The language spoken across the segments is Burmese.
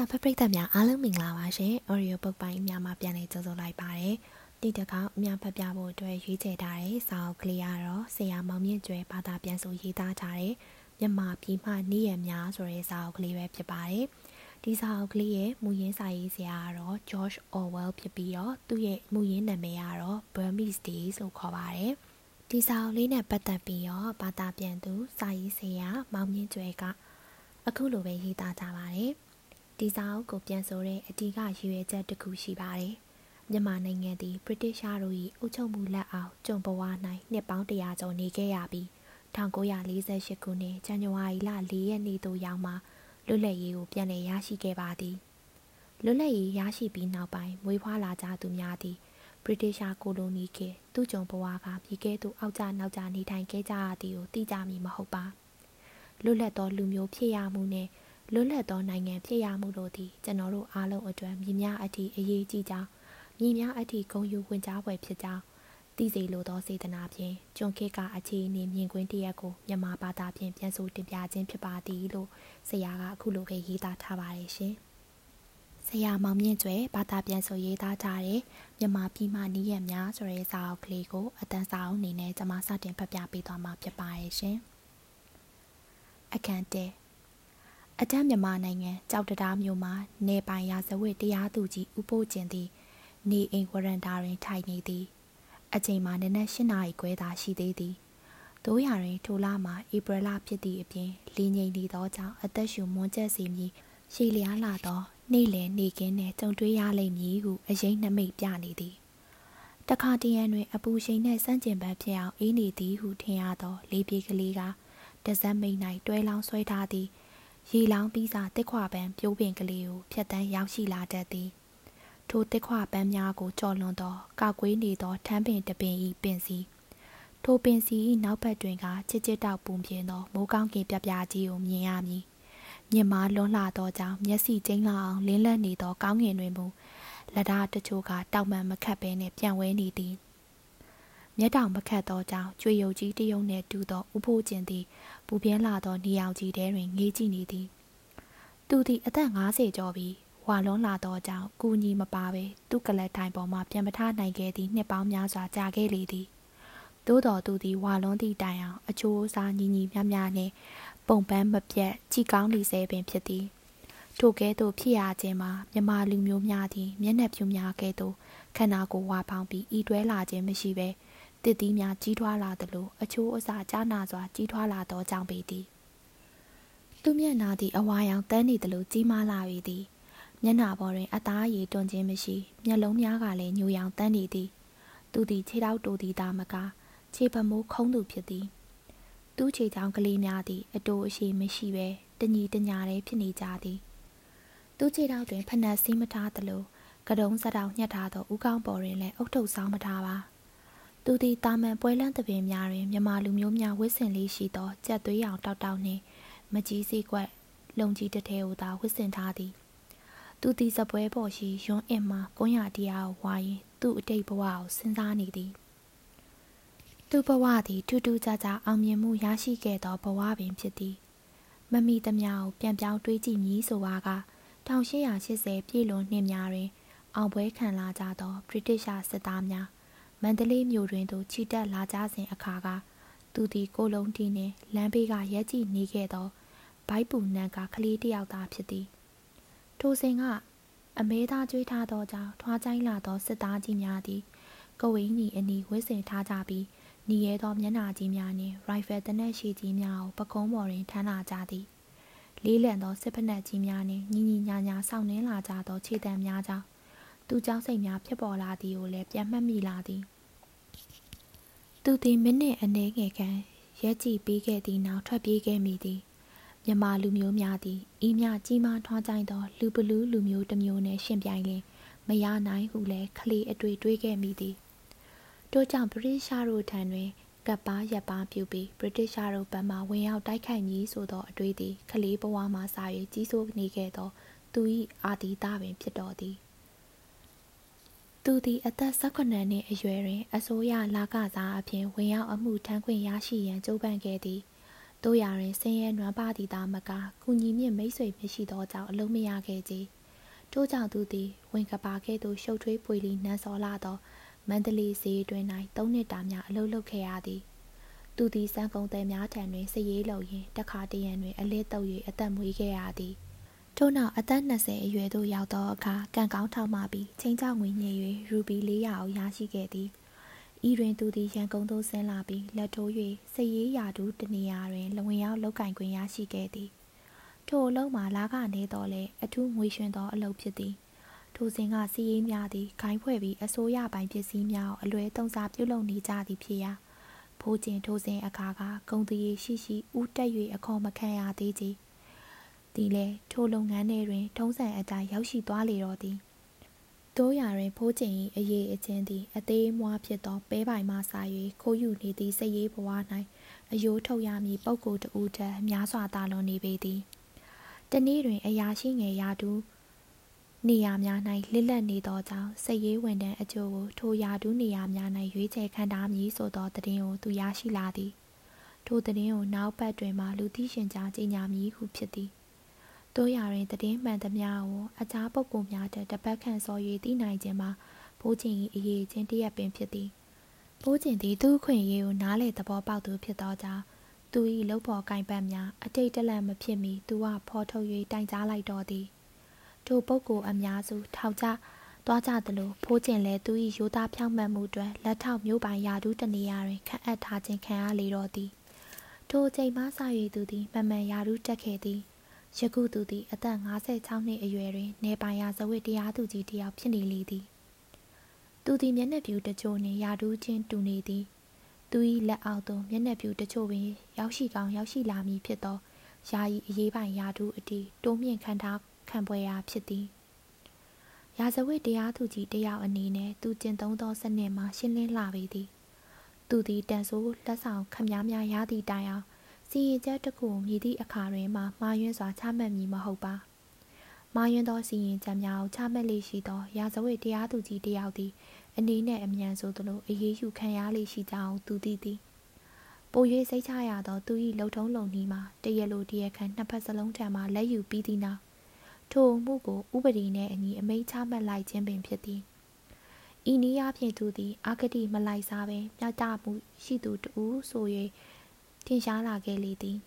စာဖတ်ပရိသတ်များအားလုံးမင်္ဂလာပါရှင်။ Audio Book ပိုင်းများမှာပြန်လည်ကြိုဆိုလိုက်ပါတယ်။ဒီတစ်ခါအများဖတ်ပြဖို့အတွက်ရွေးချယ်ထားတဲ့စာအုပ်ကလေးကတော့ဆရာမောင်မြင့်ကျွဲဘာသာပြန်ဆိုရေးသားထားတဲ့မြန်မာပြည်မှနေရများဆိုတဲ့စာအုပ်ကလေးပဲဖြစ်ပါတယ်။ဒီစာအုပ်ကလေးရဲ့မူရင်းစာရေးဆရာကတော့ George Orwell ဖြစ်ပြီးတော့သူ့ရဲ့မူရင်းနာမည်ကတော့ Burmese Days လို့ခေါ်ပါတယ်။ဒီစာအုပ်လေးနဲ့ပတ်သက်ပြီးတော့ဘာသာပြန်သူစာရေးဆရာမောင်မြင့်ကျွဲကအခုလိုပဲရေးသားထားပါတယ်။ ဒီစာအုပ်ကိုပြန်ဆိုတဲ့အတီးကရည်ရွယ်ချက်တစ်ခုရှိပါတယ်။မြန်မာနိုင်ငံသည်ဗြိတိရှားတို့၏အုပ်ချုပ်မှုလက်အောက်ကျုံဘဝ၌နှစ်ပေါင်းတရာကျော်နေခဲ့ရပြီး1948ခုနှစ်ဇန်နဝါရီလ4ရက်နေ့သို့ရောက်မှလွတ်လပ်ရေးကိုပြန်လည်ရရှိခဲ့ပါသည်။လွတ်လပ်ရေးရရှိပြီးနောက်ပိုင်းမွေးဖွားလာကြသူများသည်ဗြိတိရှားကိုလိုနီခေသူ့ကျုံဘဝကပြည်ကဲသို့အောက်ကျနောက်ကျနေထိုင်ခဲ့ကြရသည်ကိုသိကြမည်မဟုတ်ပါ။လွတ်လပ်သောလူမျိုးဖြစ်ရမှုနှင့် လွတ်လပ်သောနိုင်ငံဖြစ်ရမှုတို့သည်ကျွန်တော်တို့အားလုံးအတွက်မြင်များအထိအရေးကြီးကြောင်းမြင်များအထိဂုဏ်ယူဝင်ကြားပွဲဖြစ်ကြောင်းသိစေလိုသောစေတနာဖြင့်ကျွန်းခေတ်ကအခြေအနေမြင်ကွင်းတရက်ကိုမြန်မာဘာသာဖြင့်ပြန်ဆိုတင်ပြခြင်းဖြစ်ပါသည်လို့ဆရာကအခုလိုပဲရေးသားထားပါတယ်ရှင်။ဆရာမောင်မြင့်ကျွဲဘာသာပြန်ဆိုရေးသားထားတဲ့မြန်မာပြည်မှနီးရများဆိုတဲ့စာအုပ်ကလေးကိုအတန်းစာအုပ်အနေနဲ့ကျွန်မစတင်ဖတ်ပြပေးသွားမှာဖြစ်ပါတယ်ရှင်။အခန်းတဲ အတန်းမြန်မာနိုင်ငံကြောက်တရားမြို့မှာနေပိုင်ရာဇဝတ်တရားသူကြီးဥပိုးကျင်သည်နေအိမ်ဝရန်တာတွင်ထိုင်နေသည် အချိန်မှာနနက်၈နာရီခွဲသာရှိသေးသည်တို့ရတွင်ထိုလမှာဧပြီလဖြစ်သည့်အပြင်လင်းငိမ့်နေသောကြောင့်အသက်ရှူမွန်းကျက်စေမည်ရှည်လျားလာသောနေ့လယ်နေကင်းနှင့်ကြုံတွေ့ရလိမ့်မည်ဟုအရင်နှမိတ်ပြနေသည်တခါတရံတွင်အပူရှိန်နှင့်စန့်ကျင်ဘက်ဖြစ်အောင်အေးနေသည်ဟုထင်ရသော လေးပြေကလေးကတဇက်မိန်၌တွဲလောင်းဆွဲထားသည် ရေလောင်းပြီးစာတစ်ခွပန်းပြိုးပင်ကလေးကိုဖြတ်တန်းရောက်ရှိလာတတ်သည်ထိုတစ်ခွပန်းများကိုကြော်လွန်သောကောက်ကွေးနေသောထမ်းပင်တပင်ဤပင်စီထိုပင်စီ၏နောက်ဘက်တွင်ကချစ်ချစ်တောက်ပူပြင်းသောမိုးကောင်းကင်ပြပြကြီးကိုမြင်ရမည်မြင်မာလွန်လှသောကြောင့်မျက်စိကျိန်းလာအောင်လင်းလက်နေသောကောင်းငင်တွင်မူလက်ဓာတချို့ကတောက်မှန်မခတ်ဘဲနှင့်ပြန်ဝဲနေသည်မျက်တောင်မခတ်သောကြောင့်ကျွေရုပ်ကြီးတယုံနှင့်တူသောဥဖိုးကျင်သည် ပူပြင်းလာသောနေအောင်ကြီးထဲတွင်ငေးကြည့်နေသည်သူသည်အသက်50ကျော်ပြီးဝါလွန်လာသောကြောင့်ကူညီမပါပဲသူ့ကလပ်တိုင်ပေါ်မှပြန်မထနိုင်ခဲ့သည့်နှစ်ပေါင်းများစွာကြာခဲ့လေသည်သို့တော်သူသည်ဝါလွန်သည့်တိုင်အောင်အချိုးအစားညီညီမျှမျှနှင့်ပုံပန်းမပြတ်ကြည်ကောင်းလီဆဲပင်ဖြစ်သည်ထိုကဲ့သို့ဖြစ်ရခြင်းမှာမြမလူမျိုးများသည်မျက်နှာပြူများကဲ့သို့ခန္ဓာကိုယ်ဝါပေါင်းပြီးဤတွဲလာခြင်းမရှိဘဲ တစ်သီးများကြီးထွားလာသလိုအချိုးအစာကြားနာစွာကြီးထွားလာသောကြောင့်ပေသည်သူမျက်နာသည်အဝါရောင်တန်းနေသလိုကြီးမားလာ၏သည်မျက်နာပေါ်တွင်အသားရည်တွန်ခြင်းမရှိမျက်လုံးများကလည်းညူရောင်တန်းနေသည်သူသည်ခြေထောက်တိုသည်သာမကခြေပမိုးခုံးသူဖြစ်သည်သူ့ခြေချောင်းကလေးများသည်အတိုးအရှိမရှိဘဲတညီတညာတည်းဖြစ်နေကြသည်သူ့ခြေထောက်တွင်ဖနက်စီးမထားသလိုကတုံးစတောင်ညှက်ထားသောဥကောင်းပေါ်တွင်လည်းအုတ်ထုတ်ဆောင်မထားပါ သူသည်တာမန်ပွဲလန်းသပင်များတွင်မြမလူမျိုးများဝစ်စင်လေးရှိသောကြက်သွေးရောင်တောက်တောက်နှင့်မကြီးစီကွက်လုံကြီးတစ်ထဲကိုသာဝစ်စင်ထားသည်သူသည်စပွဲပေါ်ရှိယွန်းအင်မှကွန်ရတရားကိုဝါရင်သူ့အတိတ်ဘဝကိုစဉ်းစားနေသည်သူ့ဘဝသည်ထူးထူးခြားခြားအောင်မြင်မှုရရှိခဲ့သောဘဝပင်ဖြစ်သည်မမီသမျှကိုပြန်ပြောင်းတွေးကြည့်မည်ဆိုပါက1880ပြည်လွန်နှစ်များတွင် အောင်ပွဲခံလာကြသောဗြိတိရှစစ်သားများ မန္တလေးမြို့တွင်သို့ခြိတက်လာကြစဉ်အခါကသူသည်ကိုလုံးတီနှင့်လမ်းဘေးကရက်ကြည့်နေခဲ့သောဘိုက်ပူနန်းကကလေးတယောက်သားဖြစ်သည်ထိုစဉ်ကအမဲသားကျွေးထားသောကြောင့်ထွားချိုင်းလာသောစစ်သားကြီးများသည်ကဝင်းကြီးအနီးဝစ်စင်ထားကြပြီးနီရဲသောမျက်နှာကြီးများနှင့်ရိုင်ဖယ်တနက်ရှိကြီးများကိုပကုံးပေါ်တွင်ထမ်းလာကြသည်လေးလံသောစစ်ဖက်နှက်ကြီးများနှင့်ညီညီညာညာဆောင်းနှင်းလာကြသောခြေတံများကြောင့် သူကြောက်စိတ်များဖြစ်ပေါ်လာသည်ကိုလည်းပြန်မှတ်မိလာသည်သူသည်မိနစ်အနည်းငယ်ခန့်ရက်ကြည့်ပြီးခဲ့သည့်နောက်ထွက်ပြေးခဲ့မိသည်မြန်မာလူမျိုးများသည်ဤမြကြီးမားထွားကြိုင်သော လူပလူလူမျိုးတစ်မျိုးနှင့်ရှင်ပြိုင်လျင်မရနိုင်ဟုလည်းခလီအတွေ့တွေးခဲ့မိသည်တို့ကြောင့်ဗြိတိရှတို့ထံတွင်ကပ်ပါရပ်ပါပြုပြီးဗြိတိရှတို့ဘက်မှဝင်ရောက်တိုက်ခိုက်ကြီးဆိုသောအတွေ့သည်ခလေးဘဝမှစ၍ကြီးစိုးနေခဲ့သော သူ၏အာတီတာပင်ဖြစ်တော်သည် သူသည်အသက်18နှစ်အရွယ်တွင် အစိုးရလာကစားအဖြစ်ဝင်ရောက်အမှုထမ်းခွင့်ရရှိရန်ကြိုးပမ်းခဲ့သည်တို့ရတွင်ဆင်းရဲနွမ်းပါသည့်သားမကကုညီမြင့်မိတ်ဆွေမရှိသောကြောင့်အလုံးမရခဲ့ကြထို့ကြောင့်သူသည်ဝင်ကပါကဲ့သို့ရှုပ်ထွေးပွေလီနန်းစောလာသောမန္တလေးဈေးတွင်၌သုံးနှစ်တာများအလုပ်လုပ်ခဲ့ရသည်သူသည်စံကုန်သည်များထံတွင်စည်ရေးလုပ်ရင်းတခါတရံတွင်အလစ်တုပ်၍အသက်မွေးခဲ့ရသည် ထို့နောက်အသက်20အရွယ်သို့ရောက်သောအခါကံကောင်းထောက်မှပြီးချင်းချောက်ငွေညှိ၍ရူပီ400အောင်ရရှိခဲ့သည်ဤတွင်သူသည်ရန်ကုန်သို့ဆင်းလာပြီးလက်ထိုး၍စည်ရေးရာထူးတနေရာတွင်လဝင်ရောက်လောက်ကင်ခွင့်ရရှိခဲ့သည်ထိုအလုံးမှာလာကနေတော့လဲအထူးငွေရွှင်သောအလုပ်ဖြစ်သည်ထိုစဉ်ကစီးရေးများသည်ခိုင်းဖွဲ့ပြီးအစိုးရပိုင်ပစ္စည်းများကိုအလွဲသုံးစားပြုလုပ်နေကြသည်ဖြစ်ရာဖိုးကျင်ထိုစဉ်အခါကဂုံတရီရှိရှိဥတက်၍အခေါ်မခံရသေးကြ သည်လဲထိုလုပ်ငန်းထဲတွင် ထုံးစံအတိုင်းရောက်ရှိသွားလေတော့သည်တို့ရာတွင်ဖိုးကျင်၏အရေးအချင်းသည်အသေးမွားဖြစ်သောပဲပိုင်မှစာ၍ခိုးယူနေသည့်စရေးဘဝ၌အယိုးထုတ်ရမည်ပုဂ္ဂိုလ်တဦးတည်းများစွာသာလွန်နေပေသည်တနေ့တွင် အရာရှိငယ်ရာတူနေရာများ၌လစ်လက်နေသောကြောင့်စိတ်ရေးဝန်တန်းအကျိုးကိုထိုရာတူးနေရာများ၌ရွေးချယ်ခံထားမည်ဆိုသောသတင်းကိုသူရရှိလာသည်ထိုသတင်းကိုနောက်ပတ်တွင်မှလူသိရှင်ကြားကြေညာမည်ဟုဖြစ်သည် တို့ရာတွင်သတင်းမှန်သမျှကိုအခြားပုဂ္ဂိုလ်များတပတ်ခန့်စော၍သိနိုင်ခြင်းမှာဘိုးကျင်၏အရေးချင်းတရက်ပင်ဖြစ်သည်ဘိုးကျင်သည်သူ့ခွင့်ရေးကိုနားလေသဘောပေါက်သူဖြစ်သောကြောင့်သူ၏လုပ်ဖော်ကင်ပတ်များအတိတ်တလန့်မဖြစ်မီသူကဖော်ထုတ်၍တိုင်ကြားလိုက်တော်သည်ထိုပုဂ္ဂိုလ်အများစုထောက်ကြသွားကြသလိုဖိုးကျင်လည်းသူ၏ရိုးသားဖြောင့်မတ်မှုအတွက်လက်ထောက်မျိုးပိုင်ယာဒူးတနေရာတွင်ခန့်အပ်ထားခြင်းခံရလေတော့သည်ထိုအချိန်မှစ၍သူသည်မမှန်ယာဒူးတက်ခဲ့သည် ယခုသူသည်အသက်56နှစ်အရွယ်တွင်နေပိုင်ရာဇဝတ်တရားသူကြီးတစ်ယောက်ဖြစ်နေလေသည်သူသည်မျက်နှာပြူတချို့နှင့်ယာဒူးချင်းတူနေသည်သူ၏လက်အောက်သို့မျက်နှာပြူတချို့ပင်ရောက်ရှိကောင်းရောက်ရှိလာမည်ဖြစ်သောယာယီအရေးပိုင်ယာဒူးအတီတိုးမြင့်ခံထားခံပွဲရာဖြစ်သည်ရာဇဝတ်တရားသူကြီးတယောက်အနေနဲ့သူကျင့်သုံးသောစနစ်မှာရှင်းလင်းလာပေသည် သူသည်တန်ဆိုးလက်ဆောင်ခမည်းများရသည့်တိုင်အောင် စီရင်ချက်တစ်ခုမြည်သည့်အခါတွင်မှမှားယွင်းစွာချမှတ်မည်မဟုတ်ပါမှားယွင်းသောစီရင်ချက်များကိုချမှတ်လေရှိသောရာဇဝတ်တရားသူကြီးတယောက်သည်အနေနဲ့အမြန်ဆိုသလိုအရေးယူခံရလေရှိကြောင်းသူသိသည်ပို၍စိတ်ချရသောသူ၏လှုပ်ထုံးလုံနှီးမှာတရလိုတရခန့်နှစ်ဖက်စလုံးထံမှလက်ယူပြီးသည့်နောက်ထိုမှုကိုဥပဒေနှင့်အညီအမိန့်ချမှတ်လိုက်ခြင်းပင်ဖြစ်သည်ဤနည်းအားဖြင့်သူသည်အာဂတိမလိုက်စားပင်မြတ်တမှုရှိသူတူဆို၍ ထင်ရှားလာခဲ့လေသည်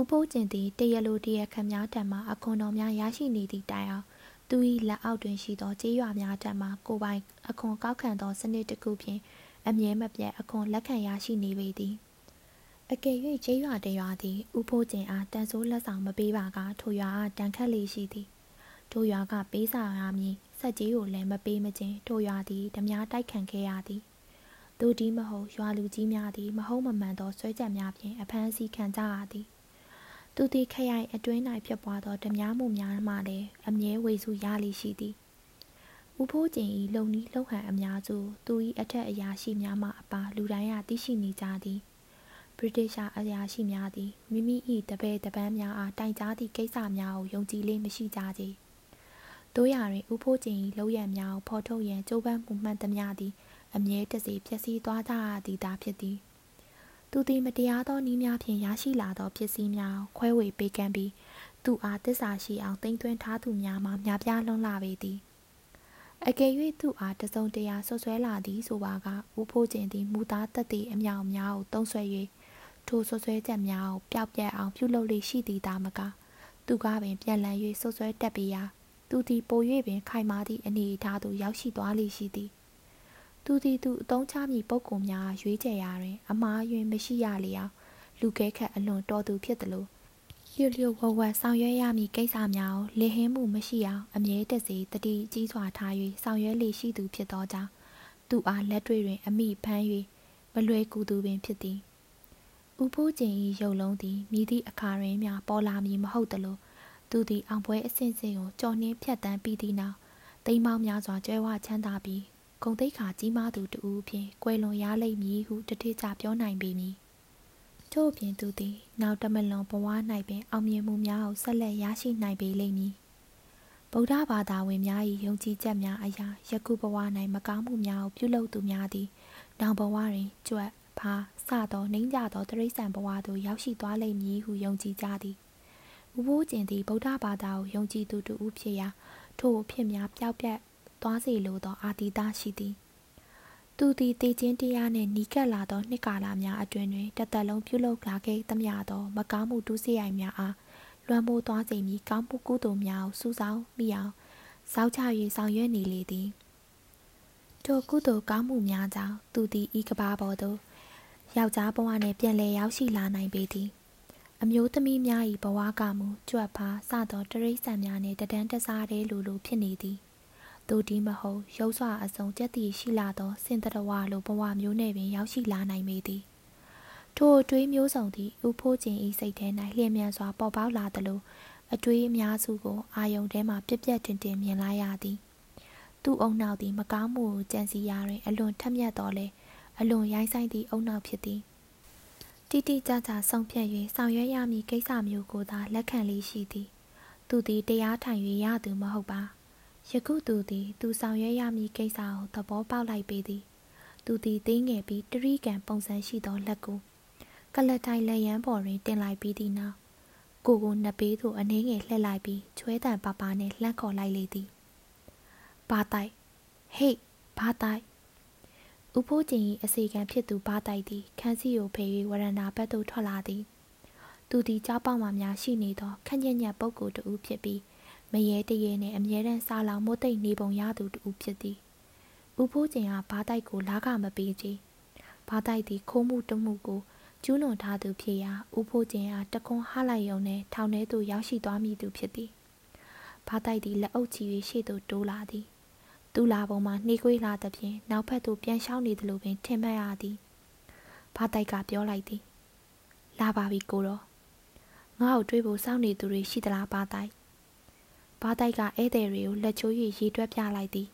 ဥပုပ်ကျင်သည်တရလိုတရခန့်များထံမှအခွန်တော်များရရှိနေသည့်တိုင်အောင်သူ၏လက်အောက်တွင်ရှိသောကြေးရွာများထံမှကိုပိုင်အခွန်ကောက်ခံသောစနစ်တစ်ခုဖြင့်အမြဲမပြတ်အခွန်လက်ခံရရှိနေပေသည်အကယ်၍ကျေးရွာတရွာသည်ဥဖိုးကျင်အားတန်ဆိုးလက်ဆောင်မပေးပါကထိုရွာအားတန်ခတ်လေးရှိသည်ထိုရွာကပေးစာရမည်ဆက်ကြီးကိုလည်းမပေးမချင်းထိုရွာသည်ဓမြတိုက်ခံခဲ့ရသည် တို့ဒီမဟုတ်ရွာလူကြီးများသည်မဟုတ်မမှန်သောဆွဲချက်များဖြင့်အဖမ်းဆီးခံကြရသည်သူသည်ခရိုင်အတွင်း၌ဖြစ်ပွားသောဓမြမှုများမှလည်းအမြဲဝေစုရလိရှိသည်ဥဖိုးကျင်၏လုံနီးလှုပ်ဟန်အများစုသူ၏အထက်အရာရှိများမှအပါလူတိုင်းကသိရှိနေကြသည်ဗြိတိရှားအရာရှိများသည်မိမိ၏တပည့်တပန်းများအားတိုင်ကြားသည့်ကိစ္စများကိုယုံကြည်လေးမရှိကြကြ။တို့ရတွင်ဥဖိုးကျင်၏လောက်ရများကိုဖော်ထုတ်ရန်ကြိုးပမ်းမှုမှန်သမျှသည် အမြဲတစေဖြစ်စည်းသွားကြရသည်သာဖြစ်သည်။သူသည်မတရားသောနည်းများဖြင့်ရရှိလာသောဖြစ်စည်းများခွဲဝေပေးကမ်းပြီးသူအားတစ္ဆာရှိအောင်တင်သွင်းထားသူများမှများပြားလွန်းလာပေသည်။အကယ်၍သူအားတစုံတရာဆွဆွဲလာသည်ဆိုပါကဥဖိုးကျင်သည်မူသားတက်သည့်အမြောင်များကိုတုံးဆွဲ၍ထိုဆွဆွဲချက်များကိုပျောက်ပြက်အောင်ပြုလုပ်လေရှိသည်သာမကသူကပင်ပြန်လည်၍ဆွဆွဲတက်ပြီးရာသူသည်ပို၍ပင်ခိုင်မာသည့်အနေအထားသို့ရောက်ရှိသွားလေရှိသည် သူသည်သူအသုံးချမည့်ပုံကုများရွေးချယ်ရာတွင် အမားယွင်းမရှိရလျောက်လူကဲခတ်အလွန်တော်သူဖြစ်သလိုလျှို့လျှို့ဝဝဆောင်ရွက်ရမည့်ကိစ္စများကိုလေဟင်းမှုမရှိအောင်အမြဲတစေတတိကြီးစွာထား၍ဆောင်ရွက်လေရှိသူဖြစ်သောကြောင့်သူအားလက်တွေ့တွင် အမိဖမ်း၍မလွယ်ကူသူပင်ဖြစ်သည်ဦးဖိုးကျင်၏ရုပ်လုံးသည်မြည်သည့်အခါတွင်မျှပေါ်လာမည်မဟုတ်သလိုသူသည်အောင်ပွဲအဆင့်ဆင့်ကိုကြော်နှင်းဖြတ်တန်းပြီးသည့်နောက်တိမ်မောင်းများစွာကျွဲဝချမ်းသာပြီး ဂုံတိတ်ခါကြီးမားသူတူဖြင့်ကွယ်လွန်ရလိမ့်မည်ဟုတတိကျပြောနိုင်ပေမည်ထို့အပြင်သူသည်နောက်တမလွန်ဘဝ၌ပင်အောင်မြင်မှုများကိုဆက်လက်ရရှိနိုင်ပေလိမ့်မည်ဗုဒ္ဓဘာသာဝင်များ၏ယုံကြည်ချက်များအရာယခုဘဝ၌မကောင်းမှုများကိုပြုလုပ်သူများသည်နောက်ဘဝတွင်ကြွက်ဖာစသောနှိမ့်ကြသောတရိษံဘဝသို့ရောက်ရှိသွားလိမ့်မည်ဟုယုံကြည်ကြသည်ဥပိုးကျင်သည်ဗုဒ္ဓဘာသာကိုယုံကြည်သူတူဦးဖြစ်ရာထို့အဖြစ်များပျောက်ပြက် သွားစေလိုသော အာတိတရှိသည်သူသည်တည်ခြင်းတရားနှင့်နီးကပ်လာသောနှစ်ကာလများအတွင်းတွင်တသက်လုံးပြုလုပ်လာခဲ့သမျှသောမကောင်းမှုဒုစရိုက်များအားလွှမ်းမိုးသွားစေမည်ကောင်းမှုကုသိုလ်များကိုစူးစောင်းမိအောင်စောက်ချ၍ဆောင်ရွက်နေလေသည်ထိုကုသိုလ်ကောင်းမှုများကြောင့်သူသည်ဤကဘာပေါ်သို့ယောက်ျားဘဝနှင့်ပြန်လည်ရောက်ရှိလာနိုင်ပေသည်အမျိုးသမီးများ၏ဘဝကမူကြွက်ဖားစသောတရိษံများနှင့်တဒန်းတစားတဲ့လူလိုဖြစ်နေသည် သို့ဒီမဟုတ်ရုပ်စွာအစုံကြက်တည်ရှိလာသောစင်တရဝလိုဘဝမျိုးနှင့်ပင်ရောက်ရှိလာနိုင်ပေသည်ထိုအတွေးမျိုးစုံသည်ဥဖိုးခြင်းဤစိတ်ထဲ၌လျင်မြန်စွာပေါ်ပေါက်လာသလိုအတွေးအများစုကိုအာယုန်ထဲမှပြက်ပြက်တင်တင်မြင်လာရသည်သူ့အုံနောက်သည်မကောင်းမှုကိုကြံစီရာတွင် အလွန်ထက်မြက်တော်လဲအလွန်ရိုင်းဆိုင်သည့်အုံနောက်ဖြစ်သည်တိတိကျကျဆုံးဖြတ်၍ဆောင်ရွက်ရမည့်ကိစ္စမျိုးကိုသာလက်ခံလေးရှိသည် သူသည်တရားထိုင်၍ရသူမဟုတ်ပါ ယခုသူသည် သူဆောင်ရွက်ရမည့်ကိစ္စကိုသဘောပေါက်လိုက်ပေသည် သူသည်သေးငယ်ပြီးတရိကန်ပုံစံရှိသောလက်ကိုကလတိုင်လက်ရန်ပေါ်တွင်တင်လိုက်ပြီးသည့်နောက်ကိုကိုနှစ်ပေးသို့အနှင်းငယ်လှည့်လိုက်ပြီးချွဲတံပါပါနှင့်လှမ်းခေါ်လိုက်လေသည်ဘာတိုက်ဟေ့ဘာတိုက်ဥဖိုးကျင်၏အစီကံဖြစ်သူဘာတိုက်သည်ခန်းစီကိုဖေ၍ဝရဏာဘက်သို့ထွက်လာသည် သူသည်ကြောက်ပေါက်မှများရှိနေသောခန့်ညံ့ညံ့ပုဂ္ဂိုလ်တူဖြစ်ပြီး မရေတရေနှင့်အမြဲတမ်းစားလောင်မိုးသိမ့်နေပုံရသူတူဖြစ်သည်ဥဖိုးကျင်ကဘာတိုက်ကိုလာကမပေးချေဘာတိုက်သည်ခိုးမှုတမှုကိုကျူးလွန်ထားသူဖြစ်ရာဥဖိုးကျင်အားတကွန်းဟလိုက်ယုံနဲ့ထောင်ထဲသို့ရောက်ရှိသွားမိသူဖြစ်သည်ဘာတိုက်သည်လက်အုပ်ချီ၍ရှေ့သို့တိုးလာသည်သူလာပုံမှာနှေးကွေးလာသဖြင့်နောက်ဖက်သို့ပြန်လျှောင်းနေသလိုပင်ထင်မှတ်ရသည်ဘာတိုက်ကပြောလိုက်သည်လာပါပြီကိုတော့ငါ့ကိုတွေးဖို့စောင့်နေသူတွေရှိသလားဘာတိုက် ဘာတိုက်ကဧည့်သည်တွေကိုလက်ချိုး၍ရေတွက်ပြလိုက်သည်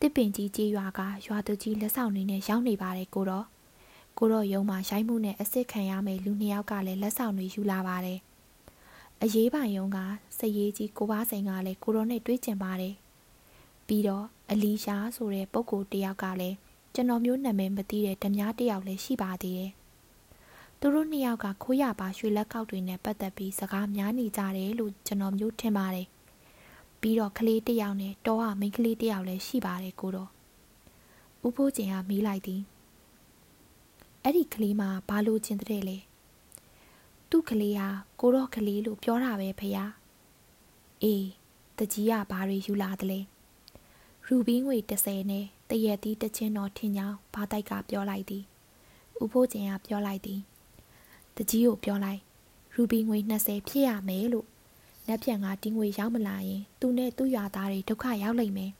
တစ်ပင်ကြီးကြီးရွာကရွာသူကြီးလက်ဆောင်တွေနဲ့ရောက်နေပါတယ်ကိုတော့ကိုတော့ယုံမှာရိုက်မှုနဲ့အစ်စ်ခံရမယ့်လူနှစ်ယောက်ကလည်းလက်ဆောင်တွေယူလာပါတယ်အရေးပိုင်ယုံကစရေးကြီးကိုပါစိန်ကလည်းကိုတော့နဲ့တွေ့ကျင်ပါတယ်ပြီးတော့အလီရှာဆိုတဲ့ပုဂ္ဂိုလ်တယောက်ကလည်းကျွန်တော်မျိုးနာမည်မသိတဲ့ဓမြတယောက်လည်းရှိပါသေးတယ် သူတို့နှစ်ယောက်ကခိုးရပါရွှေလက်ကောက်တွေနဲ့ပတ်သက်ပြီးစကားများနေကြတယ်လို့ကျွန်တော်မျိုးထင်ပါတယ်ပြီးတော့ကလေးတယောက်နဲ့တောဟာမိန်းကလေးတယောက်လည်းရှိပါတယ်ကိုတော့ဥဖိုးကျင်ကမီးလိုက်သည်အဲ့ဒီကလေးမဘာလို့ချင်းတဲ့လဲသူ့ကလေးဟာကိုတော့ကလေးလို့ပြောတာပဲဖေယားအေးတကြီးကဘာတွေယူလာသလဲရူဘီငွေ30နဲ့တရက်သီးတချင်းတော်ထင်ကြောင်းဘာတိုက်ကပြောလိုက်သည်ဥဖိုးကျင်ကပြောလိုက်သည် တကြီးကိုပြောလိုက်ရူဘီငွေ20ဖြစ်ရမယ်လို့လက်ပြန်ကဒီငွေရောက်မလာရင်သူနဲ့သူ့ရွာသားတွေဒုက္ခရောက်လိမ့်မယ်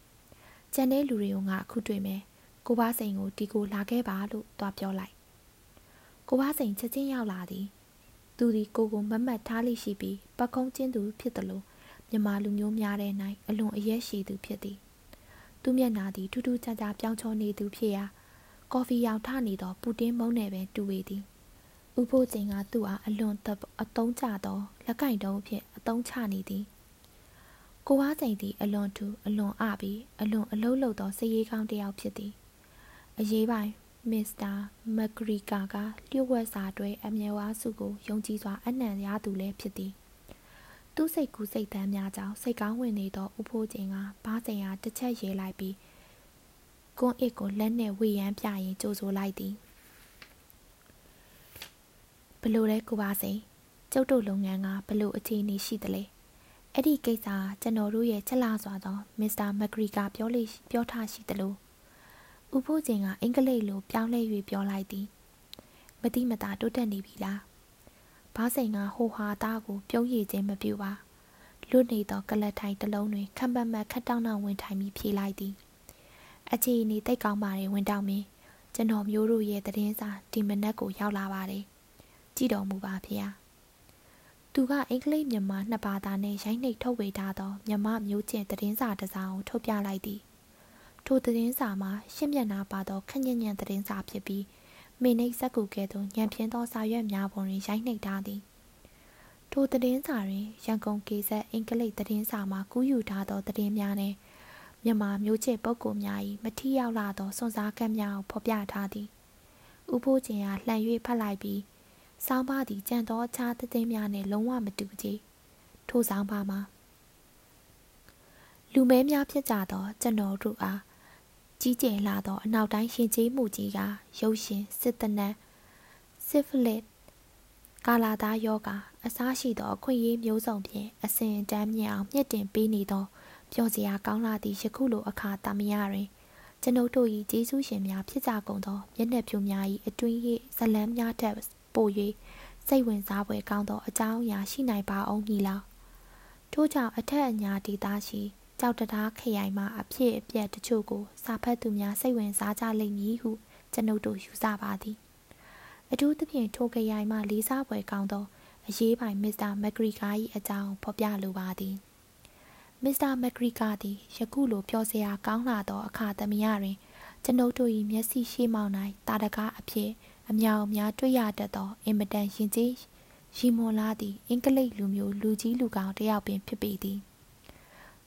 ကျန်တဲ့လူတွေကိုငါအခုတွေ့မယ်ကိုဘစိန်ကိုဒီကိုလာခဲ့ပါလို့သွားပြောလိုက်ကိုဘစိန်ချက်ချင်းရောက်လာသည်သူသည်ကိုကိုမမတ်ထားလိရှိပြီးပကုံးကျင်းသူဖြစ်သလိုမြမလူမျိုးများတဲ့၌အလွန်အရက်ရှိသူဖြစ်သည်သူမျက်နာသည်ထူးထူးခြားခြားပြောင်းချောနေသူဖြစ်ရာကော်ဖီရောင်ထနေသောပူတင်းမုံနဲ့ပင်တူဝေသည် ဥဖို့ကျင်ကသူ့အားအလွန်အတုံးချသောလက်ကင်တုံးဖြင့်အတုံးချနေသည်ကိုဝါကျင်သည်အလွန်ထူအလွန်အပြီးအလွန်အလုံးလုံးသောစည်ရေးကောင်းတစ်ယောက်ဖြစ်သည်အရေးပိုင်းမစ္စတာမက်ဂရီကာကလျှို့ဝှက်စာတွဲအမြဲဝါစုကိုယုံကြည်စွာအနံ့ရသူလည်းဖြစ်သည်သူ့စိတ်ကူးစိတ်တမ်းများကြောင့်စိတ်ကောင်းဝင်နေသောဥဖိုးကျင်ကဘားစိန်အားတစ်ချက်ရေးလိုက်ပြီးကွန်အစ်ကိုလက်နဲ့ဝေရမ်းပြရင်ကြိုးဆိုလိုက်သည် ဘလို့လဲကိုပါစိန်ကျုပ်တို့လုပ်ငန်းကဘလို့အခြေအနေရှိသလဲအဲ့ဒီကိစ္စကျွန်တော်တို့ရဲ့ချက်လာစွာသောမစ္စတာမက်ဂရီကာပြောလေပြောထားရှိသလိုဥဖိုးကျင်ကအင်္ဂလိပ်လိုပြောင်းလဲ၍ပြောလိုက်သည်မတိမတာတိုးတက်နေပြီလားဘားစိန်ကဟိုဟာသားကိုပြုံးရည်ခြင်းမပြုပါလွတ်နေသောကလတ်ထိုင်တစ်လုံးတွင်ခပ်ပတ်ပတ်ခတ်တောင်းတောင်းဝင်ထိုင်ပြီးဖြေလိုက်သည်အခြေအနေတိတ်ကောင်းပါတယ်ဝင်တောင်းမင်းကျွန်တော်မျိုးတို့ရဲ့တည်င်းစာဒီမနက်ကိုရောက်လာပါတယ် ကြည့်တော်မူပါဖေ။သူကအင်္ဂလိပ်မြန်မာနှစ်ဘာသာနဲ့ရိုက်နှိပ်ထုတ်ဝေထားသောမြန်မာမျိုးကျင့်တည်င်းစာတစ်စောင်ထုတ်ပြလိုက်သည်။ထိုတည်င်းစာမှာရှင်းမျက်နှာပါသောခက်ညံ့ညံ့တည်င်းစာဖြစ်ပြီးမိနိတ်ဇက်ကူကဲ့သို့ညံပြင်းသောစာရွက်များပေါ်တွင်ရိုက်နှိပ်ထားသည်။ထိုသတင်းစာတွင်ရန်ကုန်ကေဆက်အင်္ဂလိပ်သတင်းစာမှကူးယူထားသောသတင်းများနှင့်မြန်မာမျိုးချစ်ပုဂ္ဂိုလ်များ၏မထီရောက်လာသောစွန်စားကမ်းများကိုဖော်ပြထားသည်။ဥဦးဖိုးကျင်ကလှန်၍ဖတ်လိုက်ပြီး ဆောင်းပါးသည်ကြံသောအခြားသတင်းများနှင့်လုံးဝမတူကြထိုဆောင်းပါးမှာလူမဲများဖြစ်ကြသောကျွန်တော်တို့အားကြီးကျယ်လာသောအနောက်တိုင်းရှင်ကျေးမှုကြီးကရုပ်ရှင်စစ်တနတ်စစ်ဖလစ်ကာလာသားယောဂအစားရှိသောအခွင့်အရေးမျိုးစုံဖြင့်အစဉ်တန်းမြင့်အောင်မြင့်တင်ပေးနေသောပျော်စရာကောင်းလာသည့်ယခုလိုအခါတမယတွင်ကျွန်ုပ်တို့၏ဂျေဆုရှင်များဖြစ်ကြကုန်သောမျက်နှာဖြူများ၏အတွင်း၏ဇလန်းများထက် ပို၍စိတ်ဝင်စားဖွယ်ကောင်းသောအကြောင်းအရာရှိနိုင်ပါအောင်မည်လားထို့ကြောင့်အထက်အညာဒေသရှိကြောက်တရားခရိုင်မှအဖြစ်အပျက်တချို့ကိုစာဖတ်သူများစိတ်ဝင်စားကြလိမ့်မည်ဟုကျွန်ုပ်တို့ယူဆပါသည်အထူးသဖြင့်ထိုခရိုင်မှလေးစားဖွယ်ကောင်းသောအရေးပိုင်မစ္စတာမက်ဂရီကာ၏အကြောင်းဖော်ပြလိုပါသည်မစ္စတာမက်ဂရီကာသည်ယခုလိုပြောစရာကောင်းလာသောအခါသမယတွင်ကျွန်ုပ်တို့၏မျက်စိရှိမောင်း၌တာတကားအဖြစ် အမြောင်များတွေ့ရတတ်သောအင်မတန်ရင်ကျေးရီမွန်လာသည့်အင်္ဂလိပ်လူမျိုးလူကြီးလူကောင်တယောက်ပင်ဖြစ်ပေသည်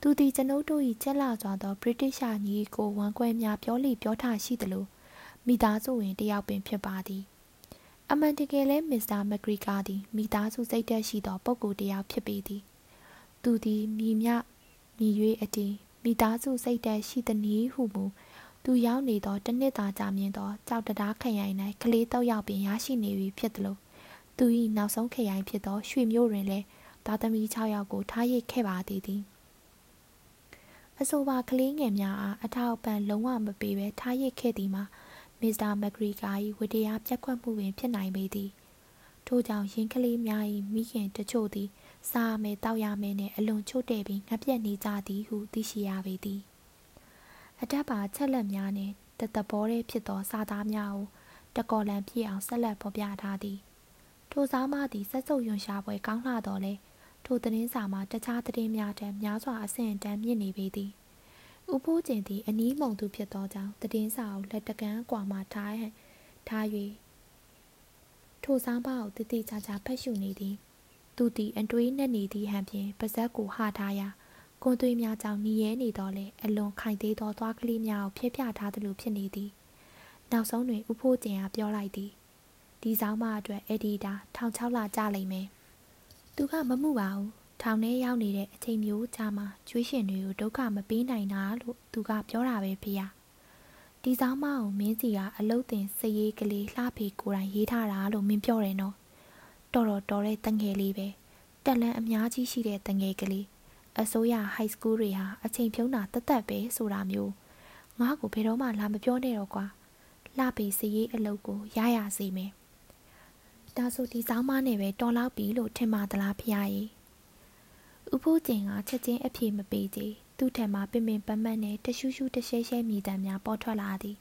သူသည်ကျွန်ုပ်တို့၏ကျက်လာစွာသော British ညီကိုဝမ်းကွဲများပြောလိပြောထားရှိသလိုမိသားစုဝင်တယောက်ပင်ဖြစ်ပါသည်အမှန်တကယ်လဲမစ္စတာမက်ဂရီကာသည်မိသားစုစိတ်သက်ရှိသောပုဂ္ဂိုလ်တယောက်ဖြစ်ပေသည်သူသည်မိမြမိ၍အတီးမိသားစုစိတ်သက်ရှိသည်နည်းဟုမူ သူရောက်နေသောတနှစ်သာကြာမြင့်သောကြောက်တရားခရိုင်၌ကလေးတော့ရောက်ပင်ရရှိနေပြီဖြစ်သလိုသူ၏နောက်ဆုံးခရိုင်ဖြစ်သောရွှေမြို့တွင်လည်းသားသမီး6ယောက်ကိုထားရိတ်ခဲ့ပါသေးသည်အဆိုပါကလေးငယ်များအားအထောက်ပံ့လုံးဝမပေးဘဲထားရိတ်ခဲ့သည်မှာမစ္စတာမက်ဂရီကာ၏ဝတ္တရားပြတ်ခွတ်မှုပင်ဖြစ်နိုင်ပေသည်ထို့ကြောင့်ရင်းကလေးများ၏မိခင်တချို့သည်စားမယ်တောက်ရမယ်နှင့်အလွန်ချို့တဲ့ပြီးငှက်ပြက်နေကြသည်ဟုသိရှိရပေသည် အထက်ပါချက်လက်များနှင့်တသဘောတည်းဖြစ်သောစာသားများကိုတကော်လံပြည့်အောင်ဆက်လက်ဖော်ပြထားသည်ထိုစားမသည်ဆက်စုပ်ယွန်ရှာပွဲကောင်းလှတော်လဲထိုသတင်းစာမှာတခြားသတင်းများထက်များစွာအဆင့်အတန်းမြင့်နေပေသည်ဥဖိုးကျင်သည်အနီးမုံသူဖြစ်သောကြောင့်သတင်းစာကိုလက်တကမ်းကွာမှထားဟန်ထား၍ထိုစားမကိုတတိချာချာဖတ်ရှုနေသည်သူသည်အတွေးနဲ့နေသည့်ဟန်ဖြင့်ပါဇက်ကိုဟထားရာ ကွန်သွေးများကြောင့်ညီရဲနေတော့လေအလွန်ခိုင်သေးသောသွားကလေးများကိုဖျက်ပြထားသလိုဖြစ်နေသည်နောက်ဆုံးတွင်ဥဖိုးကျင်ကပြောလိုက်သည်ဒီဆောင်မအတွက်အက်ဒီတာထောင်6လကြာလိမ့်မယ်သူကမမှုပါဘူးထောင်ထဲရောက်နေတဲ့အချိန်မျိုးကြာမှကျွေးရှင်တွေကိုဒုက္ခမပေးနိုင်တာလို့သူကပြောတာပဲဖေရဒီဆောင်မအောင်မင်းစီကအလုတ်တင်စရေးကလေးလှဖေကိုယ်တိုင်ရေးထားတာလို့မင်းပြောတယ်နော်တော်တော်တော်တဲ့တငယ်လေးပဲတက်လန်းအများကြီးရှိတဲ့တငယ်ကလေး အစိုးရ high school တွေဟာအချိန်ဖြုံးတာတသက်ပဲဆိုတာမျိုးငါ့ကိုဘယ်တော့မှလာမပြောနဲ့တော့ကွာလှပေစရေးအလုပ်ကိုရရစေမယ်ဒါဆိုဒီစောင်းမနဲ့ပဲတော်လောက်ပြီလို့ထင်ပါသလားဖျားကြီးဥဖိုးကျင်ကချက်ချင်းအဖြေမပေးကြသူ့ထံမှာပင်ပင်ပန်းပန်းနဲ့တရှူးရှူးတရှဲရှဲမြည်တမ်းများပေါ်ထွက်လာသည်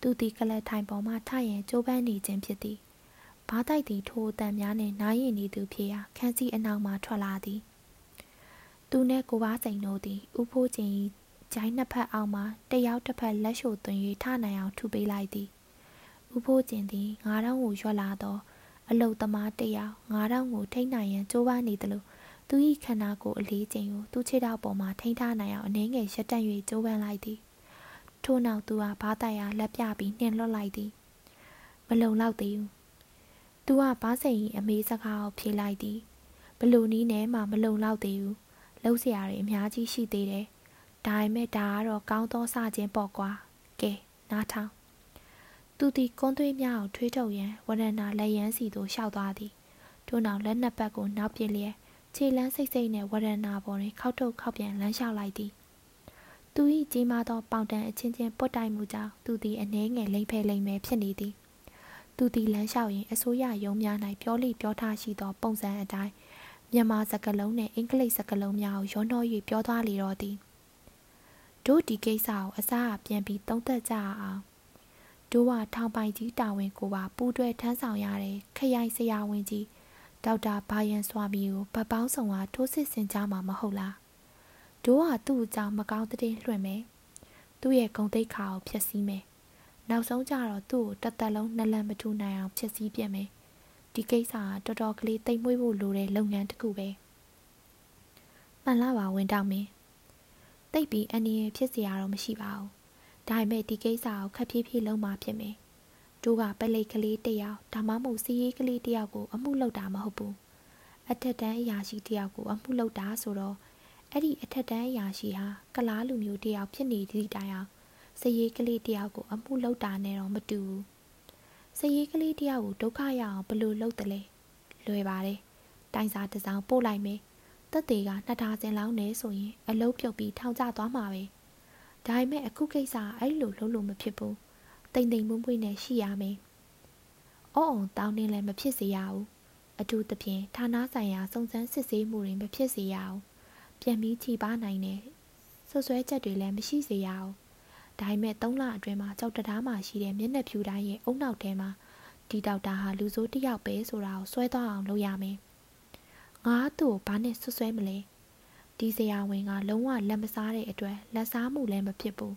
သူသည်ကလတ်ထိုင်ပေါ်မှထရင်ကြိုးပမ်းနေခြင်းဖြစ်သည်ဘားတိုက်သည်ထိုအတန်များနဲ့နားရင်နေသူဖြစ်ရာခန်းစီအနောက်မှထွက်လာသည် သူနဲ့ကိုပါစိန်တို့သည်ဥဖိုးကျင်၏ဂျိုင်းနှစ်ဖက်အောက်မှတယောက်တစ်ဖက်လက်ရှို့သွင်း၍ထနိုင်အောင်ထုပေးလိုက်သည်ဥဖိုးကျင်သည်ငါးတောင်းကိုရွက်လာသောအလုတ်သမားတယောက်ငါးတောင်းကိုထိန်းနိုင်ရန်ကြိုးပမ်းနေသလိုသူ၏ခန္ဓာကိုယ်အလေးချိန်ကိုသူ့ခြေထောက်ပေါ်မှထိန်းထားနိုင်အောင်အနှဲငယ်ရက်တန့်၍ကြိုးပမ်းလိုက်သည်ထို့နောက်သူဟာဘားတိုက်အားလက်ပြပြီးနှင်လွတ်လိုက်သည်မလုံလောက်သေးဘူးသူကဘားစိန်၏အမေစကားကိုဖြေလိုက်သည်ဘလူနီးနဲ့မှမလုံလောက်သေးဘူး လှုပ်ရှားတွေအများကြီးရှိသေးတယ်။ဒါပေမဲ့ဒါကတော့ကောင်းသောစခြင်းပေါ့ကွာ။ကဲနားထောင်။သူသည်ကွန်သွေးများကိုထွေးထုတ်ရန်ဝရဏလက်ရန်စီသို့လျှောက်သွားသည်။ထို့နောက်လက်နှစ်ပတ်ကိုနောက်ပြစ်လျက်ခြေလန်းစိတ်စိတ်နဲ့ဝရဏပေါ်တွင်ခောက်ထုတ်ခောက်ပြန်လမ်းလျှောက်လိုက်သည်။သူ၏ကြီးမားသောပေါင်တန်အချင်းချင်းပွတ်တိုက်မှုကြောင့်သူသည်အနှဲငယ်လိမ့်ဖဲလိမ့်မဲဖြစ်နေသည်။သူသည်လမ်းလျှောက်ရင်းအစိုးရရုံးများ၌ပြောလိပြောထားရှိသောပုံစံအတိုင်း မြန်မာစကားလုံးနှင့်အင်္ဂလိပ်စကားလုံးများကိုရောနှော၍ပြောသွားလေတော့သည်တို့ဒီကိစ္စကိုအစားအပြန်ပြီးသုံးသပ်ကြအောင်တို့ကထောင်ပိုင်ကြီးတာဝန်ကိုပါပူးတွဲထမ်းဆောင်ရတဲ့ခရိုင်ဆရာဝန်ကြီးဒေါက်တာဘာယန်စွာမီကိုဗတ်ပေါင်းဆောင်ကထိုးစစ်ဆင်ကြမှာမဟုတ်လားတို့ကသူ့အကြောင်းမကောင်းတဲ့လွှင့်မယ်သူ့ရဲ့ဂုံတိတ်ခါကိုဖျက်ဆီးမယ်နောက်ဆုံးကြတော့သူ့ကိုတသက်လုံးနှလန်မထူနိုင်အောင်ဖျက်ဆီးပြစ်မယ် ဒီကိစ္စကတော်တော်ကလေးတိမ်မွေးဖို့လိုတဲ့လုပ်ငန်းတစ်ခုပဲမှန်လားပါဝင်တောင်းမင်းတိတ်ပြီးအနည်းဖြစ်စရာတော့မရှိပါဘူးဒါပေမဲ့ဒီကိစ္စကိုခက်ဖြည်းဖြည်းလုံးမှဖြစ်မယ်တို့ကပလိတ်ကလေးတယောက်ဒါမှမဟုတ်စီးရေးကလေးတယောက်ကိုအမှုလုပ်တာမဟုတ်ဘူးအထက်တန်းအရာရှိတယောက်ကိုအမှုလုပ်တာဆိုတော့အဲ့ဒီအထက်တန်းအရာရှိဟာကလားလူမျိုးတယောက်ဖြစ်နေသည့်တိုင်အောင်စရေးကလေးတယောက်ကိုအမှုလုပ်တာနဲ့တော့မတူဘူး စရေးကလေးတယောက်ကိုဒုက္ခရအောင်ဘယ်လိုလုပ်တယ်လဲလွယ်ပါတယ်တိုင်စာတစ်စောင်ပို့လိုက်မယ်တက်သေးကနှစ်ထားစင်လောင်းနေဆိုရင်အလုံးပြုတ်ပြီးထောင်ကျသွားမှာပဲဒါပေမဲ့အခုကိစ္စအဲ့လိုလုံးလို့မဖြစ်ဘူးတိမ်တိမ်မွေ့မွေ့နဲ့ရှိရမယ်အော်အောင်တောင်းနေလည်းမဖြစ်စေရဘူးအထူးသဖြင့်ဌာနဆိုင်ရာစုံစမ်းစစ်ဆေးမှုတွေမဖြစ်စေရအောင်ပြန်ပြီးခြိပါနိုင်တဲ့ဆွဆွဲချက်တွေလည်းမရှိစေရအောင် ဒါပေမဲ့၃လအတွင်းမှာကြောက်တရားမှရှိတဲ့မျက်နှာဖြူတိုင်းရဲ့အုံနောက်ထဲမှာဒီဒေါက်တာဟာလူဆိုးတစ်ယောက်ပဲဆိုတာကိုစွဲသွားအောင်လုပ်ရမယ်ငါသူ့ကိုဘာနဲ့ဆွဆွဲမလဲဒီဆရာဝန်ကလုံးဝလက်မစားတဲ့အတွက်လက်စားမှုလည်းမဖြစ်ဘူး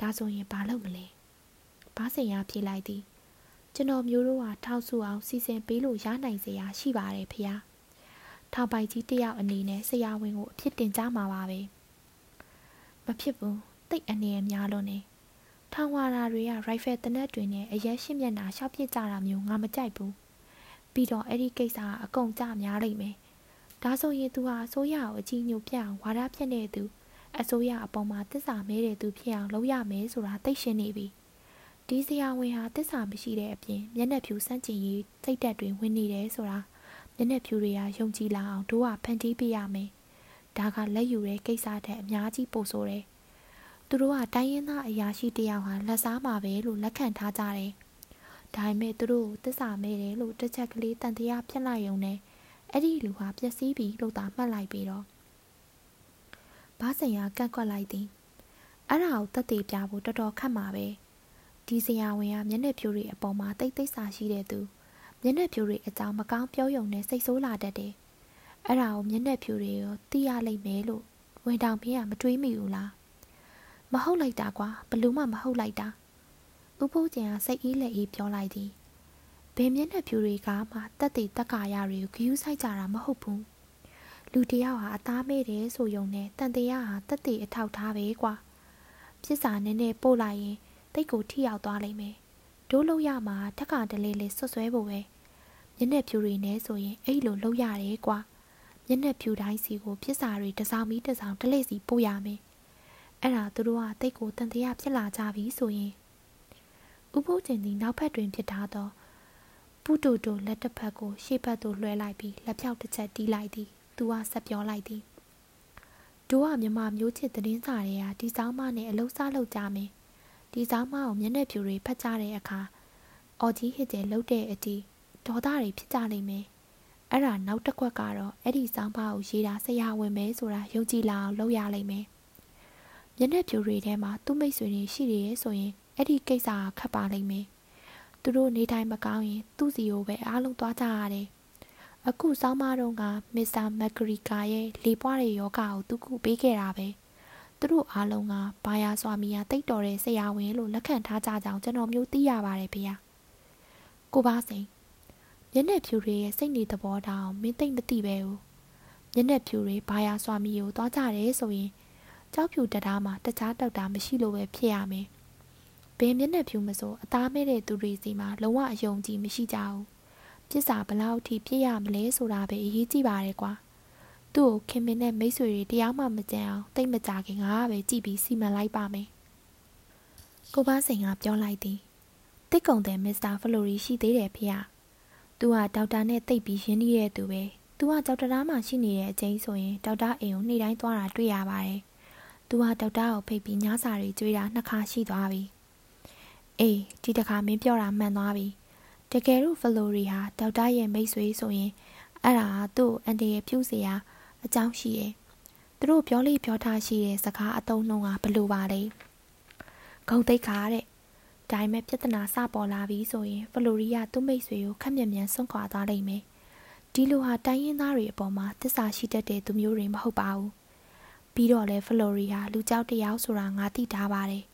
ဒါဆိုရင်ဘာလုပ်မလဲဘာစင်ရဖြေလိုက်သည်ကျွန်တော်မျိုးတို့ဟာထောက်ဆူအောင်စီစဉ်ပေးလို့ရနိုင်စေရာရှိပါတယ်ဖေဟာထောက်ပိုက်ကြီးတယောက်အနေနဲ့ဆရာဝန်ကိုအဖြစ်တင်ကြမှာပါပဲမဖြစ်ဘူး တိတ်အနေအများလို့နေထောင်ဝါရာတွေကရိုက်ဖယ်တနက်တွေနဲ့အရက်ရှင်းမျက်နှာရှောက်ပြစ်ကြတာမျိုးငါမကြိုက်ဘူးပြီးတော့အဲ့ဒီကိစ္စကအကုန်ကြများလိမ့်မယ်ဒါဆိုရင်သူဟာအစိုးရကိုအကြီးညိုပြအောင်ဝါဒဖြစ်နေသူအစိုးရအပေါ်မှာတစ္ဆာမဲတဲ့သူဖြစ်အောင်လုပ်ရမယ်ဆိုတာသိရှင်းနေပြီဒီဆရာဝန်ဟာတစ္ဆာမရှိတဲ့အပြင်မျက်နှာဖြူစန့်ကျင်ရေးစိတ်တက်တွေဝင်နေတယ်ဆိုတာမျက်နှာဖြူတွေကယုံကြည်လာအောင်တို့ကဖန်တီးပေးရမယ်ဒါကလက်ယူတဲ့ကိစ္စတဲ့အများကြီးပို့ဆိုတယ် သူတို့ကတိုင်းရင်းသားအရာရှိတယောက်ဟာလက်စားမှာပဲလို့လက်ခံထားကြတယ်ဒါပေမဲ့သူတို့ကိုတစ္ဆာမဲတယ်လို့တစ်ချက်ကလေးတန်တရားဖြစ်လိုက်ရုံနဲ့အဲ့ဒီလူဟာပျက်စီးပြီလို့သာမှတ်လိုက်ပြီးတော့ဘာစင်ရကန့်ကွက်လိုက်သည်အဲ့ဒါကိုတက်သေးပြဖို့တော်တော်ခက်မှာပဲဒီဆရာဝန်ကမျက်နှာဖြူတွေအပေါ်မှာတိတ်တိတ်ဆာရှိတဲ့သူမျက်နှာဖြူတွေအကြောင်းမကောင်းပြောယုံနဲ့စိတ်ဆိုးလာတတ်တယ်အဲ့ဒါကိုမျက်နှာဖြူတွေရောသိရလိမ့်မယ်လို့ဝင်တောင်ဖေးကမတွေးမိဘူးလား မဟုတ်လိုက်တာကွာဘလို့မှမဟုတ်လိုက်တာဥဖိုးကျင်ကစိတ်အေးလက်အေးပြောလိုက်သည်ဘယ်မျက်နှာဖြူတွေကမှတက်တည်တက်ကာရတွေကိုဂယူးဆိုင်ကြတာမဟုတ်ဘူးလူတယောက်ဟာအသားမဲတယ်ဆိုယုံနဲ့တန်တရားဟာတက်တည်အထောက်ထားပဲကွာပြစ်စာနည်းနည်းပို့လိုက်ရင်တိတ်ကိုထိရောက်သွားလိမ့်မယ်ဒိုးလို့ရမှာတက်ကတလေးလေးဆွဆွဲဖို့ပဲမျက်နှာဖြူတွေနဲ့ဆိုရင်အဲ့လိုလုပ်ရတယ်ကွာမျက်နှာဖြူတိုင်းစီကိုပြစ်စာတွေတစောင်းပြီးတစောင်းတလေးစီပို့ရမယ် အဲ့ဒါသူတို့ကတိတ်ကိုတန်တရားဖြစ်လာကြပြီဆိုရင်ဥပုပ်ကျင်သည်နောက်ဖက်တွင်ဖြစ်ထားသောပူတူတူလက်တစ်ဖက်ကိုရှေ့ဘက်သို့လွှဲလိုက်ပြီးလက်ဖြောက်တစ်ချက်တီးလိုက်သည်သူကဆက်ပြောလိုက်သည်တို့ကမြမမျိုးချစ်သတင်းစာတွေကဒီဆောင်မနဲ့အလုံးစားလုပ်ကြမယ်ဒီဆောင်မကိုမျက်နှာဖြူတွေဖတ်ကြတဲ့အခါအော်ကြီးဟစ်ကျဲလှုပ်တဲ့အတီဒေါသတွေဖြစ်ကြလိမ့်မယ်အဲ့ဒါနောက်တစ်ခွက်ကတော့အဲ့ဒီဆောင်မကိုရေးတာဆရာဝင်မယ်ဆိုတာယုံကြည်လာအောင်လုပ်ရလိမ့်မယ် မျက်နှာဖြူတွေထဲမှာသူ့မိတ်ဆွေတွေရှိနေရဆိုရင်အဲ့ဒီကိစ္စကခက်ပါလိမ့်မယ်သူတို့နေတိုင်းမကောင်းရင်သူ့စီကိုပဲအားလုံးသွားကြရတယ်အခုဆောင်းမတော့ကမစ္စတာမက်ဂရီကာရဲ့လေပွားတဲ့ယောဂကိုသူကူပေးခဲ့တာပဲသူတို့အားလုံးကဘာယာဆွာမီယာတိတ်တော်တဲ့ဆရာဝန်လို့လက်ခံထားကြကြောင်းကျွန်တော်မျိုးသိရပါတယ်ဖေ။ကိုပါစိန်မျက်နှာဖြူတွေရဲ့စိတ်နေသဘောတောင်မင်းသိမ့်မသိပဲဘူး။မျက်နှာဖြူတွေဘာယာဆွာမီကိုသွားကြတယ်ဆိုရင် ကြောက်ဖြူတတားမှာတခြားတောက်တာမရှိလို့ပဲဖြစ်ရမယ်။ဘယ်မျက်နှာဖြူမဆိုအသားမဲတဲ့သူတွေစီမှာလုံးဝအယုံကြည်မရှိကြဘူးပြစ်စာဘလောက်ထိပြည့်ရမလဲဆိုတာပဲအရေးကြီးပါတယ်ကွာသူ့ကိုခင်မင်းနဲ့မိတ်ဆွေတွေတရားမှမကြံအောင်တိတ်မကြခင်ငါကပဲကြည့်ပြီးစီမံလိုက်ပါမယ်ကိုပါစိန်ကပြောလိုက်သည်တစ်ကုံတဲ့မစ္စတာဖလိုရီရှိသေးတယ်ဖေ။သူကဒေါက်တာနဲ့တိတ်ပြီးရင်းနှီးတဲ့သူပဲ။သူကကြောက်တရားမှရှိနေတဲ့အချိန်ဆိုရင်ဒေါက်တာအိမ်ကိုနေ့တိုင်းသွားတာတွေ့ရပါတယ်။ သူကဒေါက်တာကိုဖိတ်ပြီးညစာတွေကျွေးတာနှစ်ခါရှိသွားပြီ။အေးဒီတခါမင်းပြောတာမှန်သွားပြီတကယ်လို့ဖလိုရီဟာဒေါက်တာရဲ့မိတ်ဆွေဆိုရင်အဲ့ဒါသူ့အန်တီရဲ့ပြုစရာအကြောင်းရှိရဲ့သူတို့ပြောလိပြောထားရှိတဲ့စကားအတုံးနှုံးကဘလို့ပါလဲဂုံတိတ်ခါတဲ့ဒါပေမဲ့ပြဿနာစပေါ်လာပြီဆိုရင်ဖလိုရီယာသူ့မိတ်ဆွေကိုခက်မြန်မြန်ဆွန့်ခွာသွားလိမ့်မယ်ဒီလိုဟာတိုင်းရင်းသားတွေအပေါ်မှာတစ္ဆာရှိတတ်တဲ့သူမျိုးတွေမဟုတ်ပါဘူး ပြီးတော့လဲဖလိုရီဟာလူကြောက်တယောက်ဆိုတာငါသိထားပါတယ်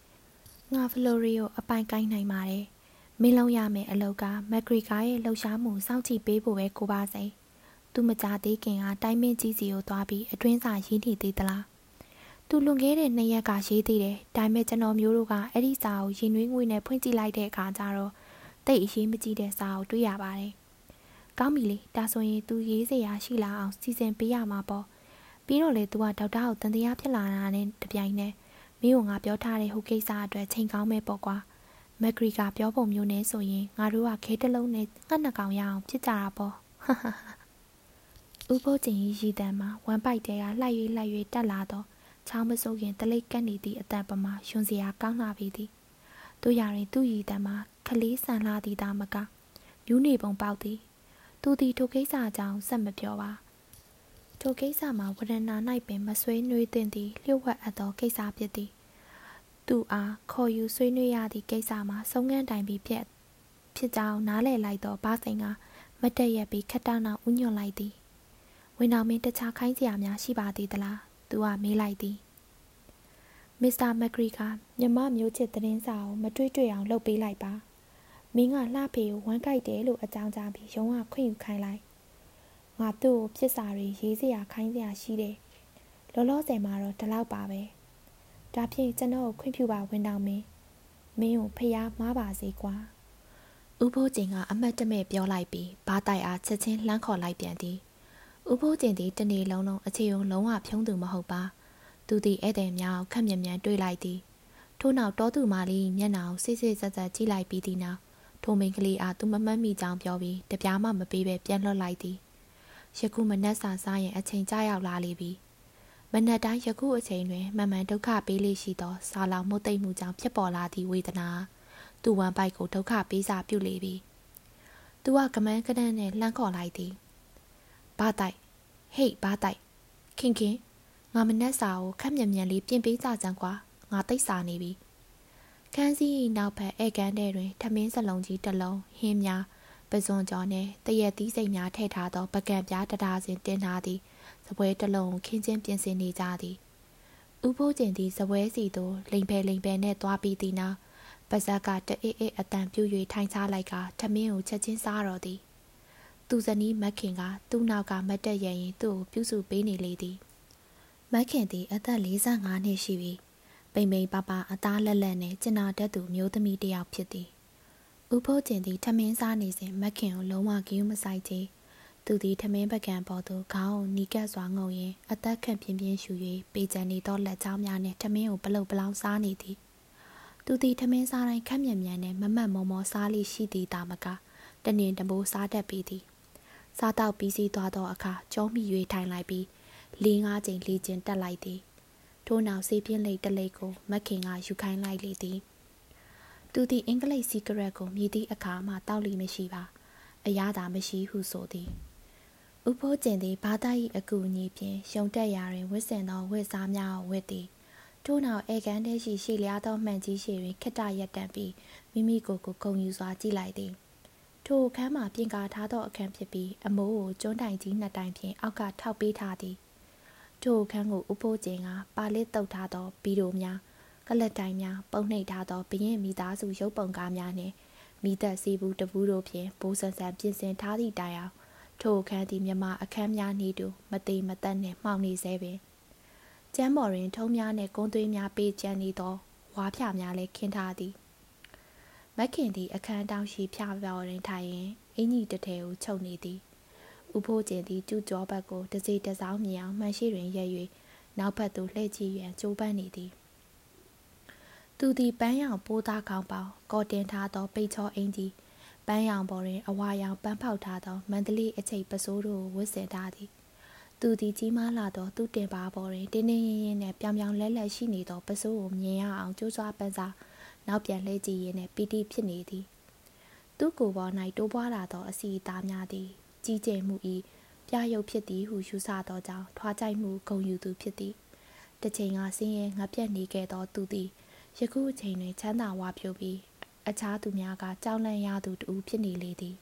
ငါဖလိုရီကိုအပိုင်ကိုင်းနိုင်ပါတယ်မင်းလုံးရမယ်အလောက်ကမက်ဂရီကာရဲ့လှုပ်ရှားမှုစောင့်ကြည့်ပေးဖို့ပဲကိုပါစိသူမကြသေးခင်ကတိုင်းမင်းကြီးစီကိုသွားပြီးအတွင်းစာရေးနေသေးသလားသူလွန်ခဲ့တဲ့နှစ်ရက်ကရေးသေးတယ်ဒါပေမဲ့ကျွန်တော်မျိုးတို့ကအဲ့ဒီစာကိုရင်နှွေးငွေနဲ့ဖွင့်ကြည့်လိုက်တဲ့အခါကျတော့တိတ်အရေးမကြီးတဲ့စာအုပ်တွေ့ရပါတယ်။ကောင်းပြီလေဒါဆိုရင် तू ရေးစရာရှိလာအောင်စီစဉ်ပေးရမှာပေါ့။ ပြီးတော့လေ तू ကဒေါက်တာကိုတန်တရားဖြစ်လာတာနဲ့တပြိုင်နက်မင်းကငါပြောထားတဲ့ဟိုကိစ္စအတွက်ချိန်ကောင်းမဲ့ပေါ့ကွာ။မက်ဂရီကပြောပုံမျိုးနဲ့ဆိုရင်ငါတို့ကခဲတလုံးနဲ့ငှက်နှကောင်ရအောင်ဖြစ်ကြတာပေါ့။ဥပိုးကျင်ကြီးရည်တမ်းမှာဝမ်ပိုက်တဲကလှိုက်၍လှိုက်၍တက်လာတော့ချောင်းမစိုးခင်တလိတ်ကက်နေသည့်အတန်ပမာယွန်စရာကောင်းလာပြီသည်တို့ရရင်သူ့ရည်တမ်းမှာခလေးဆန်လာသည်သားမကမြူးနေပုံပေါက်သည်သူသည်ထိုကိစ္စအကြောင်းဆက်မပြောပါ ထိုကိစ္စမှာဝရဏ၌ပင်မဆွေးနွေးသင့်သည်လျှို့ဝှက်အပ်သောကိစ္စဖြစ်သည်သူအားခေါ်ယူဆွေးနွေးရသည့်ကိစ္စမှာဆုံးခန်းတိုင်ပြီးဖြစ်ဖြစ်ကြောင်းနားလည်လိုက်သောဘာစိန်ကမတ်တက်ရက်ပြီးခက်တောင်းနောက်ဥညွန်လိုက်သည်ဝင်တော်မင်းတခြားခိုင်းစရာများရှိပါသေးသလားသူကမေးလိုက်သည်မစ္စတာမက်ဂရီကမြမမျိုးချစ်သတင်းစာကိုမတွေ့တွေ့အောင်လုပ်ပေးလိုက်ပါမင်းကလှဖေကိုဝမ်းကြိုက်တယ်လို့အကြောင်းကြားပြီးရုံးကခွင့်ယူခိုင်းလိုက် ငါသူ့ကိုဖြစ်စာတွေရေးစရာခိုင်းစရာရှိတယ်လောလောဆယ်မှာတော့ဒီလောက်ပါပဲဒါဖြင့်ကျွန်တော်ကိုခွင့်ပြုပါဝင်တော်မင်းမင်းကိုဖျားမားပါစေကွာဥဖိုးကျင်ကအမတ်တမဲ့ပြောလိုက်ပြီးဘာတိုက်အားချက်ချင်းလှမ်းခေါ်လိုက်ပြန်သည်ဥဖိုးကျင်သည်တနေ့လုံးလုံးအခြေုံလုံးဝဖြုံးသူမဟုတ်ပါသူသည်ဧည့်သည်များခက်မြမြန်တွေးလိုက်သည်ထို့နောက်တောသူမာလီမျက်နှာကိုစိတ်စိတ်ဆက်ဆက်ကြည့်လိုက်ပြီးသည်နောက်ထိုမိန်ကလေးအားသူမမှတ်မိကြောင်းပြောပြီးတပြားမှမပေးဘဲပြန်လွှတ်လိုက်သည် ယခုမနက်စာစားရင်အချိန်ကြာရောက်လာလေပြီမနက်တိုင်းယခုအချိန်တွင်မမှန်ဒုက္ခပေးလေးရှိသောစာလောင်မှုသိမ့်မှုကြောင့်ဖြစ်ပေါ်လာသည့်ဝေဒနာသူဝမ်ပိုက်ကိုဒုက္ခပေးစာပြုလေပြီသူကကမန်းကနန်းနဲ့လှမ်းခေါ်လိုက်သည်ဘာတိုက်ဟေ့ဘာတိုက်ခင်ခင်ငါမနှက်စာကိုခက်မြန်မြန်လေးပြင်ပေးကြစမ်းကွာငါတိတ်စာနေပြီခန်းစည်းနောက်ဘက်ဧကန်ထဲတွင်ထမင်းစလုံးကြီးတစ်လုံးဟင်းများ ပဇွန်ကြော်နှင့်တရက်သီးစိမ်များထည့်ထားသောပကံပြားတဒါစင်တင်ထားသည်စပွဲတစ်လုံးခင်းချင်းပြင်ဆင်နေကြသည်ဥဖိုးကျင်သည်စပွဲစီသို့လိန်ဖဲလိန်ဖဲနှင့်သွားပြီးသည်နောက်ပါဇက်ကတအေးအေးအတန်ပြူ၍ထိုင်ချလိုက်ကထမင်းကိုချက်ချင်းစားတော်သည်သူဇနီးမက်ခင်ကသူ့နောက်ကမတ်တက်ရရင်သူ့ကိုပြုစုပေးနေလေသည်မက်ခင်သည်အသက်45နှစ်ရှိပြီပိန်ပိန်ပါပါအသားလက်လက်နဲ့ကျင်နာတတ်သူမျိုးသမီးတစ်ယောက်ဖြစ်သည် ဥဖိုးကျင်သည်ထမင်းစားနေစဉ်မက်ခင်ကိုလုံးဝဂိမ်းမဆိုင်ချေသူသည်ထမင်းပကံပေါ်သို့ခေါင်းကိုနီးကပ်စွာငုံရင်းအသက်ခန့်ပြင်းပြင်းရှူ၍ပေကြံနေသောလက်ချောင်းများနှင့်ထမင်းကိုပလုတ်ပလောင်စားနေသည်သူသည်ထမင်းစားတိုင်းခက်မြန်မြန်နဲ့မမတ်မောမောစားလိရှိသည်တာမကတနင်တမိုးစားတတ်ပြီးသည်စားတော့ပြီးစီးသွားသောအခါကျုံးမိ၍ထိုင်လိုက်ပြီးလေးငါးချိန်လေ့ကျင့်တက်လိုက်သည်ထို့နောက်စေးပြင်းလိတ်တလိတ်ကိုမက်ခင်ကယူခိုင်းလိုက်လေသည် သူသည်အင်္ဂလိပ်စီကရက်ကိုမြည်သည့်အခါမှတောက်လီမရှိပါ အရသာမရှိဟုဆိုသည်ဥဖိုးကျင်သည်ဘာသာ၏အကူအညီဖြင့်ရှုံတက်ရာတွင်ဝစ်စင်သောဝစ်စားများကိုဝစ်သည်ထို့နောက်အေကန်တဲရှိရှေ့လျားသောမှန်ကြီးရှေတွင်ခက်တရက်တန်ပြီးမိမိကိုယ်ကိုဂုံယူစွာကြည့်လိုက်သည်ထိုအခန်းမှာပြင်ကာထားသောအခန်းဖြစ်ပြီးအမိုးကိုကျွန်းတိုင်ကြီးနှစ်တိုင်ဖြင့်အောက်ကထောက်ပေးထားသည်ထိုအခန်းကိုဥပိုးကျင်ကပါလစ်တုတ်ထားသောဘီဒိုများ ကလတ်တိုင်များပုံနှိပ်ထားသောဘရင်မိသားစုရုပ်ပုံကားများနှင့်မိသက်စီဘူးတပူးတို့ဖြင့်ဘိုးဆန်ဆန်ပြင်ဆင်ထားသည့်တိုင်အောင်ထိုအခန်းသည်မြမအခန်းများနေတူမသေးမသက်နှင့်မှောင်နေစေပင်ကျမ်းပေါ်တွင်ထုံးများနှင့်ကုန်းသွေးများပေးကျန်နေသောဝါးဖြာများလည်းခင်းထားသည်မက်ခင်သည်အခန်းတောင်ရှိဖြာပေါ်တွင်ထိုင်ရင်အင်ကြီးတထဲကိုချုပ်နေသည်ဥဖိုးကျင်သည်ကျူကြောဘက်ကိုတစီတစောင်းမြေအောင်မှန်ရှိတွင်ရက်၍နောက်ဘက်သို့လှည့်ကြည့်ရန်ကြိုးပမ်းနေသည် သူသည်ပန်းရောင်ပိုးသားကောင်းပေါကော်တင်ထားသောပိတ်ချောအင်ကြီးပန်းရောင်ပေါ်တွင်အဝါရောင်ပန်းဖောက်ထားသောမန္တလေးအချိတ်ပစိုးတို့ကိုဝတ်ဆင်ထားသည်သူသည်ကြီးမားလာသောသူ့တင်ပါပေါ်တွင်တင်းတင်းရင်းရင်းနဲ့ပြောင်ပြောင်လဲလဲရှိနေသောပစိုးကိုမြင်ရအောင်ကြိုးစားပန်းစားနောက်ပြန်လှည့်ကြည့်ရင်းနဲ့ပီတိဖြစ်နေသည်သူ့ကိုယ်ပေါ်၌တိုးပွားလာသောအစီအသားများသည် ကြီးကျယ်မှု၏ပြရုပ်ဖြစ်သည်ဟုယူဆသောကြောင့်ထွားကြိုက်မှုဂုံယူသူဖြစ်သည်တစ်ချိန်ကဆင်းရဲငါပြက်နေခဲ့သောသူသည် ယခုအချိန်တွင်ချမ်းသာဝါဖြိုပြီးအခြားသူများကကြောက်လန့်ရသူတူဖြစ်နေလေသည်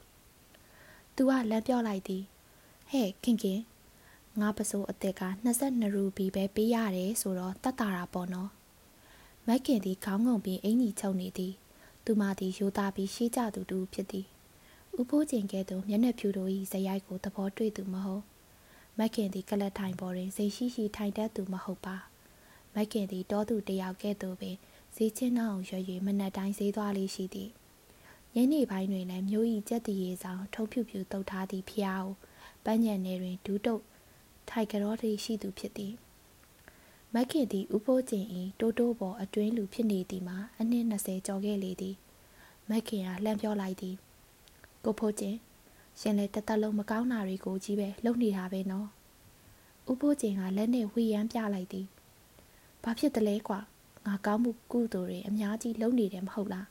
သူကလမ်းပြောလိုက်သည်ဟဲ့ခင်ခင်ငါပစိုးအစ်စ်က22ရူပီပဲပေးရတယ်ဆိုတော့တတ်တာတာပေါ့နော်မက်ခင်သည်ခေါင်းငုံပြီးအင်ကြီးချုပ်နေသည်သူမသည်ရိုးသားပြီးရှိကြသူတူဖြစ်သည်ဥဖိုးကျင်ကဲ့သို့မျက်နှာဖြူတို့၏ဇယိုက်ကိုသဘောတွေ့သူမဟုတ်မက်ခင်သည်ကလတ်ထိုင်ပေါ်တွင်စိတ်ရှိရှိထိုင်တတ်သူမဟုတ်ပါမက်ခင်သည်တောသူတယောက်ကဲ့သို့ပင် ဈေးချင်းနှောင်းရွရွမနက်တိုင်းဈေးသွားလေးရှိသည်ညနေပိုင်းတွင်လည်းမြို့၏ကြက်တီရီဆောင်ထုံဖြူဖြူတုတ်ထားသည့်ဖျားကိုပန်းညံနယ်တွင်ဒူးတုတ်ထိုက်ကြောတိရှိသူဖြစ်သည်မက်ခင်သည်ဥပိုးကျင်၏တိုးတိုးပေါ်အတွင်းလူဖြစ်နေသည်မှာအနှစ်20ကျော်ခဲ့လေသည်မက်ခင်ကလှမ်းပြောလိုက်သည်ကိုဖိုးကျင်ရှင်လည်းတသက်လုံးမကောင်းတာတွေကိုကြီးပဲလုပ်နေတာပဲနော်ဥပိုးကျင်ကလက်နဲ့ဝှီရမ်းပြလိုက်သည်ဘာဖြစ်တလဲကွာ ငါကောင်းမှုကုသိုလ်တွေအများကြီးလုပ်နေတယ်မဟုတ်လား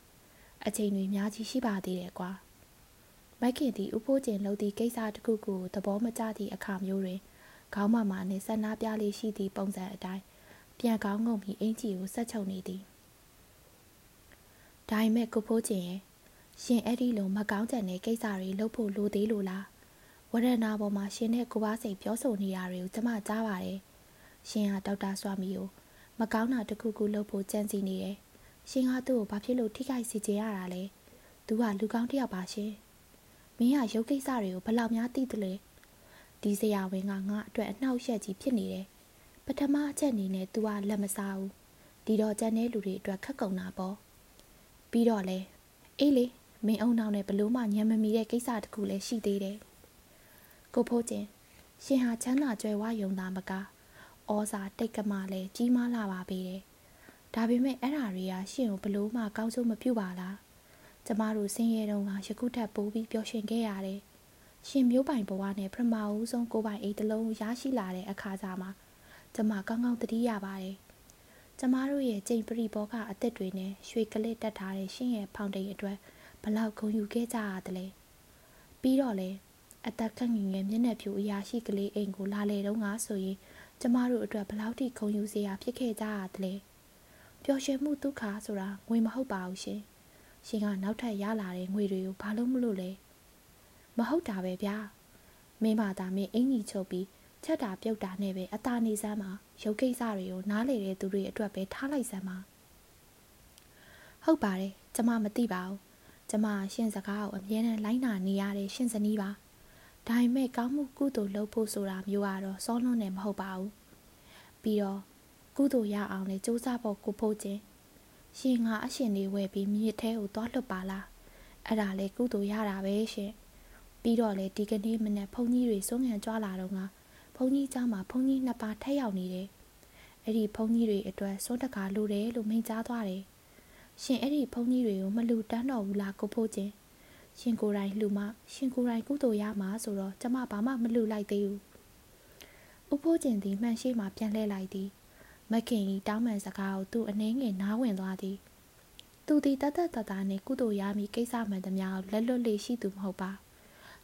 အချိန်တွေအများကြီးရှိပါသေးတယ်ကွာမိုက်ခင်သည်ဥဖိုးကျင်လှုပ်သည့်ကိစ္စတစ်ခုကိုသဘောမကျသည့်အခါမျိုးတွင်ခေါင်းမမနှင့်ဆက်နာပြလေးရှိသည့်ပုံစံအတိုင်းပြန်ကောင်းငုံပြီးအင်ကြီးကိုဆက်ချုပ်နေသည်ဒါပေမဲ့ကိုဖိုးကျင်ရဲ့ရှင်အဲ့ဒီလိုမကောင်းကြတဲ့ကိစ္စတွေလုပ်ဖို့လိုသေးလို့လားဝရဏပေါ်မှာရှင်နဲ့ကိုပါစိတ်ပြောဆိုနေတာတွေကိုကျမကြားပါတယ်ရှင်ဟာဒေါက်တာစွာမီကို မကောင်းတာတစ်ခုခုလုပ်ဖို့ကြံစီနေတယ်ရှင်ကသူ့ကိုဘာဖြစ်လို့ထိခိုက်စေချင်ရတာလဲသူကလူကောင်းတစ်ယောက်ပါရှင်မင်းကရုပ်ကိစ္စတွေကိုဘယ်လောက်များသိသလဲဒီဆရာဝန်ကငါအတွက်အနှောက်အယှက်ကြီးဖြစ်နေတယ်ပထမအချက်အနေနဲ့ तू ကလက်မစားဘူးဒီတော့ကြံတဲ့လူတွေအတွက်ခက်ကုန်တာပေါ့ပြီးတော့လဲအေးလေမင်းအုံနောက်နဲ့ဘလို့မှညံမမီတဲ့ကိစ္စတခုလည်းရှိသေးတယ်ကိုဖိုးကျင်ရှင်ဟာချမ်းသာကြွယ်ဝယုံသားမကား ဩဇာတိတ်ကမလည်းကြီးမားလာပါပေတယ်ဒါပေမဲ့အဲ့ဓာတွေကရှင်ကိုဘလို့မှကောင်းဆုံးမပြုပါလားကျမတို့ဆင်းရဲတုန်းကယခုထက်ပိုပြီးပျော်ရွှင်ခဲ့ရတယ်ရှင်မျိုးပိုင်ဘဝနဲ့ပထမဦးဆုံးကိုပိုင်အိတ်တလုံးရရှိလာတဲ့အခါကျမှကျမကောင်းကောင်းသတိရပါတယ်ကျမတို့ရဲ့ကြိမ်ပရိဘောကအသက်တွေနဲ့ရွှေကလစ်တက်ထားတဲ့ရှင်ရဲ့ဖောင်တိန်အတွက်ဘလောက်ဂုဏ်ယူခဲ့ကြရသလဲပြီးတော့လေအသက်ခန့်ငင်ငယ်မျက်နှာဖြူအရာရှိကလေးအိမ်ကိုလာလေတော့ငါဆိုရင် ကျမတို့အတွက်ဘလောက်ထိဂုဏ်ယူစရာဖြစ်ခဲ့ကြရသလဲပျော်ရွှင်မှုဒုက္ခဆိုတာငွေမဟုတ်ပါဘူးရှင်ရှင်ကနောက်ထပ်ရလာတဲ့ငွေတွေကိုဘာလို့မလို့လဲမဟုတ်တာပဲဗျာမင်းမသာမင်းအင်ကြီးချုပ်ပြီးချက်တာပြုတ်တာနဲ့ပဲအသာနေစမ်းမှာရုပ်ကိစ္စတွေကိုနားလေတဲ့သူတွေအတွက်ပဲထားလိုက်စမ်းပါဟုတ်ပါတယ်ကျမမသိပါဘူးကျမရှင်စကားကိုအမြဲတမ်းလိုက်နာနေရတဲ့ရှင်စနီးပါ ဒါပေမဲ့ကောင်းမှုကုသိုလ်လုပ်ဖို့ဆိုတာမျိုးကတော့စောလွန်းနေမဟုတ်ပါဘူးပြီးတော့ကုသိုလ်ရအောင်လေစူးစမ်းဖို့ကိုဖို့ချင်းရှင်ငါအရှင်လေးဝယ်ပြီးမြစ်ထဲကိုသွားလွတ်ပါလားအဲ့ဒါလေကုသိုလ်ရတာပဲရှင်ပြီးတော့လေဒီကနေ့မနေ့ဘုန်းကြီးတွေစုံငံကြွားလာတော့ငါဘုန်းကြီးเจ้าမှာဘုန်းကြီးနှစ်ပါးထက်ရောက်နေတယ်အဲ့ဒီဘုန်းကြီးတွေအတွက်စွန့်တကာလိုတယ်လို့မိန့်ကြားသွားတယ်ရှင်အဲ့ဒီဘုန်းကြီးတွေကိုမလူတန်းတော်ဘူးလားကိုဖို့ချင်း ရှင်ကိုယ်တိုင်လူမရှင်ကိုယ်တိုင်ကုသိုလ်ရမှာဆိုတော့ကျမဘာမှမလူလိုက်သေးဘူးဥဖိုးကျင်သည်မှန်ရှိမှပြန်လှည့်လိုက်သည်မခင်ဤတောင်းပန်စကားကိုသူ့အနှင်းငယ်နားဝင်သွားသည်သူသည်တသက်တသားနှင့်ကုသိုလ်ရမည်ကိစ္စမှန်သမျှကိုလက်လွတ်လေးရှိသူမဟုတ်ပါ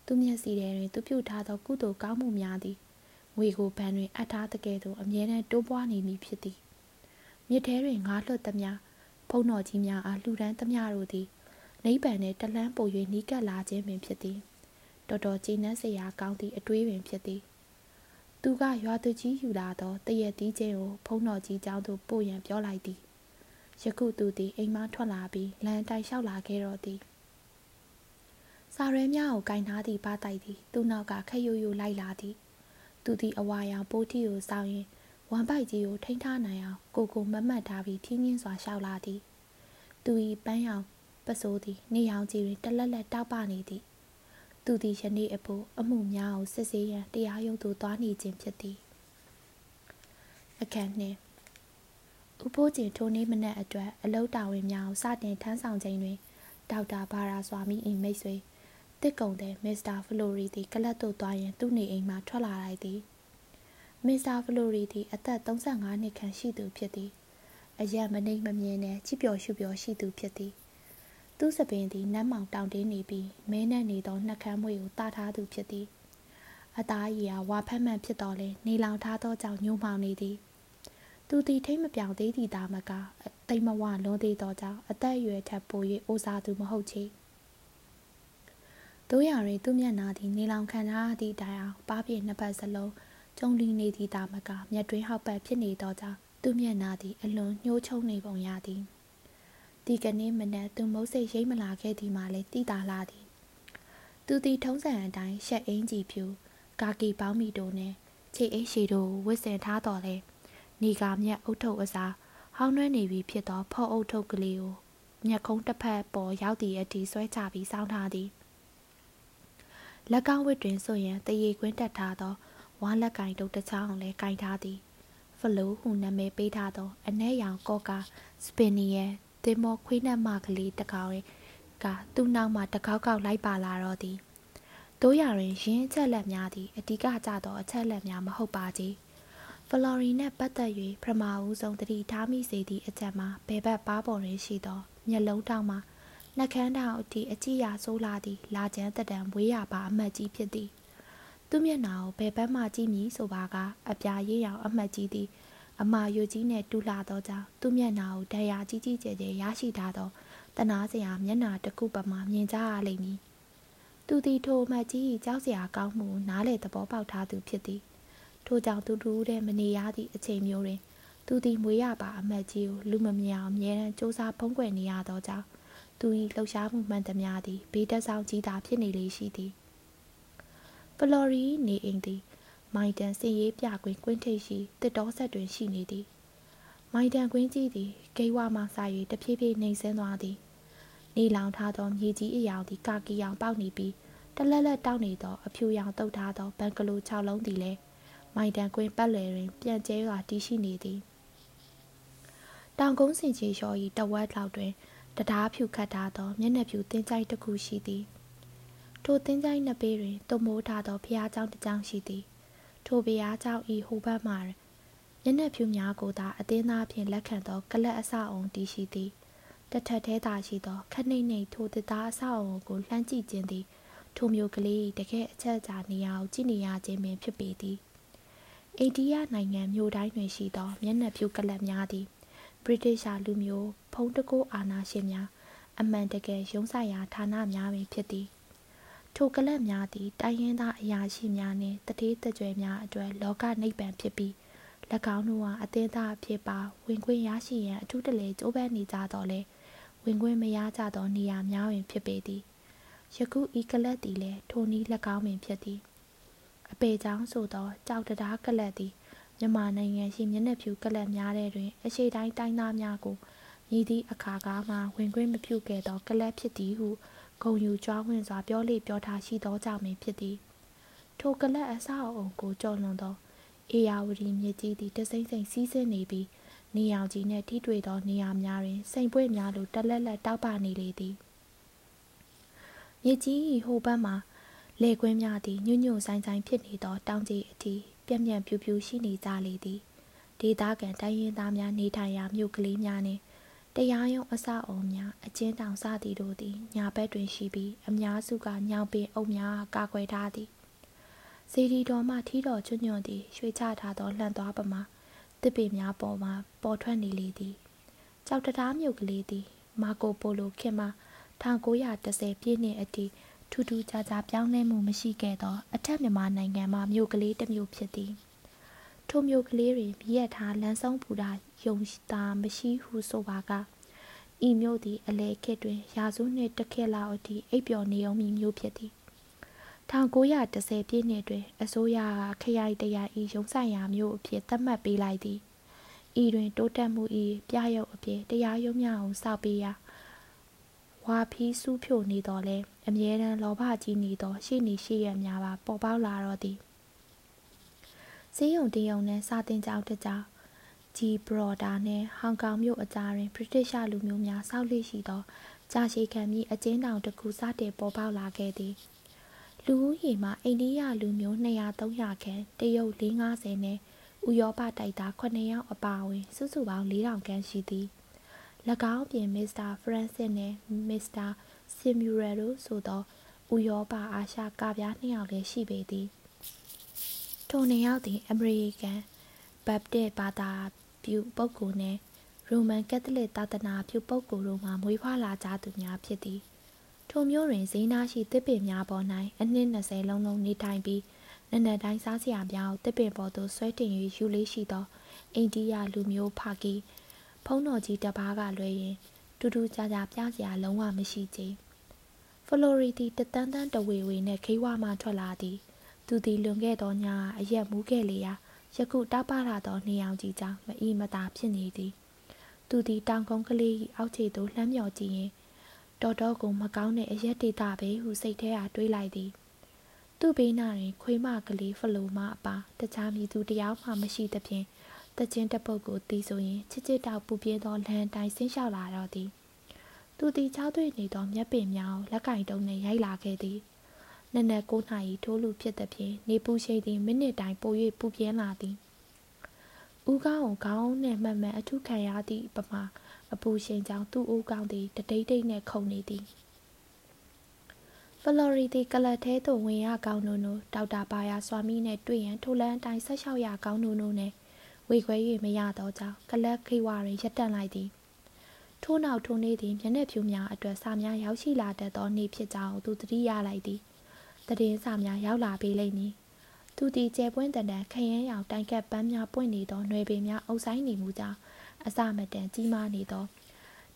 သူမျက်စီထဲတွင်သူပြုထားသောကုသိုလ်ကောင်းမှုများသည်ငွေကိုဘဏ်တွင်အပ်ထားတဲ့ကဲ့သို့အမြဲတမ်းတိုးပွားနေမည်ဖြစ်သည်မြစ်ထဲတွင်ငါးလွတ်သမျှဖုံတော်ကြီးများအားလှူဒန်းသမျှတို့သည် နိဗ္ဗာန်နှင့်တလန်းပို၍နီးကပ်လာခြင်းပင်ဖြစ်သည်တော်တော်ကြည်နပ်စရာကောင်းသည့်အတွေးပင်ဖြစ်သည်သူကရွာသူကြီးယူလာသောတရက်တီးခြင်းကိုဖုံးတော်ကြီးကျောင်းသို့ပို့ရန်ပြောလိုက်သည်ယခုသူသည်အိမ်မှထွက်လာပြီးလမ်းတိုင်လျှောက်လာခဲ့တော့သည်စာရဲများကိုကင်ထားသည့်ပါတိုက်သည်သူ့နောက်ကခက်ရွရွလိုက်လာသည်သူသည်အဝါရောင်ပိုးတီကိုစောင်းရင်ဝမ်ပိုက်ကြီးကိုထိန်းထားနိုင်အောင်ကိုကိုမမတ်ထားပြီးဖြင်းချင်းစွာလျှောက်လာသည်သူ၏ပန်းရောင် ပစိုးသည်နေရောင်ကြီးတွင်တလက်လက်တောက်ပနေသည်သူသည်ယနေ့အဖို့အမှုများကိုစစ်ဆေးရန်တရားရုံးသို့သွားနေခြင်းဖြစ်သည်အခန်းနှင့်ဥပိုးကျင်ထိုနေ့မနက်အတွက်အလုတာဝန်များကိုစတင်ထမ်းဆောင်ခြင်းတွင်ဒေါက်တာဘာရာစွာမီ၏မိတ်ဆွေတစ်ကုံတဲ့မစ္စတာဖလိုရီသည်ကလပ်သို့သွားရန်သူ့နေအိမ်မှထွက်လာလိုက်သည်မစ္စတာဖလိုရီသည်အသက်35နှစ်ခန့်ရှိသူဖြစ်သည်အရက်မနှိမ်မမြင်နဲ့ချစ်ပျော်ရှုပျော်ရှိသူဖြစ်သည် သူ့စပင်သည်နတ်မောင်တောင်တင်းနေပြီးမဲနဲ့နေသောနှက်ခမ်းမွေကိုတားထားသူဖြစ်သည်အသားရည်ဟာဝါဖက်မှန်ဖြစ်တော်လဲနေလောင်ထားသောကြောင့်ညှိုးမှောင်နေသည်သူသည်ထိမ့်မပြောင်သေးသည့်သားမကတိမ်မဝလွန်သေးသောကြောင့်အသက်အရွယ်ထက်ပို၍အိုစားသူမဟုတ်ချေတို့ရတွင်သူ့မျက်နာသည်နေလောင်ခံထားသည့်တိုင်အောင်ပါးပြည့်နှစ်ပတ်စလုံးကျုံလီနေသည့်သားမကမျက်တွင်းဟောက်ပတ်ဖြစ်နေသောကြောင့်သူ့မျက်နာသည်အလွန်ညှိုးချုံနေပုံရသည် ဒီကနေ့မနက်သူမုတ်စိတ်ရိတ်မလာခဲ့သည်မှလည်းတိတာလာသည်သူသည်ထုံးစံအတိုင်းရှက်အင်းကြီးဖြူကာကီပေါင်းမီတို့နဲ့ခြေအိတ်ရှည်တို့ဝစ်ဆင်ထားတော်လဲနေကာမြက်အုတ်ထုတ်အစားဟောင်းနှွဲနေပြီဖြစ်သောဖော့အုတ်ထုတ်ကလေးကိုမျက်ခုံးတစ်ဖက်ပေါ်ရောက်သည့်အထိဆွဲချပြီးစောင်းထားသည်လက်ကောက်ဝတ်တွင်ဆိုရင်တရေခွင်းတက်ထားသောဝါလက်ကင်တုတ်တစ်ချောင်းလည်းကင်ထားသည်ဖလိုဟုနာမည်ပေးထားသောအ내ရောင်ကော့ကာစပင်နီရဲ့သ င်္ဘောခွေးနှက်မကလေးတစ်ကောင်ကသူ့နောက်မှတကောက်ကောက်လိုက်ပါလာတော့သည်တို့ရရင်ရင်းချက်လက်များသည်အဓိကကျသောအချက်လက်များမဟုတ်ပါကြီးဖလော်ရီနှင့်ပတ်သက်၍ပထမဦးဆုံးတတိထားမိစေသည့်အချက်မှာဘယ်ဘက်ပါပေါ်တွင်ရှိသောမျက်လုံးတောင်မှာနှကန်းတောင်အထိအကြည့်ရဆိုးလာသည့်လာကျန်းတတံဝေးရပါအမတ်ကြီးဖြစ်သည်သူမျက်နှာကိုဘယ်ဘက်မှကြည့်မည်ဆိုပါကအပြာရေးရောင်အမတ်ကြီးသည် အမာယိုကြီးနှင့်တူလာသောကြောင့်သူမျက်နှာကိုတရားကြီးကြီးကျယ်ကျယ်ရရှိထားသောတနာစရာမျက်နှာတစ်ခုပမာမြင်ကြရလိမ့်မည်သူသည်ထိုအမတ်ကြီး၏ကြောက်စရာကောင်းမှုနားလေသဘောပေါက်ထားသူဖြစ်သည်ထို့ကြောင့်သူတူတဲ့မနေရသည့်အချိန်မျိုးတွင်သူသည်မွေးရပါအမတ်ကြီးကိုလူမမြအောင်အမြဲတမ်းစူးစမ်းဖုံးကွယ်နေရသောကြောင့်သူ၏လှုပ်ရှားမှုမှန်သမျှသည်ဘေးတက်ဆောင်ကြီးသာဖြစ်နေလေရှိသည်ဖလော်ရီနေအိမ်သည် မိုင်တန်စင်ရေးပြကွင်းကွင်းထိပ်ရှိတစ်တော်ဆက်တွင်ရှိနေသည်မိုင်တန်ကွင်းကြီးသည်ဂိဝါမှစ၍တဖြည်းဖြည်းနှိမ်ဆင်းသွားသည်နေလောင်ထားသောမြေကြီးအယောင်သည်ကာကီရောင်ပေါက်နေပြီးတလက်လက်တောက်နေသောအဖြူရောင်တုတ်ထားသောဘန်ကလို6လုံးသည်လည်းမိုင်တန်ကွင်းပတ်လည်တွင်ပြန့်ကျဲစွာတည်ရှိနေသည်တောင်ကုန်းစင်ချေလျှော်၏တဝက်လောက်တွင်တရားဖြူခတ်ထားသောမျက်နှာဖြူတင်းကြိုက်တစ်ခုရှိသည်ထိုတင်းကြိုက်နှစ်ပေတွင်တုံမိုးထားသောဖျားเจ้าတစ်ကြောင်ရှိသည် ထိုဘုရားကျောင်းဤဟိုဘက်မှညနေဖြူများကိုသာအတင်းသားဖြင့်လက်ခံသောကလပ်အဆောက်အုံတည်ရှိသည်တထက်သေးသာရှိသောခနှိမ့်နှိမ့်ထိုသစ်သားအဆောက်အုံကိုလှမ်းကြည့်ခြင်းသည်ထိုမျိုးကလေးတကယ်အချက်အချာနေရာကိုကြည့်နေရခြင်းပင်ဖြစ်ပေသည်အိန္ဒိယနိုင်ငံမြို့တိုင်းတွင်ရှိသောမျက်နှာဖြူကလပ်များသည်ဗြိတိရှာလူမျိုးဖုံးတကိုးအာဏာရှင်များအမှန်တကယ်ရုံးဆိုင်ရာဌာနများပင်ဖြစ်သည် ထိုကလပ်များသည်တိုင်းရင်းသားအရာရှိများနှင့်တတိတကြွယ်များအတွက်လောကနိဗ္ဗာန်ဖြစ်ပြီး၎င်းတို့ဟာအသင်းသားအဖြစ်ပါဝင်ခွင့်ရရှိရန်အထူးတလေကြိုးပမ်းနေကြတော့လေဝင်ခွင့်မရကြသောနေရာများတွင်ဖြစ်ပေသည်ယခုဤကလပ်သည်လည်းထိုနည်း၎င်းပင်ဖြစ်သည်အပေချောင်းဆိုသောကြောက်တရားကလပ်သည်မြန်မာနိုင်ငံရှိမျက်နှာဖြူကလပ်များထဲတွင်အရှိတိုင်းတိုင်းသားများကိုမြည်သည့်အခါကားမှဝင်ခွင့်မပြုခဲ့သောကလပ်ဖြစ်သည်ဟု ဂုံယူကြွားဝင်စွာပြောလေပြောထားရှိသောကြောင့်ပင်ဖြစ်သည်ထိုကလပ်အဆောက်အုံကိုကြော်လွန်သောအေယာဝတီမြစ်ကြီးသည်တစိမ့်စိမ့်စီးဆင်းနေပြီးနေရောင်ကြီးနှင့်ထိတွေ့သောနေရာများတွင်စိန်ပွေ့များလိုတလက်လက်တောက်ပနေလေသည်မြစ်ကြီးဟိုဘက်မှလေကွင်းများသည်ညွညွဆိုင်ဆိုင်ဖြစ်နေသောတောင်ကြီးအထိပြန့်ပြန့်ပြူပြူရှိနေကြလေသည်ဒေသခံတိုင်းရင်းသားများနေထိုင်ရာမြို့ကလေးများနှင့် တရားရုံးအဆောက်အုံများအကျဉ်းတောင်စသည်တို့သည်ညာဘက်တွင်ရှိပြီးအများစုကညောင်ပင်အုပ်များကာကွယ်ထားသည်စေဒီတော်မှထီးတော်ချွညွန့်သည်ရွှေချထားသောလှန်သွားပမာတစ်ပေများပေါ်မှပေါ်ထွက်နေလေသည်ကြောက်တရားမြုပ်ကလေးသည် မာကိုပိုလိုခင်မှ1910ပြည့်နှစ်အထိထူးထူးခြားခြားပြောင်းလဲမှုမရှိခဲ့သော အထက်မြန်မာနိုင်ငံမှမြို့ကလေးတစ်မြို့ဖြစ်သည်ထိုမြို့ကလေးတွင်မြည်ရထားလမ်းဆုံးဘူတာ ယုံတာမရှိဟုဆိုပါကဤမြို့သည်အလေခေတ်တွင် ရာစုနှင့်တစ်ခေတ်လောက်အထိအိပ်ပျော်နေအောင်မည်မြို့ဖြစ်သည်1910ပြည့်နှစ်တွင် အစိုးရကခရိုင်တရာဤရုံးဆိုင်ရာမြို့အဖြစ်သတ်မှတ်ပေးလိုက်သည်ဤတွင်တိုးတက်မှု၏ပြရုပ်အဖြစ်တရားရုံးများကိုစောက်ပေးရာဝါဖီးစုဖြိုနေတော်လဲအမြဲတမ်းလောဘကြီးနေသောရှိနေရှိရများပါပေါ်ပေါက်လာတော့သည်ဈေးရုံတရုံနှင့်စာတင်ကြောင်တကြောင် ဂျီဘရော်ဒါနှင့်ဟောင်ကောင်မြို့အကြားတွင်ဗြိတိရှလူမျိုးများစောက်လိရှိသောကြာရှည်ခံပြီးအကျဉ်းတောင်တစ်ခုစတင်ပေါ်ပေါက်လာခဲ့သည်လူဦးရေမှာအိန္ဒိယလူမျိုး200-300ခန့်တရုတ်450နဲ့ဥရောပတိုက်သား9ယောက်အပါအဝင်စုစုပေါင်း4000ခန့်ရှိသည်၎င်းပြင်မစ္စတာဖရန့်စစ်နှင့်မစ္စတာဆင်မြူရယ်တို့ဆိုသောဥရောပအာရှကပြားနှစ်ယောက်လည်းရှိပေသည်ထိုနှစ်ယောက်သည်အမေရိကန်ဘပ်တစ်ဘာသာ ပြုပုဂ္ဂိုလ်နှင့်ရိုမန်ကက်သလစ်သာသနာပြုပုဂ္ဂိုလ်တို့မှမွေးဖွားလာကြသူများဖြစ်သည်ထိုမျိုးတွင်ဈေးနာရှိတစ်ပင်များပေါ်၌အနှစ်20လုံးလုံးနေထိုင်ပြီးနနက်တိုင်းစားစရာများကိုတစ်ပင်ပေါ်သို့ဆွဲတင်၍ယူလေးရှိသောအိန္ဒိယလူမျိုးဖာကီဖုံးတော်ကြီးတပားကလွဲရင်တူတူကြကြပြစရာလုံးဝမရှိကြဖလိုရီတီတတန်းတန်းတဝေဝေနှင့်ခိဝါမှထွက်လာသည် သူသည်လွန်ခဲ့သောညအရက်မူးခဲ့လေရာ ယခုတောက်ပလာသောနေအောင်ကြီးကြောင့်မအီမသာဖြစ်နေသည်သူသည်တောင်ကုန်းကလေး၏အောက်ခြေသို့လှမ်းမြော်ကြည့်ရင်တော်တော်ကိုမကောင်းတဲ့အရက်ဒေတာပဲဟုစိတ်ထဲအားတွေးလိုက်သည်သူ့ဘေးနာတွင် ခွေးမကလေးဖလိုမအပါတခြားမည်သူတယောက်မှမရှိသဖြင့်တချင်းတပုတ်ကိုတီးဆိုရင်ချစ်ချစ်တောက်ပူပြင်းသောလမ်းတိုင်းဆင်းလျှောက်လာတော့သည်သူသည်ချောက်သွေ့နေသောမျက်ပင်များကိုလက်ကင်တုံးနှင့်ရိုက်လာခဲ့သည် နက်နက်9နာရီထိုးလူဖြစ်သဖြင့်နေပူရှိန်သည်မိနစ်တိုင်းပို၍ပူပြင်းလာသည်ဦးကောင်းကိုခေါင်းနှင့်မှန်မှန်အထုခံရသည့်ပမာအပူရှိန်ကြောင့်သူ့ဦးကောင်းသည်တတိတ်တိတ်နှင့်ခုန်နေသည်ဖလော်ရီတီကလတ်သေးသို့ဝင်ရကောင်းနိုနိုဒေါက်တာဘာယာဆွာမီနှင့်တွေ့ရန်ထိုလန်းအတိုင်းဆက်လျှောက်ရကောင်းနိုနိုနှင့်ဝေခွဲ၍မရသောကြောင့်ကလတ်ခိဝါတွင်ရပ်တန့်လိုက်သည်ထို့နောက်ထိုနေ့သည်မျက်နှာဖြူများအတွက်စာများရောက်ရှိလာတတ်သောနေ့ဖြစ်ကြောင်းသူသတိရလိုက်သည် တည်င်းစာများရောက်လာပေလိမ့်မည်သူသည်ကျဲပွင့်တန်တန်ခရမ်းရောင်တိုင်ကက်ပန်းများပွင့်နေသောຫນွေပင်များအုပ်ဆိုင်နေမှုကြောင့်အစမတန်ကြီးမားနေသော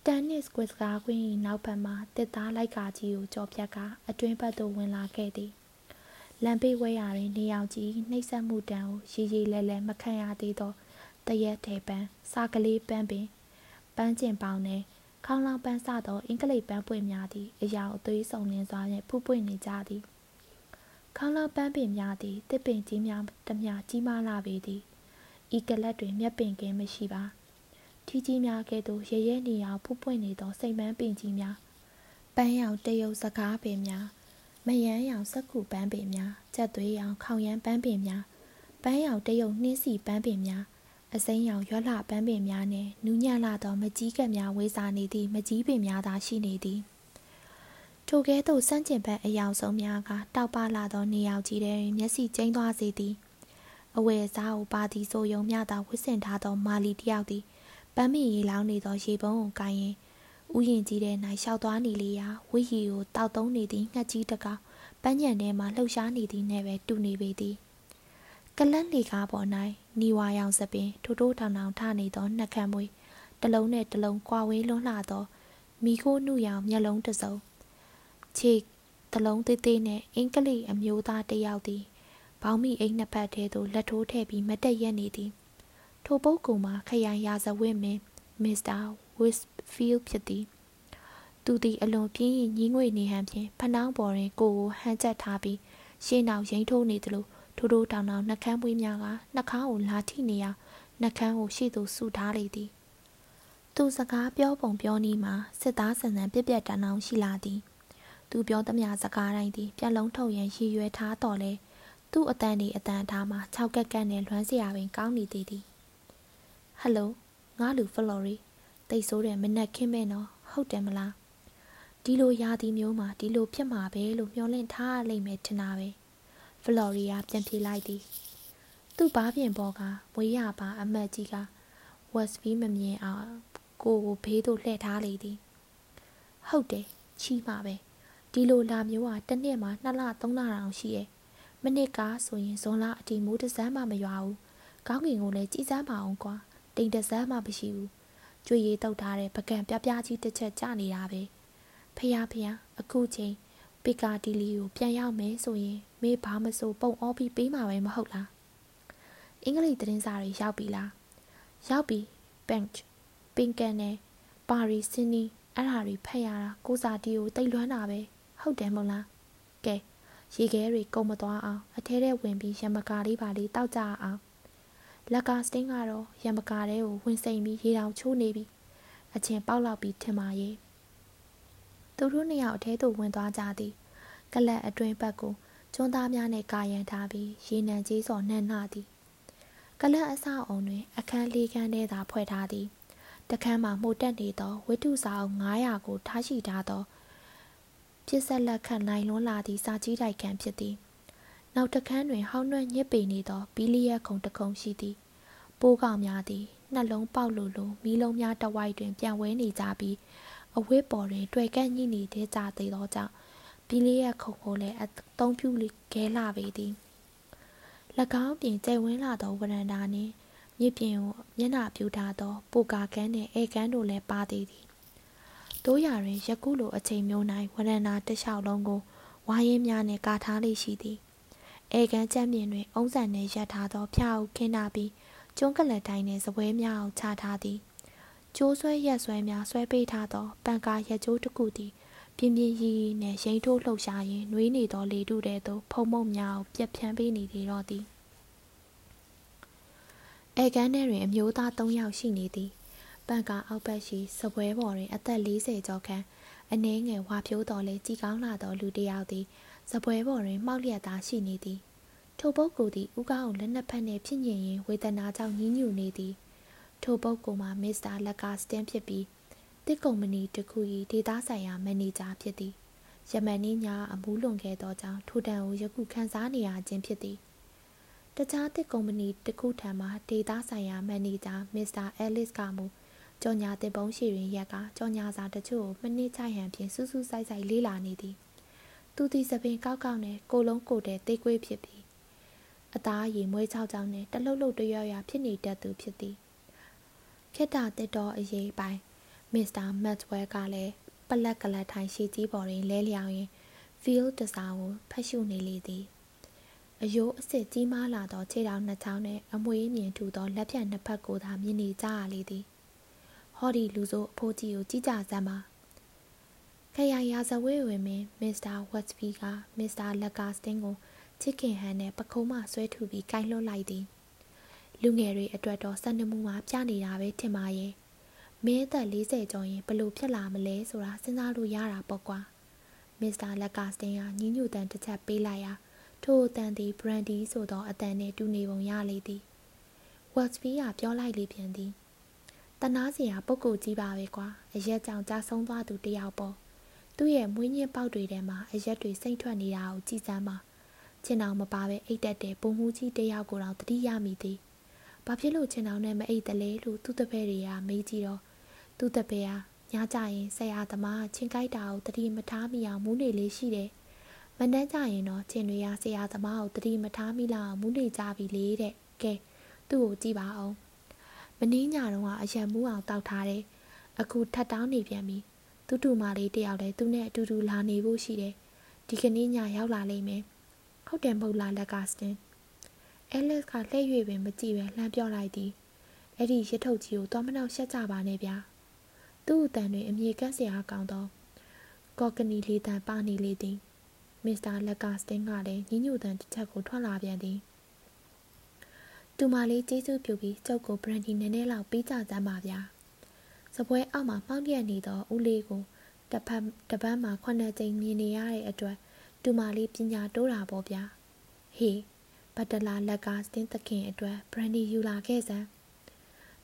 တန်နစ်ကွစ်စကားကွင်း၏နောက်ဘက်မှတစ်သားလိုက်ကာကြီးကိုကြော်ပြက်ကအတွင်းဘက်သို့ဝင်လာခဲ့သည်လမ်းဘေးဝဲရာတွင်နေအောင်ကြီးနှိပ်စက်မှုတံကိုရီရီလဲလဲမခံရသေးသောတရက်ထဲပန်းစာကလေးပန်းပင်ပန်းကျင်ပေါင်းနဲ့ခေါင်းလောင်ပန်းစသောအင်္ဂလိပ်ပန်းပွင့်များသည်အရာအသွေးစုံလင်းစွာဖြင့်ဖူးပွင့်နေကြသည် ခေါင်းလောင်ပန်းပင်များသည်တစ်ပင်ကြီးများတမျှကြီးမားလာပေသည်ဤကလတ်တွင်မျက်ပင်ကင်းမရှိပါထီကြီးများကဲ့သို့ရရဲနေအောင်ဖူးပွင့်နေသောစိတ်မန်းပင်ကြီးများပန်းရောင်တရုပ်စကားပင်များမယမ်းရောင်စက်ကူပန်းပင်များကြက်သွေးရောင်ခေါင်ရမ်းပန်းပင်များပန်းရောင်တရုပ်နှင်းစီပန်းပင်များအစိမ်းရောင်ရွက်လှပန်းပင်များနှင့်နူးညံ့လာသောမကြီးကပ်များဝေးစားနေသည့်မကြီးပင်များသာရှိနေသည် ထိုကဲ့သို့စန့်ကျင်ဘက်အယောင်ဆုံးများကတောက်ပလာသောနေရောက်ကြီးထဲတွင်မျက်စိကျိန်းသွားစေသည်အဝယ်စားကိုပါသည်ဆိုယုံမျှသာဝစ်စင်ထားသောမာလီတယောက်သည်ပန်းမီရေလောင်းနေသောရေပုံးကိုကိုင်းရင်ဥယျင်ကြီးထဲ၌ရှောက်သွားနေလေရာဝိဟီကိုတောက်သုံးနေသည့်ငှက်ကြီးတကောင်ပန်းညံထဲမှလှုပ်ရှားနေသည်နှင့်ပဲတူနေပေသည်ကလန့်လီကားပေါ်၌နီဝါရောင်စပင်ထိုးထိုးထောင်ထောင်ထနေသောနှက်ခမ်းမွေးတလုံးနဲ့တလုံးကွာဝေးလွန်းလှသောမိခိုးနှုရောင်မျက်လုံးတစ်စုံ ခြေတလုံးသေးသေးနဲ့အင်္ဂလိပ်အမျိုးသားတစ်ယောက်သည်ဘောင်းမီအိမ်နှစ်ဖက်ထဲသို့လက်ထိုးထည့်ပြီးမတက်ရက်နေသည်ထိုပုဂ္ဂိုလ်မှာခရိုင်ရာဇဝတ်မင်းမစ္စတာဝစ်ဖီးလ်ဖြစ်သည်သူသည်အလွန်ပြင်းရင်ညီးငွေနေဟန်ဖြင့်ဖနှောင်းပေါ်တွင်ကိုကိုဟန်ချက်ထားပြီးရှေ့နောက်ရင်ထိုးနေသလိုထိုးထိုးတောင်တောင်နှကန်းပွေးများကနှာခေါင်းကိုလာထိနေရာနှကန်းကိုရှေ့သို့ဆူထားလေသည် သူစကားပြောပုံပြောနည်းမှာစစ်သားဆန်ဆန်ပြက်ပြက်တန်းတောင်ရှိလာသည် သူပြောသမျှစကားတိုင်းသည်ပြက်လုံးထုတ်ရန်ရည်ရွယ်ထားတော်လဲသူ့အတန်ဒီအတန်ထားမှာ၆ကက်ကက်နဲ့လွမ်းစရာပင်ကောင်းနေသေးသည်ဟယ်လိုငါလူဖလော်ရီတိတ်ဆိုးတဲ့မနက်ခင်းမဲ့နော်ဟုတ်တယ်မလားဒီလိုရာသီမျိုးမှာဒီလိုဖြစ်မှာပဲလို့မျှော်လင့်ထားလိမ့်မယ်ထင်တာပဲဖလော်ရီယာပြန်ပြေးလိုက်သည်သူ့ဘားပြင်ပေါ်ကမွေးရပါအမတ်ကြီးကဝက်စ်ဘီမမြင်အောင်ကိုကိုဘေးသို့လှည့်ထားလေသည်ဟုတ်တယ်ချီးမှာပဲ ဒီလိုလာမျိုးဟာတစ်နှစ်မှာ2လ3လတောင်ရှိရဲ့မနစ်ကဆိုရင်ဇွန်လအတီမိုးတစ်စမ်းမှမရွာဘူးကောင်းကင်ကိုလည်းကြည်စမ်းပါအောင်ကွာတိမ်တစမ်းမှမရှိဘူးကျွေရည်တုတ်ထားတဲ့ပကံပြပြကြီးတစ်ချက်ကျနေတာပဲဖះဖះအခုချိန်ပီကာဒီလီကိုပြန်ရောက်မယ်ဆိုရင်မေးဘာမဆိုပုံအောပြီးပေးမှာပဲမဟုတ်လားအင်္ဂလိပ်သတင်းစာတွေရောက်ပြီလားရောက်ပြီဘန့်ပင်ကန်နဲ့ပါရီစင်နီအဲ့ဟာတွေဖတ်ရတာကိုစာတီကိုတိတ်လွမ်းတာပဲ ဟုတ်တယ်မဟုတ်လားကဲရေခဲတွေကုန်မသွားအောင်အထဲထဲဝင်ပြီးရမကာလေးပါလေးတောက်ကြအောင်လက်ကစတင်းကတော့ရမကာတဲကိုဝင်စိန်ပြီးရေတောင်ချိုးနေပြီအချင်းပေါက်လောက်ပြီးထင်ပါရဲ့သူတို့နှစ်ယောက်အထဲသို့ဝင်သွားကြသည်ကလပ်အတွင်းဘက်ကိုကျွန်းသားများနှင့်ကာရန်ထားပြီးရေနံကြီးစော်နှံ့နှသည်ကလပ်အဆောက်အုံတွင် အခန်းလေးခန်းထဲသာဖွဲ့ထားသည်တခန်းမှာမှုတ်တက်နေသောဝိတုစာအုပ်900ကိုထားရှိထားသော ပြစ်ဆက်လက်ခန့်နိုင်လွန်းလာသည့်စာကြီးတိုက်ခန်းဖြစ်သည်နောက်တခန်းတွင်ဟောင်းနှွက်ညစ်ပေနေသောဘီလီယက်ခုံတစ်ခုံရှိသည်ပိုးကောင်များသည်နှလုံးပေါက်လိုလိုမီးလုံးများတဝိုက်တွင်ပြန်ဝဲနေကြပြီးအဝတ်ပေါ်တွင်တွေ့ကန့်ညိနေတဲ့ကြသေးသောကြောင့်ဘီလီယက်ခုံကိုလည်းအသုံးပြုခဲလာပေသည်၎င်းပြင်ကျိတ်ဝင်းလာသောဝရန်တာနှင့်မြစ်ပြင်ကိုမျက်နှာပြူထားသောပိုကာကန်းနှင့်အေကန်းတို့လည်းပါသေးသည် တို့ရတွင်ယခုလိုအချိန်မျိုး၌ဝရန်တာတစ်လျှောက်လုံးကိုဝါရင်များနှင့်ကာထားလေးရှိသည်အေကန်းကျမ်းပြင်တွင်အုံးဆန်နှင့်ရပ်ထားသောဖျားအုပ်ခင်းနာပြီးကျွန်းကလတ်တိုင်းနှင့်စပွဲများအောင်ချထားသည်ကျိုးဆွဲရက်ဆွဲများဆွဲပေးထားသောပန်ကာရက်ကျိုးတစ်ခုသည်ပြင်းပြင်းရီရီနှင့်ရိန်ထိုးလှုပ်ရှားရင်းနှွေးနေသောလေတုတဲ့သို့ဖုံမုံများကိုပြက်ဖြန်းပေးနေသေးတော့သည်အဲကန်းထဲတွင်အမျိုးသား၃ယောက်ရှိနေသည် ပန်ကာအောက်ဘက်ရှိစပွဲပေါ်တွင် အသက်40ကျော်ခန့်အနှဲငယ်ဝါဖြိုးတော်လဲကြည်ကောင်းလာသောလူတစ်ယောက်သည်စပွဲပေါ်တွင်မှောက်လျက်သားရှိနေသည်ထိုပုဂ္ဂိုလ်သည်ဥကောင်းကိုလက်နက်ဖက်နှင့်ဖြစ်ညင်ရင်ဝေဒနာကြောင့်ညှဉ်းညူနေသည်ထိုပုဂ္ဂိုလ်မှာမစ္စတာလက်ကာစတင်ဖြစ်ပြီးတစ်ကုမ္ပဏီတစ်ခု၏ဒေသဆိုင်ရာမန်နေဂျာဖြစ်သည်ယမန်နေ့ညအမူးလွန်ခဲ့သောကြောင့်ထိုတန်ကိုယခုခန်းစားနေရခြင်းဖြစ်သည်တခြားတစ်ကုမ္ပဏီတစ်ခုထံမှဒေသဆိုင်ရာမန်နေဂျာမစ္စတာအဲလစ်ကမူ ကြော်ညာတင်ပုံးရှိတွင်ရက်ကကြော်ညာစာတချို့ကိုမနစ်ချိုင်ဟန်ဖြင့်စူးစူးဆိုင်ဆိုင်လေးလာနေသည်သူသည်သပင်ကောက်ကောက်နဲ့ကိုလုံးကိုတဲ့တိတ်ကွေးဖြစ်ပြီးအသားရည်မွေးချောက်ချောက်နဲ့တလှုပ်လှုပ်တရွရွဖြစ်နေတတ်သူဖြစ်သည်ခေတ္တတစ်တော်အရေးပိုင်းမစ္စတာမတ်ဝဲကလည်းပလက်ကလတ်ထိုင်ရှိကြီးပေါ်တွင်လဲလျောင်းရင် field တစားကိုဖတ်ရှုနေလေသည်အယိုးအစ်စ်ကြီးမားလာသောခြေထောက်နှစ်ချောင်းနှင့်အမွှေးမြင်ထူသောလက်ဖြတ်နှစ်ဖက်ကိုသာမြင်နေကြရလေသည် ဟောဒီလူဆိုအဖိုးကြီးကိုကြည့်ကြစမ်းပါခရိုင်ရာဇဝဲဝင်မင်းမစ္စတာဝက်စပီကမစ္စတာလက်ကာစတင်ကိုချစ်ခင်ဟန်နဲ့ပခုံးမဆွဲထူပြီးကိုင်းလွှတ်လိုက်သည်လူငယ်တွေအတွက်တော့စံနမှုမှာပြနေတာပဲထင်ပါရဲ့မင်းသက်40ကျော်ရင်ဘလို့ဖြစ်လာမလဲဆိုတာစဉ်းစားလို့ရတာပေါ့ကွာမစ္စတာလက်ကာစတင်ကညှဉ်းညူတန်တစ်ချက်ပေးလိုက်ရာထိုအတန်သည်ဘရန်ဒီဆိုသောအတန်နှင့်တူနေပုံရလေသည်ဝက်စပီကပြောလိုက်လေပြန်သည် တနာစရာပုဂ္ဂိုလ်ကြီးပါပဲကွာအရက်ကြောင်ကြာဆုံးသွားသူတယောက်ပေါ့သူ့ရဲ့မွေးညင်းပေါက်တွေထဲမှာအရက်တွေစိမ့်ထွက်နေတာကိုကြည်စမ်းပါချင်အောင်မပါပဲအိတ်တက်တဲ့ပုံမှုကြီးတယောက်ကိုတော့တတိယမိသည်ဘာဖြစ်လို့ချင်အောင်နဲ့မအိတ်တလဲလို့သူ့တပည့်တွေကမေးကြည့်တော့သူ့တပည့်ဟာညကြရင်ဆရာသမားချင်းကြိုက်တာကိုတတိမထားမိအောင်မူးနေလေးရှိတယ်မနှမ်းကြရင်တော့ချင်းတွေကဆရာသမားကိုတတိမထားမိလောက်အောင်မူးနေကြပြီလေတဲ့ကဲသူ့ကိုကြည့်ပါအောင် မင်းညတော့ကအရံမူးအောင်တောက်ထားတယ်အခုထပ်တောင်းနေပြန်ပြီသူ့တူမလေးတယောက်လည်းသူနဲ့အတူတူလာနေဖို့ရှိတယ်ဒီကနေ့ညရောက်လာလိမ့်မယ်ဟုတ်တယ်မဟုတ်လားလက်ကစတင်အဲလက်ကလှည့်၍ပင်မကြည့်ပဲလှမ်းပြောလိုက်သည်အဲ့ဒီရထုတ်ကြီးကိုသွားမနောက်ရှက်ကြပါနဲ့ဗျာသူ့အတန်တွင်အမြေကန့်စရာကောင်းသောကော်ကနီလေးတန်ပါနေလေသည်မစ္စတာလက်ကာစတင်ကလည်းညညူတန်တစ်ချက်ကိုထွက်လာပြန်သည် တူမလေးကျေးဇူးပြုပြီးကျုပ်ကိုဘရန်ဒီနည်းနည်းလောက်ပေးကြစမ်းပါဗျာစပွဲအောက်မှာမှောက်ရက်နေသောဦးလေးကိုတစ်ဖက်တစ်ပတ်မှာခုနှစ်ကြိမ်မြင်နေရတဲ့အတွက်တူမလေးပညာတိုးတာပေါ့ဗျာဟေးဘတ်တလာလက်ကစတင်းသခင်အတွက်ဘရန်ဒီယူလာခဲ့စမ်း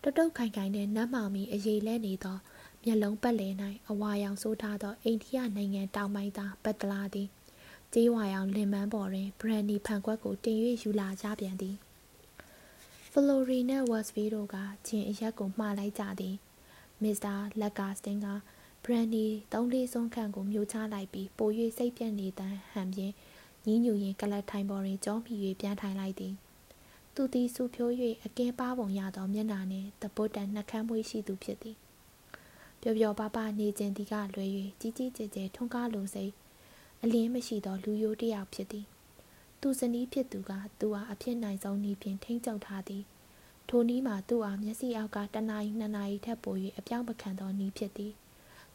တုတ်တုတ်ခိုင်ခိုင်နဲ့နတ်မောင်မီအရေးလဲနေသောမျက်လုံးပတ်လည်၌အဝါရောင်ဆိုးထားသောအိန္ဒိယနိုင်ငံတောင်ပိုင်းသားဘတ်တလာသည်ကြေးဝါရောင်လင်မန်းပေါ်တွင်ဘရန်ဒီဖန်ခွက်ကိုတင်၍ယူလာကြပြန်သည် ဖလိုရီနှင့်ဝက်စ်ဗီတို့ကချင်းအရက်ကိုမှားလိုက်ကြသည်မစ္စတာလက်ကာစတင်ကဘရန်ဒီသုံးလေးစွန်းခန့်ကိုမျိုးချလိုက်ပြီးပို၍စိတ်ပြတ်နေတမ်းဟန်ဖြင့်ညီးညူရင်ကလတ်ထိုင်ပေါ်တွင်ကြောမိ၍ပြန်ထိုင်လိုက်သည်သူသည်စူဖြိုး၍အကဲပါပုံရသောမျက်နှာနှင့်တပုတ်တန်နှကမ်းမွေးရှိသူဖြစ်သည်ပျော်ပျော်ပါးပါးနေခြင်းသည်ကလွယ်၍ကြီးကြီးကျယ်ကျယ်ထွန်းကားလိုစိတ်အလင်းမရှိသောလူယိုတစ်ယောက်ဖြစ်သည် သူဇနီးဖြစ်သူကသူ့အားအဖြစ်နိုင်ဆုံးနည်းဖြင့်ထိမ့်ချုပ်ထားသည်ထိုနည်းမှာသူ့အားမျက်စိအောက်ကတနာရီနှစ်နာရီထက်ပို၍အပြောင်းမခံသောနည်းဖြစ်သည်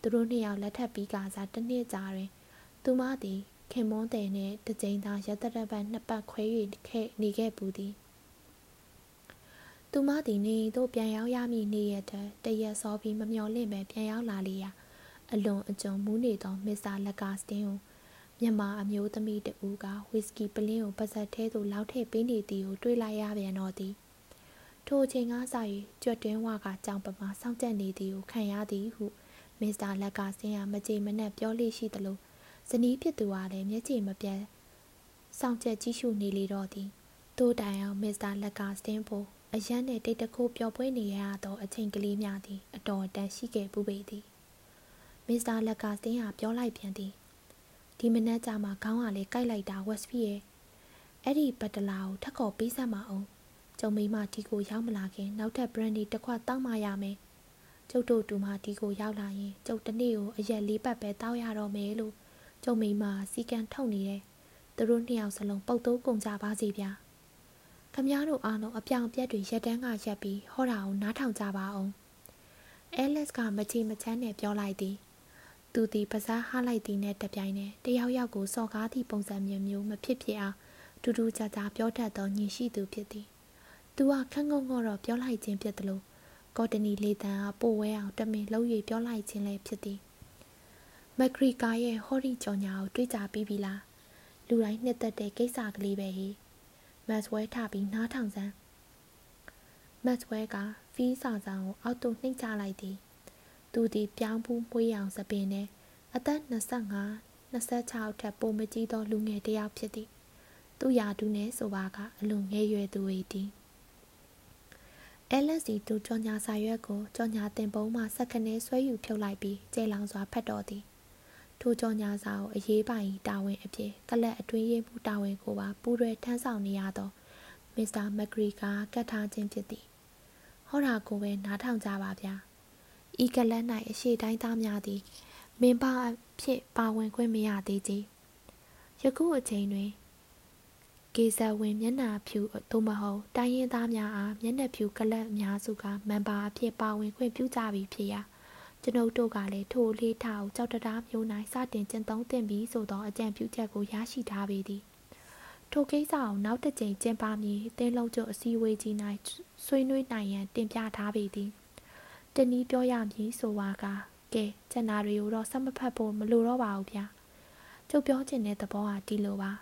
သူတို့နှစ်ယောက်လက်ထပ်ပြီးကစားတစ်နှစ်ကြာတွင်သူမသည်ခင်မွန်းတဲ့နှင့်တကြိမ်သာရတရပတ်နှစ်ပတ်ခွဲ၍ခဲ့နေခဲ့ပူသည်သူမသည်နေတို့ပြန်ရောက်ရမည်နေ့ရက်တည်းတရက်စောပြီးမမျော်လင့်ပဲပြန်ရောက်လာလေရာအလွန်အကျွံမူးနေသောမစ္စတာလက်ကာစတင်ကို မြန်မာအမျိုးသမီးတဦးကဝီစကီပလင်းကိုပါဇက်ထဲသို့လောက်ထည့်ပေးနေသည်ကိုတွေ့လိုက်ရပြန်တော့သည်ထိုအချိန်ကစ၍ကြွတ်တွင်းဝကကြောင်ပမာစောင့်ကြက်နေသည်ကိုခံရသည်ဟုမစ္စတာလက်ကစင်းရမကြေမနက်ပြောလိရှိသလိုဇနီးဖြစ်သူကလည်းမျက်ခြေမပြတ်စောင့်ကြက်ကြည့်ရှုနေလေတော့သည်တိုးတိုင်အောင်မစ္စတာလက်ကစင်းဖို့အရန်နှင့်တိတ်တခိုးပျော်ပွဲနေရသောအချိန်ကလေးများသည်အတော်တန်ရှိခဲ့ပူပေသည်မစ္စတာလက်ကစင်းဟာပြောလိုက်ပြန်သည် ဒီမနက်ကြမှာခေါင်းကလေးကိုက်လိုက်တာဝက်စဖီရဲ့အဲ့ဒီပတ်တလာကိုထက်ခေါ်ပေးစမ်းမအောင်ကျုံမိမဒီကိုရောက်မလာခင်နောက်ထပ် brandy တစ်ခွက်တောင်းမှရမယ်ကျုပ်တို့တူမဒီကိုရောက်လာရင်ကျုပ်တနေ့ကိုအရက်လေးပတ်ပဲတောက်ရတော့မယ်လို့ကျုံမိမစီကံထုတ်နေတယ်သူတို့နှစ်ယောက်စလုံးပုတ်တိုးကုန်ကြပါစေဗျာခမည်းတော်အားလုံးအပြောင်ပြက်တွေရက်တန်းကရက်ပြီးဟောတာကိုနားထောင်ကြပါအောင်အဲလက်စ်ကမချေမချမ်းနဲ့ပြောလိုက်သည် သူသည်ပါးစားဟလိုက်သည်နဲ့တပြိုင်နက်တယောက်ယောက်ကိုစော်ကားသည့်ပုံစံမျိုးမျိုးမဖြစ်ဖြစ်အောင်တူတူကြကြပြောတတ်သောညီရှိသူဖြစ်သည်သူကခန့်ငုံငေါတော့ပြောလိုက်ခြင်းဖြစ်သလိုကော်တနီလေးတန်အားပိုဝဲအောင်တမင်လှုပ်၍ပြောလိုက်ခြင်းလည်းဖြစ်သည်မက်ဂရီကာရဲ့ဟော်ရီကြော်ညာကိုတွေးကြပြီးပြီလားလူတိုင်းနှစ်သက်တဲ့ကိစ္စကလေးပဲဟိမတ်ဝဲထပြီးနားထောင်စမ်းမတ်ဝဲကဖီးဆောင်ဆောင်ကိုအောက်သို့နှိမ့်ချလိုက်သည် သူသည်ပြောင်းဖူးမွှေးအောင်စပင်နဲ့အသက်25 26ထက်ပိုမကြီးသောလူငယ်တစ်ယောက်ဖြစ်သည်သူရာတူနဲ့ဆိုပါကအလွန်ငယ်ရွယ်သူ၏သည်အဲလက်စီသူကြောညာစာရွက်ကိုကြောညာတင်ပုံးမှစက္ကနဲဆွဲယူဖြုတ်လိုက်ပြီးကျဲလောင်စွာဖတ်တော်သည်ထိုကြောညာစာကိုအရေးပိုင်တာဝန်အဖြစ်ကလပ်အတွင်းရေးမှုတာဝန်ကိုပါပူးရဲထမ်းဆောင်နေရသောမစ္စတာမက်ဂရီကာကတ်ထားခြင်းဖြစ်သည်ဟောတာကိုပဲနားထောင်ကြပါဗျာ ဤကလပ်၌အရှိတိုင်းသားများသည်မင်းပါအဖြစ်ပါဝင်ခွင့်မရသေးကြယခုအချိန်တွင်ကေဇဝင်မျက်နှာဖြူသို့မဟုတ်တိုင်းရင်းသားများအားမျက်နှာဖြူကလပ်အများစုကမန်ပါအဖြစ်ပါဝင်ခွင့်ပြုကြပြီဖြစ်ရာကျွန်ုပ်တို့ကလည်းထိုအလေးထားကိုကြောက်တရားမျိုး၌စတင်ကျင့်သုံးသင့်ပြီဆိုသောအကြံပြုချက်ကိုရရှိထားပေသည်ထိုကိစ္စကိုနောက်တစ်ကြိမ်ကျင်းပမည်အသင်းလုံးချုပ်အစည်းအဝေးကြီး၌ဆွေးနွေးနိုင်ရန်တင်ပြထားပေသည် တနည်းပြောရမည်ဆိုပါကကဲကျန်တာတွေကိုတော့ဆက်မဖက်ဖို့မလိုတော့ပါဘူးဗျာကျုပ်ပြောချင်တဲ့သဘောကဒီလိုပါ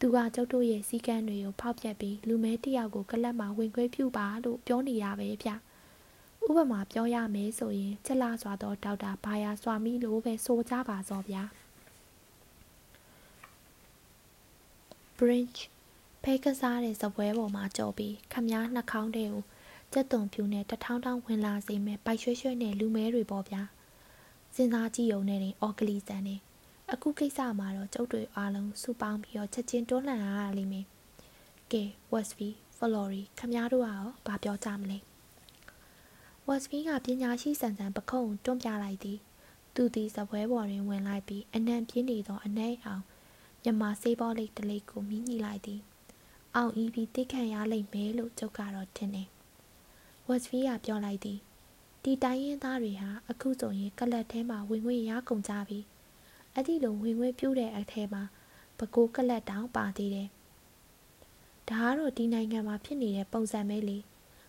သူကကျုပ်တို့ရဲ့စီကံတွေကိုဖောက်ပြက်ပြီးလူမဲတယောက်ကိုကလပ်မှာဝင်ခွေးပြုပါလို့ပြောနေရပဲဗျဥပမာပြောရမယ်ဆိုရင်ချက်လာစွာသောဒေါက်တာဘာယာစွာမီလို့ပဲဆိုကြပါစောဗျာ bridge ဖဲကစားတဲ့ဇပွဲပေါ်မှာကြော်ပြီးခမားနှာခေါင်းတွေကို ကြက်သွန်ဖြူနဲ့တထောင်းထောင်းဝင်လာစေမဲ့ပိုက်ရွှဲရွှဲနဲ့လူမဲတွေပေါ့ဗျာစဉ်းစားကြည့်ုံနဲ့တင်အော်ကလီဆန်နေအခုကိစ္စမှာတော့ကျုပ်တွေအားလုံးစုပေါင်းပြီးတော့ချက်ချင်းတွန်းလှန်ရတာလိမ့်မယ်ကဲ Westby Flory ခမားတို့ကရောဘာပြောကြမလဲ Westby ကပညာရှိဆန်ဆန်ပခုံးတွန်းပြလိုက်သည်သူသည်စပွဲပေါ်တွင်ဝင်လိုက်ပြီးအနံပြင်းနေသောအနှဲအောင်မြမဆေးဘောလိတ်တလိတ်ကိုမြည်ညှိလိုက်သည်အောင်ဤပြီးတိခံရလိမ့်မယ်လို့ကျုပ်ကတော့ထင်တယ် ဝက်စဖီးကပြောလိုက်သည်ဒီတိုင်းရင်းသားတွေဟာအခုဆိုရင်ကလပ်ထဲမှာဝင်ငွေရကုန်ကြပြီအဲ့ဒီလိုဝင်ငွေပြူးတဲ့အထဲမှာပကိုးကလပ်တောင်ပါသေးတယ်ဒါကတော့ဒီနိုင်ငံမှာဖြစ်နေတဲ့ပုံစံပဲလေ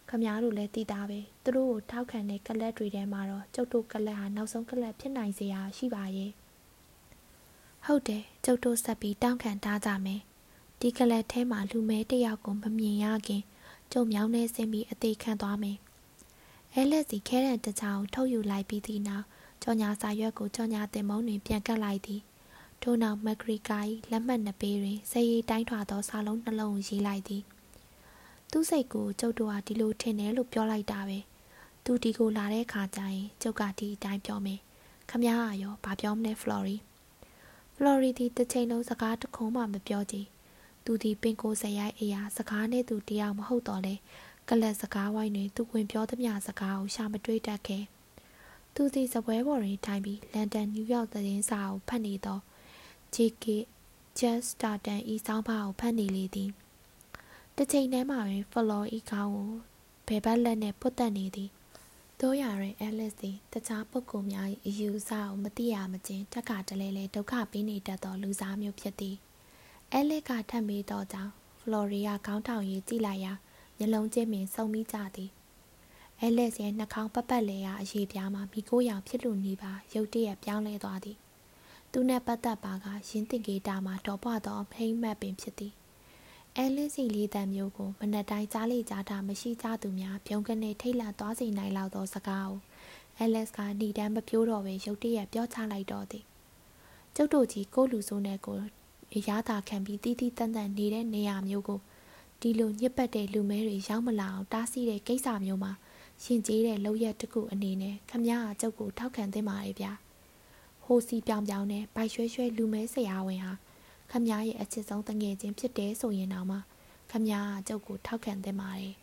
ခမားတို့လည်းသိတာပဲသူတို့ကိုထောက်ခံတဲ့ကလပ်တွေထဲမှာတော့ကျုပ်တို့ကလပ်ဟာနောက်ဆုံးကလပ်ဖြစ်နိုင်စရာရှိပါရဲ့ဟုတ်တယ်ကျုပ်တို့ဆက်ပြီးတောင်းခံထားကြမယ်ဒီကလပ်ထဲမှာလူမဲတယောက်ကိုမမြင်ရခင် ကျုံမြောင်းနဲ့ဆင်းပြီးအသေးခံသွားမယ်အဲလက်စီခဲတဲ့တကြောင်ထုတ်ယူလိုက်ပြီးသည့်နောက်ကြော်ညာစာရွက်ကိုကြော်ညာတင်မုံတွင်ပြန်ကပ်လိုက်သည်ထို့နောက်မက်ဂရီကာ၏လက်မှတ်နှစ်ပေးတွင်စရီတိုင်းထွာသောစာလုံးနှလုံးကိုရေးလိုက်သည်သူ့စိတ်ကိုကျုပ်တို့ဟာဒီလိုထင်တယ်လို့ပြောလိုက်တာပဲသူဒီကိုလာတဲ့ခါကျရင်ကျုပ်ကဒီအတိုင်းပြောမယ်ခမရရောဘာပြောမလဲဖလော်ရီဖလော်ရီဒီတစ်ချိန်လုံးစကားတခုမှမပြောကြည့် သူဒီပင်ကိုစရိုက်အရာစကားနဲ့သူတရားမဟုတ်တော့လဲကလပ်စကားဝိုင်းတွင်သူဝင်ပြောသမျှစကားကိုရှာမတွေးတတ်ခဲ့သူစီစပွဲပေါ်တွင်ထိုင်ပြီးလန်ဒန်နယူးယောက်သတင်းစာကိုဖတ်နေသော JK Just Starten ဤစောင်းပါကိုဖတ်နေလေသည်တစ်ချိန်တည်းမှာပင်ဖလော်ဤခေါင်းကိုဘယ်ဘက်လက်နဲ့ပုတ်တက်နေသည်တို့ရရင်အဲလစ်သည်တခြားပုဂ္ဂိုလ်များ၏အယူအဆကိုမသိရမချင်းတက်ကတလဲလဲဒုက္ခပေးနေတတ်သောလူစားမျိုးဖြစ်သည် အဲလစ်ကထပ်မေးတော့ကြောင်းဖလော်ရီယာခေါင်းထောင်ရေးကြည့်လိုက်ရာမျက်လုံးချင်းပင်စုံမိကြသည်အဲလက်ရဲ့နှာခေါင်းပတ်ပတ်လဲရာအရေးပြားမှာမိကိုရောင်ဖြစ်လို့နေပါရုတ်တရက်ပြောင်းလဲသွားသည်သူနဲ့ပတ်သက်ပါကရင်းတင်ကေတာမှာတော်ပွားသောဖိမ့်မတ်ပင်ဖြစ်သည်အဲလင်းစီလေးတံမျိုးကိုမနက်တိုင်းကြားလေကြားတာမရှိကြသူများပြုံးကနေထိတ်လန့်သွားစေနိုင်လောက်သောစကားကိုအဲလက်စ်ကဏီတန်းမပြိုးတော့ပဲရုတ်တရက်ပြောချလိုက်တော့သည်ကျုပ်တို့ကြီးကိုလူစိုးနဲ့ကို ရတာခံပြီးတီးတီးတန်းတန်းနေတဲ့နေရာမျိုးကိုဒီလိုညစ်ပတ်တဲ့လူမဲတွေရောက်မလာအောင်တားဆီးတဲ့ကိစ္စမျိုးမှာရှင်ကျေးတဲ့လောက်ရက်တစ်ခုအနေနဲ့ခမည်းအကျုပ်ကိုထောက်ခံသင့်ပါတယ်ဗျာဟိုစီပြောင်ပြောင်နဲ့ဘိုက်ရွှဲရွှဲလူမဲဆရာဝန်ဟာခမည်းရဲ့အချစ်ဆုံးတငယ်ချင်းဖြစ်တယ်ဆိုရင်တော့မှခမည်းအကျုပ်ကိုထောက်ခံသင့်ပါတယ်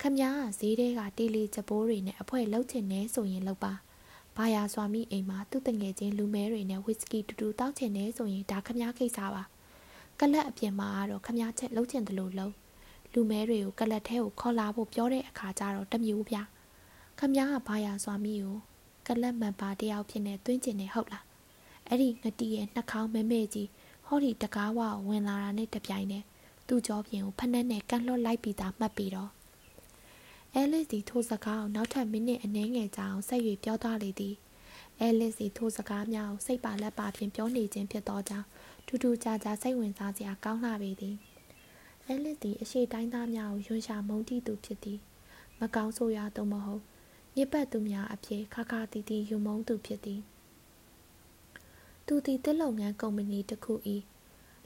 ခမည်းကဈေးထဲကတေးလေးချပိုးတွေနဲ့အဖွဲလှုပ်ချင်နေဆိုရင်လှုပ်ပါ ဘာယာစွာမိအိမ်မှာသူ့တငယ်ချင်းလူမဲတွေနဲ့ဝီစကီတူတူတောက်ချင်နေဆိုရင်ဒါခမည်းကိစ္စပါကလပ်အပြင်မှာကတော့ခမည်းချက်လှုပ်ချင်တယ်လို့လှုပ်လူမဲတွေကိုကလပ်ထဲကိုခေါ်လာဖို့ပြောတဲ့အခါကျတော့တမျိုးဗျခခမည်းကဘာယာစွာမိကိုကလတ်မန်ပါတယောက်ဖြစ်နေတွင်းကျင်နေဟုတ်လားအဲ့ဒီငတီးရဲ့နှာခေါင်းမဲမဲကြီးဟောဒီတကားဝဝင်လာတာနဲ့တပြိုင်နက်သူ့ကြောပြင်ကိုဖက်နဲ့နဲ့ကန်လွတ်လိုက်ပြီးသားမှတ်ပြီးတော့ အဲလစ်စီထိုးစကားကိုနောက်ထပ်မိနစ်အနည်းငယ်ကြာအောင်ဆက်၍ပြောသားလေသည်အဲလစ်စီထိုးစကားများကိုစိတ်ပါလက်ပါဖြင့်ပြောနေခြင်းဖြစ်သောကြောင့်ထူးထူးခြားခြားစိတ်ဝင်စားစရာကောင်းလှပေသည်အဲလစ်သည်အရှိတိုင်းသားများကိုယွန်းရှာမုန်းတီးသူဖြစ်သည်မကောင်းဆိုရသို့မဟုတ်ညစ်ပတ်သူများအဖြစ်ခါခါတီတီယုံမုန်းသူဖြစ်သည်သူသည်တစ်လုပ်ငန်းကုမ္ပဏီတစ်ခု၏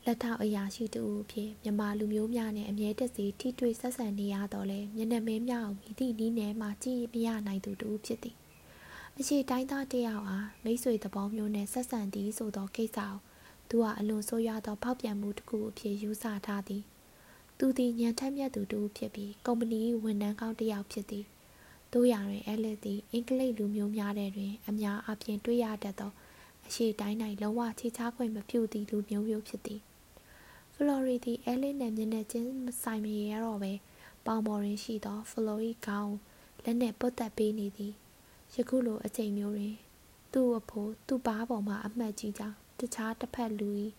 လက်ထောက်အရာရှိတူအဖြစ်မြန်မာလူမျိုးများနဲ့အမြဲတစေထိတွေ့ဆက်ဆံနေရတော့လဲမျက်နှာမင်းများကိုမိသည့်နီးနယ်မှကြည့်မရနိုင်သူတူဖြစ်သည်အရှိတိုင်းသားတယောက်အားမိတ်ဆွေသဘောမျိုးနဲ့ဆက်ဆံသည်ဆိုသောကိစ္စကိုသူဟာအလွန်ဆိုးရွားသောဖောက်ပြန်မှုတစ်ခုအဖြစ်ယူဆထားသည်သူသည်ညံထက်မြက်သူတူဖြစ်ပြီးကုမ္ပဏီဝန်ထမ်းကောင်းတစ်ယောက်ဖြစ်သည်တို့ရာတွင်အဲလက်သည်အင်္ဂလိပ်လူမျိုးများတဲ့တွင် အများအပြားတွေ့ရတတ်သောအရှိတိုင်း၌လုံးဝချေချားခွင့်မပြုသည့်လူမျိုးမျိုးဖြစ်သည် ဖလော်ရီသည်အဲလစ်နဲ့မျက်နှာချင်းဆိုင်မရတော့ပဲပေါင်ပေါ်တွင်ရှိသောဖလော်ရီခေါင်းလက်နှင့်ပုတ်သက်ပေးနေသည်ယခုလိုအချိန်မျိုးတွင် သူ့အဖိုးသူ့ဘားပေါ်မှအမှတ်ကြီးကြောင်းတခြားတစ်ဖက်လူ၏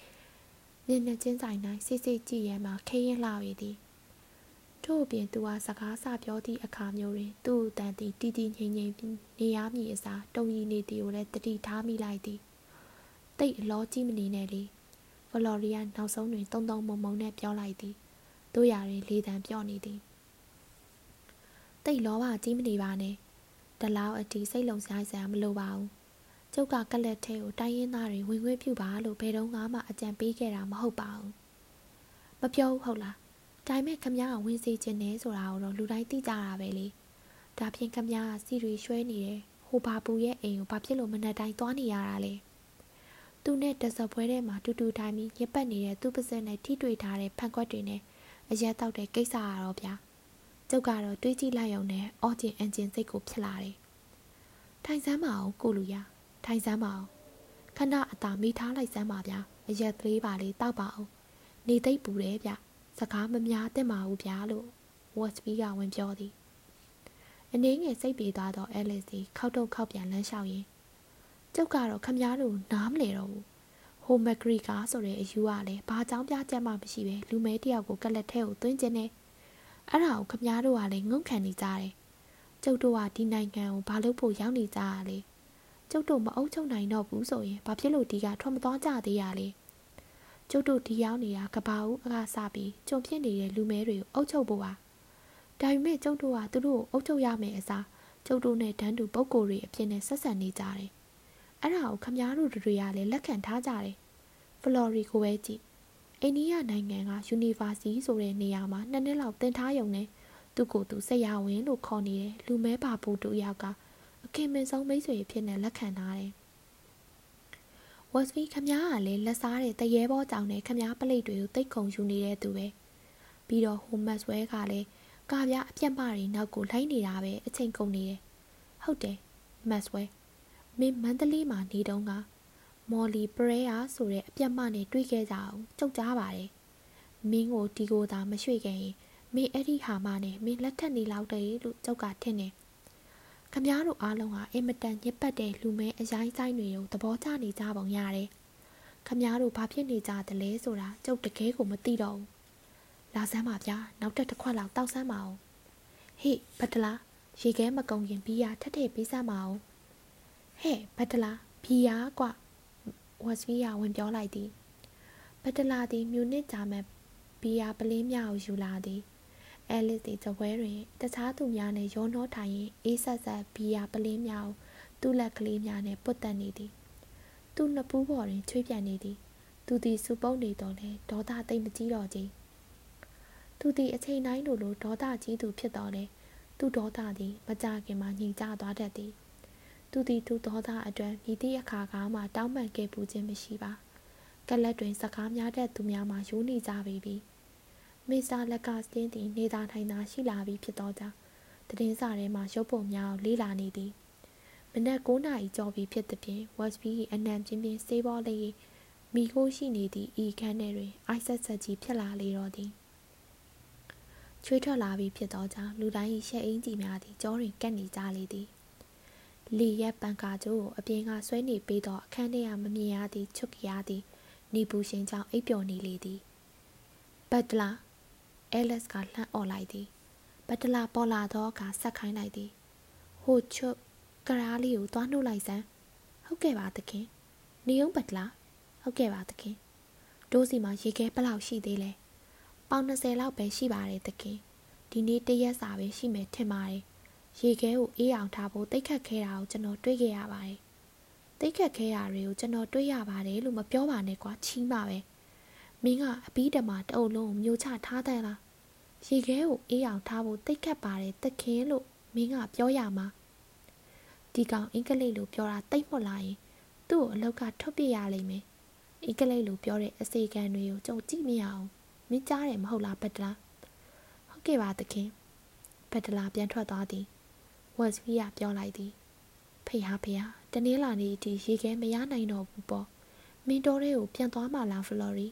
မျက်နှာချင်းဆိုင်၌စိတ်စိတ်ကြည့်ရမှခရင်လာ၏သည်ထို့အပြင်သူဟာစကားဆပြောသည့်အခါမျိုးတွင် သူ့အတန်သည်တီတီငိမ့်ငိမ့်နေရမည်အစားတုံရီနေသည်ကိုလည်းတတိထားမိလိုက်သည်တိတ်အလောကြီးမနေနဲ့လေ ဖလော်ရီယာနောက်ဆုံးတွင်တုံတုံမုံမုံနဲ့ပြောလိုက်သည်တို့ရာတွင်လေတံပြော့နေသည်တိတ်လောဘကြီးမနေပါနဲ့တလောက်အတီစိတ်လုံဆိုင်စရာမလိုပါဘူးကျုပ်ကကလက်ထဲကိုတိုင်းရင်းသားတွေဝင်ခွင့်ပြုပါလို့ဘယ်တော့မှအကြံပေးခဲ့တာမဟုတ်ပါဘူးမပြောဘူးဟုတ်လားဒါပေမဲ့ခမည်းကဝင်စီခြင်းနဲ့ဆိုတာကိုတော့လူတိုင်းသိကြတာပဲလေဒါဖြင့်ခမည်းကစီရီရွှဲနေတယ်ဟိုဘာပူရဲ့အိမ်ကိုဘာဖြစ်လို့မနှက်တိုင်းသွားနေရတာလဲ သူနဲ့တစပွဲထဲမှာတူတူထိုင်ပြီးရပတ်နေတဲ့သူ့ပါစက်နဲ့ထိတွေ့ထားတဲ့ဖန်ခွက်တွေနဲ့အရက်တောက်တဲ့ကိစ္စရတော့ဗျာကျုပ်ကတော့တွေးကြည့်လိုက်ရုံနဲ့အော်ဂျင်အန်ဂျင်စိတ်ကိုဖြစ်လာတယ်ထိုင်စမ်းမအောင်ကိုလူရထိုင်စမ်းမအောင်ခဏအသာမိထားလိုက်စမ်းပါဗျာအရက်သေးပါလေးတောက်ပါအောင်နေသိပ်ပူတယ်ဗျစကားမများသင့်ပါဘူးဗျာလို့ဝတ်စပီကဝင်ပြောသည်အနည်းငယ်စိတ်ပြေသွားသောအဲလစ်စီခောက်တော့ခောက်ပြန်လမ်းလျှောက်ရင်း ကျုပ်ကတော့ခမည်းတော်နားမလဲတော့ဘူးဟိုမက်ဂရီကာဆိုတဲ့အယူကလည်းဘာကြောင်းပြချက်မှမရှိပဲလူမဲတယောက်ကိုကလက်ထဲကိုသွင်းခြင်းနဲ့အဲ့ဒါကိုခမည်းတော်ကလည်းငုံခံနေကြတယ်ကျုပ်တို့ကဒီနိုင်ငံကိုဘာလို့ဖို့ရောက်နေကြရလဲကျုပ်တို့မအုပ်ချုပ်နိုင်တော့ဘူးဆိုရင်ဘာဖြစ်လို့ဒီကထွက်မသွားကြသေးရလဲကျုပ်တို့ဒီရောက်နေတာကဘာဦးအခါစပြီးကြုံဖြစ်နေတဲ့လူမဲတွေကိုအုပ်ချုပ်ဖို့ပါဒါပေမဲ့ကျုပ်တို့ကသူတို့ကိုအုပ်ချုပ်ရမယ်အစားကျုပ်တို့နဲ့တန်းတူပုံကိုယ်တွေအဖြစ်နဲ့ဆက်ဆံနေကြတယ် အဲ့ဒါကိုခမားတို့တွေကလည်းလက်ခံထားကြတယ်ဖလော်ရီကိုပဲကြည့်အိန္ဒိယနိုင်ငံကယူနီဗာစီဆိုတဲ့နေရာမှာနှစ်နှစ်လောက်သင်ထားရုံနဲ့သူ့ကိုယ်သူဆက်ရဝင်လို့ခေါ်နေတဲ့လူမဲပါဘူးတူယောက်ကအခင်းမင်းဆုံးမိတ်ဆွေဖြစ်နေလက်ခံထားတယ်ဝက်စပီခမားကလည်းလက်စားတဲ့တရေဘောကြောင်နဲ့ခမားပလိတ်တွေကိုတိတ်ခုံယူနေတဲ့သူပဲပြီးတော့ဟိုမတ်ဆွဲကလည်းကာပြအပြက်မတွေနောက်ကိုလိုက်နေတာပဲအချိန်ကုန်နေတယ်ဟုတ်တယ်မတ်ဆွဲ မင်းမန္တလေးမှာနေတုန်းကမော်လီပရဲယာဆိုတဲ့အပြက်မနဲ့တွေ့ခဲ့ကြအောင်ကြောက်ကြပါတယ်မင်းကိုဒီကိုသာမရွှေ့ခဲ့ရင်မင်းအဲ့ဒီဟာမနဲ့မင်းလက်ထက်နေလောက်တယ်လို့ကြောက်ကထင်တယ်ခမားတို့အားလုံးဟာအင်မတန်ညစ်ပတ်တဲ့လူမဲအရိုင်းဆိုင်တွေကိုသဘောကျနေကြပုံရတယ်ခမားတို့ဘာဖြစ်နေကြသလဲဆိုတာကျုပ်တကယ်ကိုမသိတော့ဘူးလာစမ်းပါဗျာနောက်တစ်ခွက်လောက်တောက်စမ်းပါအောင်ဟေ့ဘတ်တလာရေခဲမကုံရင်ဘီယာထက်ထည့်ပေးစမ်းပါအောင် ဟဲ့ဘတ်တလာဘီယာကွဝက်စပီယာဝင်ပြောလိုက်သည်ဘတ်တလာသည်မြူနစ်ဂျာမန်ဘီယာပလင်းများကိုယူလာသည်အဲလစ်သည်တပွဲတွင်တခြားသူများနှင့်ရောနှောထိုင်ရင်အေးဆက်ဆက်ဘီယာပလင်းများကိုသူ့လက်ကလေးများနှင့်ပုတ်တက်နေသည်သူ့နှစ်ပူးပေါ်တွင်ချွေးပြန်နေသည်သူသည်စူပုတ်နေတော်လဲဒေါသသိမ့်မကြီးတော့ကြီးသူသည်အချိန်တိုင်းလိုလိုဒေါသကြီးသူဖြစ်တော်လဲသူဒေါသသည်မကြခင်မှာညင်ကျသွားတတ်သည် သူသည်သူဒေါသအတွက်မိသည့်အခါကမှတောင်းပန်ခဲ့ပူခြင်းမရှိပါကလတ်တွင်စကားများတဲ့သူများမှရိုးနေကြပြီပြီမစ္စတာလက်ကစတင်းသည်နေသာထိုင်သာရှိလာပြီဖြစ်သောကြောင့်တည်င်းစာထဲမှရုပ်ပုံများကိုလေးလာနေသည်မနက်9နာရီကျော်ပြီဖြစ်သည်ဖြင့်ဝက်စပီ၏အနံပြင်းပြင်းစေးဘောလေးမိခိုးရှိနေသည့်ဤခန်းထဲတွင်အိုက်ဆက်ဆက်ကြီးဖြစ်လာလေတော့သည်ချွေးထွက်လာပြီးဖြစ်သောကြောင့်လူတိုင်း၏ရှက်အင်းကြီးများသည်ကြောတွင်ကပ်နေကြလေသည် လီရဲ့ပန်ကာကျိုးကိုအပြင်ကဆွဲနေပြီးတော့အခန်းထဲကမမြင်ရသည့်ချွတ်ကြရသည်နေပူရှင်ကြောင့်အိပ်ပျော်နေလေသည်ဘတ်တလာအဲလက်စ်ကလှမ်းអော်လိုက်သည်ဘတ်တလာပေါ်လာသောအခါဆက်ခိုင်းလိုက်သည်ဟိုချွတ်ကရာလေးကိုသွားနှုတ်လိုက်စမ်းဟုတ်ကဲ့ပါသခင်နေုံဘတ်တလာဟုတ်ကဲ့ပါသခင်ဒိုးစီမှာရေခဲဘလောက်ရှိသေးလဲပေါင်20လောက်ပဲရှိပါတယ်သခင်ဒီနေ့တရက်စာပဲရှိမယ်ထင်ပါတယ် ရေခဲကိုအေးအောင်ထားဖို့တိတ်ခတ်ခဲတာကိုကျွန်တော်တွေးခဲ့ရပါတယ်တိတ်ခတ်ခဲတာတွေကိုကျွန်တော်တွေးရပါတယ်လို့မပြောပါနဲ့ကွာချီးပါပဲမင်းကအပီးတမတအုပ်လုံးကိုမျိုးချထားတယ်လားရေခဲကိုအေးအောင်ထားဖို့တိတ်ခတ်ပါတယ်သခင်လို့မင်းကပြောရမှာဒီကောင်အင်္ဂလိပ်လိုပြောတာတိတ်မွတ်လာရင်သူ့ကိုအလောက်ကထုတ်ပြရလိမ့်မယ်အင်္ဂလိပ်လိုပြောတဲ့အစီကံတွေကိုကြုံကြည့်မရအောင်မင်းကြားတယ်မဟုတ်လားဘတ်တလားဟုတ်ကဲ့ပါသခင်ဘတ်တလားပြန်ထွက်သွားသည် ဝက်စပီးကပြောလိုက်သည်ဖေဟာဖေဟာတနင်္လာနေ့ဒီရေခဲမရနိုင်တော့ဘူးပေါ့မင်းတော်တွေကိုပြန်သွားမှလားဖလော်ရီ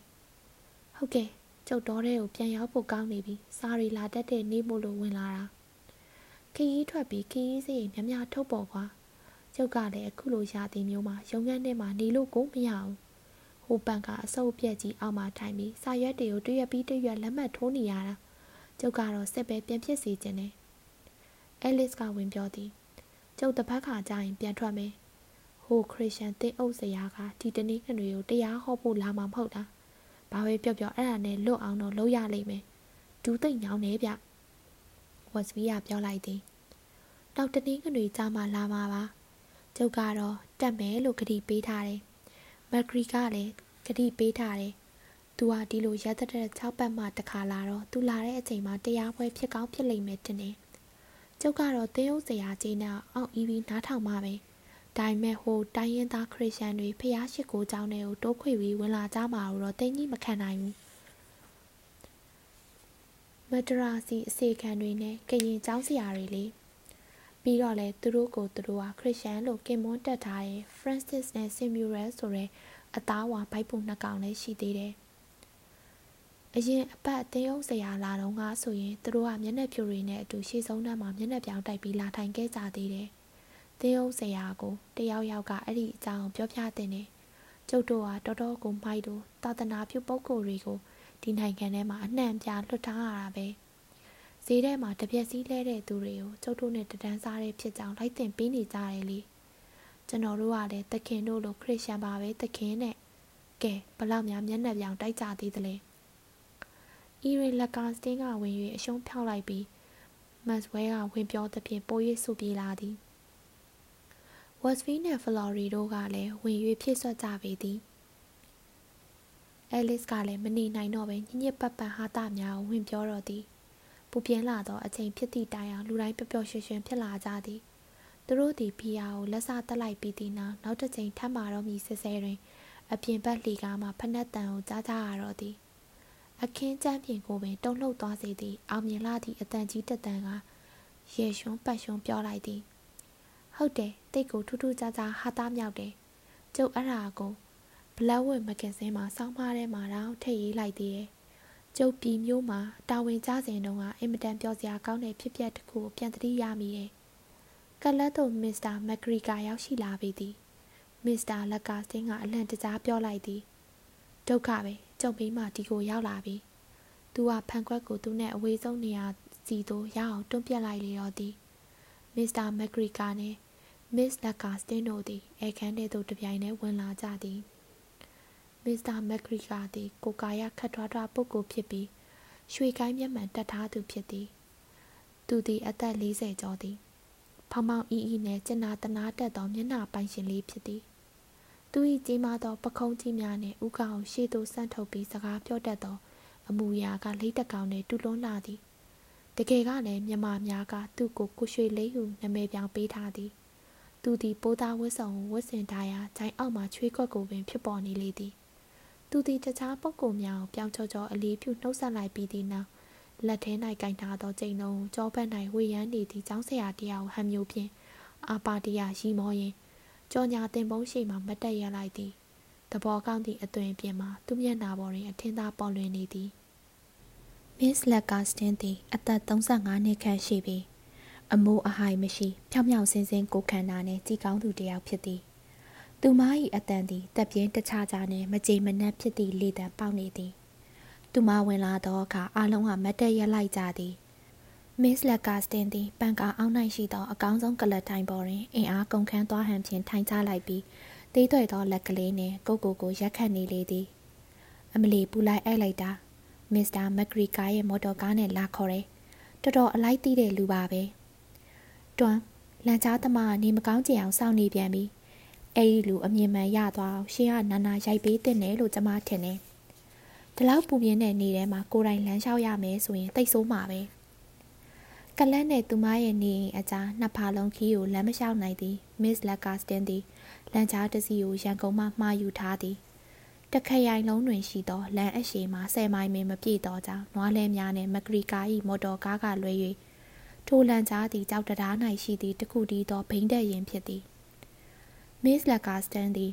ဟုတ်ကဲ့ကျုပ်တော်တွေကိုပြန်ရောက်ဖို့ကောင်းနေပြီစားရီလာတတ်တဲ့နေ့မို့လို့ဝင်လာတာခရီးထွက်ပြီးခရီးစီးများများထုတ်ပေါ်ကွာကျုပ်ကလည်းအခုလိုရာသီမျိုးမှာရုံငန်းထဲမှာနေလို့ကိုမရအောင်ဟိုပန်ကအဆုပ်ပြက်ကြီးအောက်မှာထိုင်ပြီးစာရွက်တွေကိုတရွက်ပြီးတရွက်လက်မှတ်ထိုးနေရတာကျုပ်ကတော့စစ်ပဲပြန်ဖြစ်စီခြင်းနဲ့ အဲလစ်ကဝင်ပြောသည်ကျုပ်တစ်ဖက်ခါကျရင်ပြန်ထွက်မယ်ဟိုခရစ်ယာန်တင်းအုပ်စရာကဒီတနည်းကတွေကိုတရားဟောဖို့လာမှာမဟုတ်လားဘာပဲပြောပြောအဲ့ဒါနဲ့လွတ်အောင်တော့လုပ်ရလိမ့်မယ်ဒူးသိမ့်ညောင်းနေဗျဝက်စပီးကပြောလိုက်သည်နောက်တနည်းကတွေကြားမှလာမှာပါကျုပ်ကတော့တက်မယ်လို့ကတိပေးထားတယ်မက်ဂရီကလည်းကတိပေးထားတယ်သူကဒီလိုရက်သက်တဲ့6ပတ်မှတစ်ခါလာတော့သူလာတဲ့အချိန်မှာတရားပွဲဖြစ်ကောင်းဖြစ်လိမ့်မယ်တင်တယ် ကျုပ်ကတော့သင်းဥစရာကြီးနဲ့အောင့်ဤပြီးနားထောင်ပါပဲဒါပေမဲ့ဟိုတိုင်းရင်းသားခရစ်ယာန်တွေဖျားရှိကိုကြောင်းတွေကိုတိုးခွေပြီးဝင်လာကြမှာတော့တင်းကြီးမခံနိုင်ဘူးမဒရာစီအစီခံတွေနဲ့ကရင်ကျောင်းဆရာတွေလေပြီးတော့လဲသူတို့ကိုသူတို့ဟာခရစ်ယာန်လို့ကင်မွန်းတက်ထားတဲ့ Francis နဲ့ Samuel ဆိုတဲ့အသားဝါဘိုက်ပုံနှစ်ကောင်လည်းရှိသေးတယ် အရင်အပတ်အသေးအောင်ဆရာလာတော့ငါဆိုရင်သူတို့ကမျက်နှာဖြူတွေနဲ့အတူရှေ့ဆုံးနှမ်းမှာမျက်နှာပြောင်တိုက်ပြီးလာထိုင်ခဲ့ကြသေးတယ်။သေးအောင်ဆရာကိုတယောက်ယောက်ကအဲ့ဒီအကြောင်းပြောပြတဲ့နေကျုပ်တို့ကတော်တော်ကိုမိုက်တို့သာသနာပြုပုဂ္ဂိုလ်တွေကိုဒီနိုင်ငံထဲမှာအနှံ့ပြလွတ်ထားရတာပဲ။ဈေးထဲမှာတပြက်စီးလဲတဲ့သူတွေကိုကျုပ်တို့နဲ့တဒန်းစားတဲ့ဖြစ်ကြောင်းလိုက်တင်ပေးနေကြတယ်လေ။ကျွန်တော်တို့ကလည်းသခင်တို့လိုခရစ်ယာန်ပါပဲသခင်နဲ့ကဲဘလောက်များမျက်နှာပြောင်တိုက်ကြသေးသလဲ။ အီရီလက်ကစတင်းကဝင်၍အရှုံးဖြောက်လိုက်ပြီးမတ်ဝဲကဝင်ပြောသဖြင့်ပို၍ဆူပြေးလာသည်ဝက်စဖီနှင့်ဖလော်ရီတို့ကလည်းဝင်၍ဖြည့်ဆွတ်ကြပေသည်အဲလစ်ကလည်းမနေနိုင်တော့ပဲညညစ်ပတ်ပတ်ဟာတာများကိုဝင်ပြောတော့သည်ပူပြင်းလာသောအချိန်ဖြစ်သည့်တိုင်အောင်လူတိုင်းပျော်ပျော်ရွှင်ရွှင်ဖြစ်လာကြသည်သူတို့သည်ဖီယာကိုလက်စတက်လိုက်ပြီးသည်နောက်နောက်တစ်ချိန်ထပ်မာတော့မီဆဲဆဲတွင် အပြင်ဘက်လှီကားမှဖနက်တန်ကိုကြားကြရတော့သည် အခင်းကျမ်းပြင်ကိုပင်တုံ့လှုပ်သွားစေသည့်အောင်မြင်လာသည့်အတန်ကြီးတက်တန်ကရေရွှွန်းပတ်ရွှွန်းပြောလိုက်သည်ဟုတ်တယ်တိတ်ကိုထူးထူးခြားခြားဟာသားမြောက်တယ်ကျုပ်အဲ့ဒါကိုဘလက်ဝတ်မဂဇင်းမှာစောင်းမားထဲမှာတော့ထည့်ရေးလိုက်သေးတယ်ကျုပ်ပြည်မျိုးမှာတာဝန်ကျစဉ်တုန်းကအင်မတန်ပြောစရာကောင်းတဲ့ဖြစ်ပျက်တစ်ခုကိုပြန်သတိရမိတယ်ကလတ်တို့မစ္စတာမက်ဂရီကာရောက်ရှိလာပြီသည်မစ္စတာလက်ကာစင်းကအလန့်တကြားပြောလိုက်သည်ဒုက္ခပဲ ကျုံမိမဒီကိုရောက်လာပြီသူကဖန်ခွက်ကိုသူနဲ့အဝေးဆုံးနေရာစီသို့ရအောင်တွန်းပြက်လိုက်လေတော့သည်မစ္စတာမက်ဂရီကာနဲ့မစ္စလက်ကာစတင်တို့သည်အဲခန်းထဲသို့တပြိုင်တည်းဝင်လာကြသည်မစ္စတာမက်ဂရီကာသည်ကိုကာယခတ်ထွားထွားပုဂ္ဂိုလ်ဖြစ်ပြီးရွှေကိုင်းမျက်မှန်တက်ထားသူဖြစ်သည် သူသည်အသက်40ကျော်သည်ဖောင်မောင်အီအီနှင့်ကျင်နာတနာတက်သောမျက်နှာပိုင်ရှင်လေးဖြစ်သည် သူ၏ကြီးမားသောပခုံးကြီးများနှင့်ဥကောင်ရှေ့သို့ဆန့်ထုတ်ပြီးစကားပြောတတ်သော အမူအရာကလိတ်တကောင်နှင့်တူလွန်းလာသည်တကယ်ကလည်းမြမများကသူ့ကိုကိုရွှေလေးဟုနာမည်ပြောင်ပေးထားသည်သူသည်ပိုးသားဝတ်ဆောင်ဝတ်ဆင်ထားရာဂျိုင်းအောက်မှချွေးခွက်ကိုပင်ဖြစ်ပေါ်နေလေသည်သူသည်တခြားပုဂ္ဂိုလ်များကိုပြောင်းချောချောအလေးပြုနှုတ်ဆက်လိုက်ပြီးသည့်နောက်လက်ထဲ၌ကင်ထားသောကျိန်လုံးကြောဘက်၌ဝေယမ်းနေသည့်ကျောင်းဆရာတယောက်ဟန်မျိုးဖြင့်အာပါတရာရီမောရင် ကြောညာတင်ပုံးရှိမှမတက်ရလိုက်သည်သဘောကောင်းသည့်အသွင်ပြင်မှာသူ့မျက်နာပေါ်တွင်အထင်းသားပေါ်လွင်နေသည်မစ်လက်ကာစတင်သည်အသက်35နှစ်ခန့်ရှိပြီးအမိုးအဟိုင်မရှိဖြောင်ဖြောင်စင်းစင်းကိုခန္ဓာနဲ့ကြည်ကောင်းသူတစ်ယောက်ဖြစ်သည်သူမ၏အတန်သည်တက်ပြင်းတခြားခြားနှင့်မကြေမနက်ဖြစ်သည့်လေတံပေါက်နေသည်သူမဝင်လာသောအခါအလုံးကမတ်တက်ရက်လိုက်ကြသည် မစ်လက်ကာစတင်သည်ပန်ကာအောင်း၌ရှိသောအကောင်းဆုံးကလတ်တိုင်းပေါ်တွင်အင်အားကုန်ခန်းသွားဟန်ဖြင့်ထိုင်ချလိုက်ပြီးသေးသွဲ့သောလက်ကလေးနှင့်ကိုကိုကိုရက်ခတ်နေလေသည်အမလီပူလိုက်အိုက်လိုက်တာမစ္စတာမက်ဂရီကာရဲ့မော်တော်ကားနဲ့လာခေါ်တယ်တော်တော်အလိုက်တီးတဲ့လူပါပဲတွမ်လန်ချားသမားနေမကောင်းကြအောင်စောင့်နေပြန်ပြီအဲ့ဒီလူအမြင်မှန်ရသွားအောင်ရှင်ကနာနာရိုက်ပေးတဲ့နယ်လို့ကျွန်မထင်တယ်ဒီလောက်ပူပြင်းတဲ့နေထဲမှာကိုယ်တိုင်လမ်းလျှောက်ရမယ်ဆိုရင်တိတ်ဆိုးမှာပဲ ကလန်းနဲ့သူမရဲ့နေအိမ်အကြားနှစ်ဖာလုံးခီးကိုလမ်းမလျှောက်နိုင်သည်မစ်လက်ကာစတင်သည်လမ်းကြားတစီကိုရန်ကုန်မှမှားယူထားသည်တခရိုင်လုံးတွင်ရှိသောလမ်းအရှိမှာဆယ်မိုင်မင်းမပြည့်သောကြောင့်နွားလဲများနှင့်မကရီကာ၏မော်တော်ကားကလွဲ၍ထိုလမ်းကြားသည်ကြောက်တရား၌ရှိသည့်တခုတည်းသောဘိန်းတဲ့ရင်ဖြစ်သည်မစ်လက်ကာစတန်သည်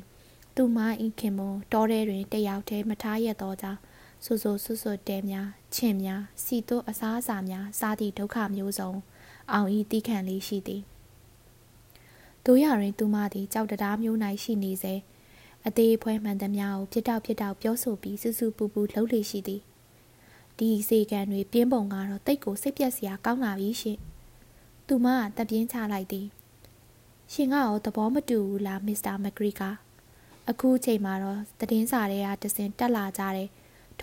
သူမ၏ခင်မွန်တောထဲတွင်တယောက်တည်းမထားရသောကြောင့် ဆူဆူဆွဆွတဲများချင်များစီတို့အစားအစာများစားသည့်ဒုက္ခမျိုးစုံအောင်ဤတိခန့်လေးရှိသည်တို့ရရင်သူမသည်ကြောက်တရားမျိုး၌ရှိနေစေအသေးဖွဲမှန်သမျှကိုပြစ်တောက်ပြစ်တောက်ပြောဆိုပြီးစူးစူးပူပူလှုပ်လေရှိသည်ဒီစေကန်တွေပြင်းပုံကတော့တိတ်ကိုစိတ်ပြက်စရာကောင်းလာပြီရှင်သူမကတပြင်းချလိုက်သည်ရှင်ကရောသဘောမတူဘူးလားမစ္စတာမက်ဂရီကာအခုချိန်မှာတော့သတင်းစာတွေကတစင်တက်လာကြတယ်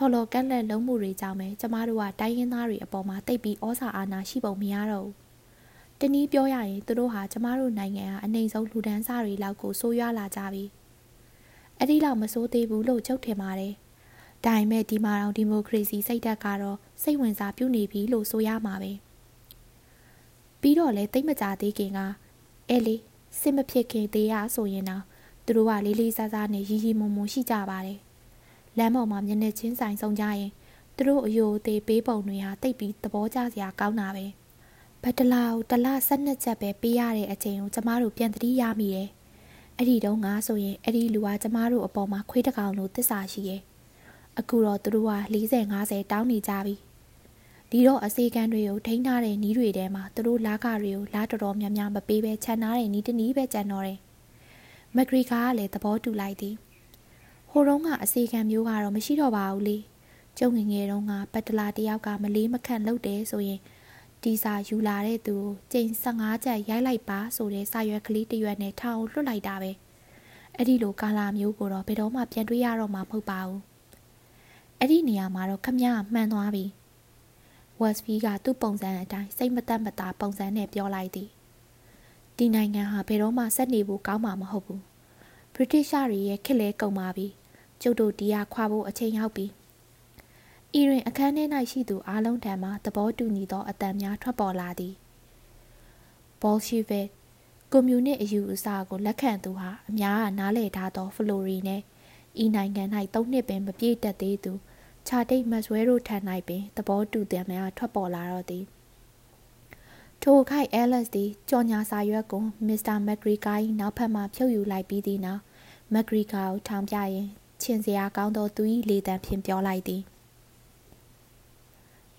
ထော်လော်ကက်လက်လုံးမှုတွေကြောင့်ပဲကျမတို့ကတိုင်းရင်းသားတွေအပေါ်မှာတိတ်ပြီးဩစာအာဏာရှိပုံမရတော့ဘူးတနည်းပြောရရင်သူတို့ဟာကျမတို့နိုင်ငံဟာအနိုင်ဆုံးလူဒန်းစားတွေလောက်ကိုဆိုးရွားလာကြပြီအဲ့ဒီလောက်မဆိုးသေးဘူးလို့ချုပ်ထင်ပါတယ်ဒါပေမဲ့ဒီမှာတော့ဒီမိုကရေစီစိတ်ဓာတ်ကတော့စိတ်ဝင်စားပြုနေပြီလို့ဆိုရမှာပဲပြီးတော့လေတိတ်မကြသေးခင်ကအဲလေစစ်မဖြစ်ခင်သေးရဆိုရင်တော့သူတို့ကလေးလေးစားစားနဲ့ရီရီမုံမုံရှိကြပါတယ် လမ်းပေါ်မှာမျက်နှာချင်းဆိုင်ဆုံးကြရင်သူတို့အယိုသေးပေးပုံတွေဟာတိတ်ပြီးသဘောကျစရာကောင်းတာပဲဘတ်တလာကိုတလ၁၂ချက်ပဲပေးရတဲ့အချိန်ကိုကျမတို့ပြန်တတိရမိတယ်အဲ့ဒီတုန်းကဆိုရင်အဲ့ဒီလူကကျမတို့အပေါ်မှာခွေးတကောင်လိုတစ္ဆာရှိရဲ့အခုတော့သူတို့က40 50တောင်းနေကြပြီဒီတော့အစေကန်းတွေကိုထိန်းထားတဲ့နီးတွေထဲမှာသူတို့လာကတွေကိုလာတော်တော်များများမပေးပဲခြံထားတဲ့နီးတနီးပဲကြံတော့တယ်မက်ဂရီကာကလည်းသဘောတူလိုက်သည်ဟို တုန်းကအစီကံမျိုးကတော့မရှိတော့ပါဘူးလေကျုံငငယ်တုန်းကပတ်တလာတယောက်ကမလေးမခန့်လုပ်တယ်ဆိုရင်ဒီစာယူလာတဲ့သူကိုကျိန်15ချက်ရိုက်လိုက်ပါဆိုတဲ့စာရွက်ကလေးတစ်ရွက်နဲ့ထောင်လွတ်လိုက်တာပဲအဲ့ဒီလိုကာလာမျိုးကိုတော့ဘယ်တော့မှပြန်တွေ့ရတော့မှာမဟုတ်ပါဘူးအဲ့ဒီနေရာမှာတော့ခမရမှန်သွားပြီဝက်စဖီကသူ့ပုံစံအတိုင်းစိတ်မသက်မသာပုံစံနဲ့ပြောလိုက်သည်ဒီနိုင်ငံဟာဘယ်တော့မှဆက်နေဖို့ကောင်းမှာမဟုတ်ဘူးဗြိတိရှားတွေရဲ့ခက်လဲကုန်ပါပြီ ကျုပ်တို့တရားခွာဖို့အချိန်ရောက်ပြီ။ဤတွင်အခန်းထဲ၌ရှိသူအားလုံးထံမှသဘောတူညီသောအတန်များထွက်ပေါ်လာသည်။ဘောလ်ရှီဗစ်ကွန်မြူနစ်အယူအဆကိုလက်ခံသူဟာအများကနားလည်ထားသောဖလိုရီနှင့်ဤနိုင်ငံ၌သုံးနှစ်ပင်မပြည့်တက်သေးသူချာတိတ်မတ်ဆွဲတို့ထံ၌ပင်သဘောတူသည်များထွက်ပေါ်လာတော့သည်။ထိုခိုက်အဲလက်စ်သည်ကြော်ညာစာရွက်ကိုမစ္စတာမက်ဂရီကာ၏နောက်ဖက်မှဖြုတ်ယူလိုက်ပြီးသည့်နောက်မက်ဂရီကာကိုထောင်ပြရင် ချင်စရာကောင်းသောသူ၏လေတံဖြင့်ပြောလိုက်သည်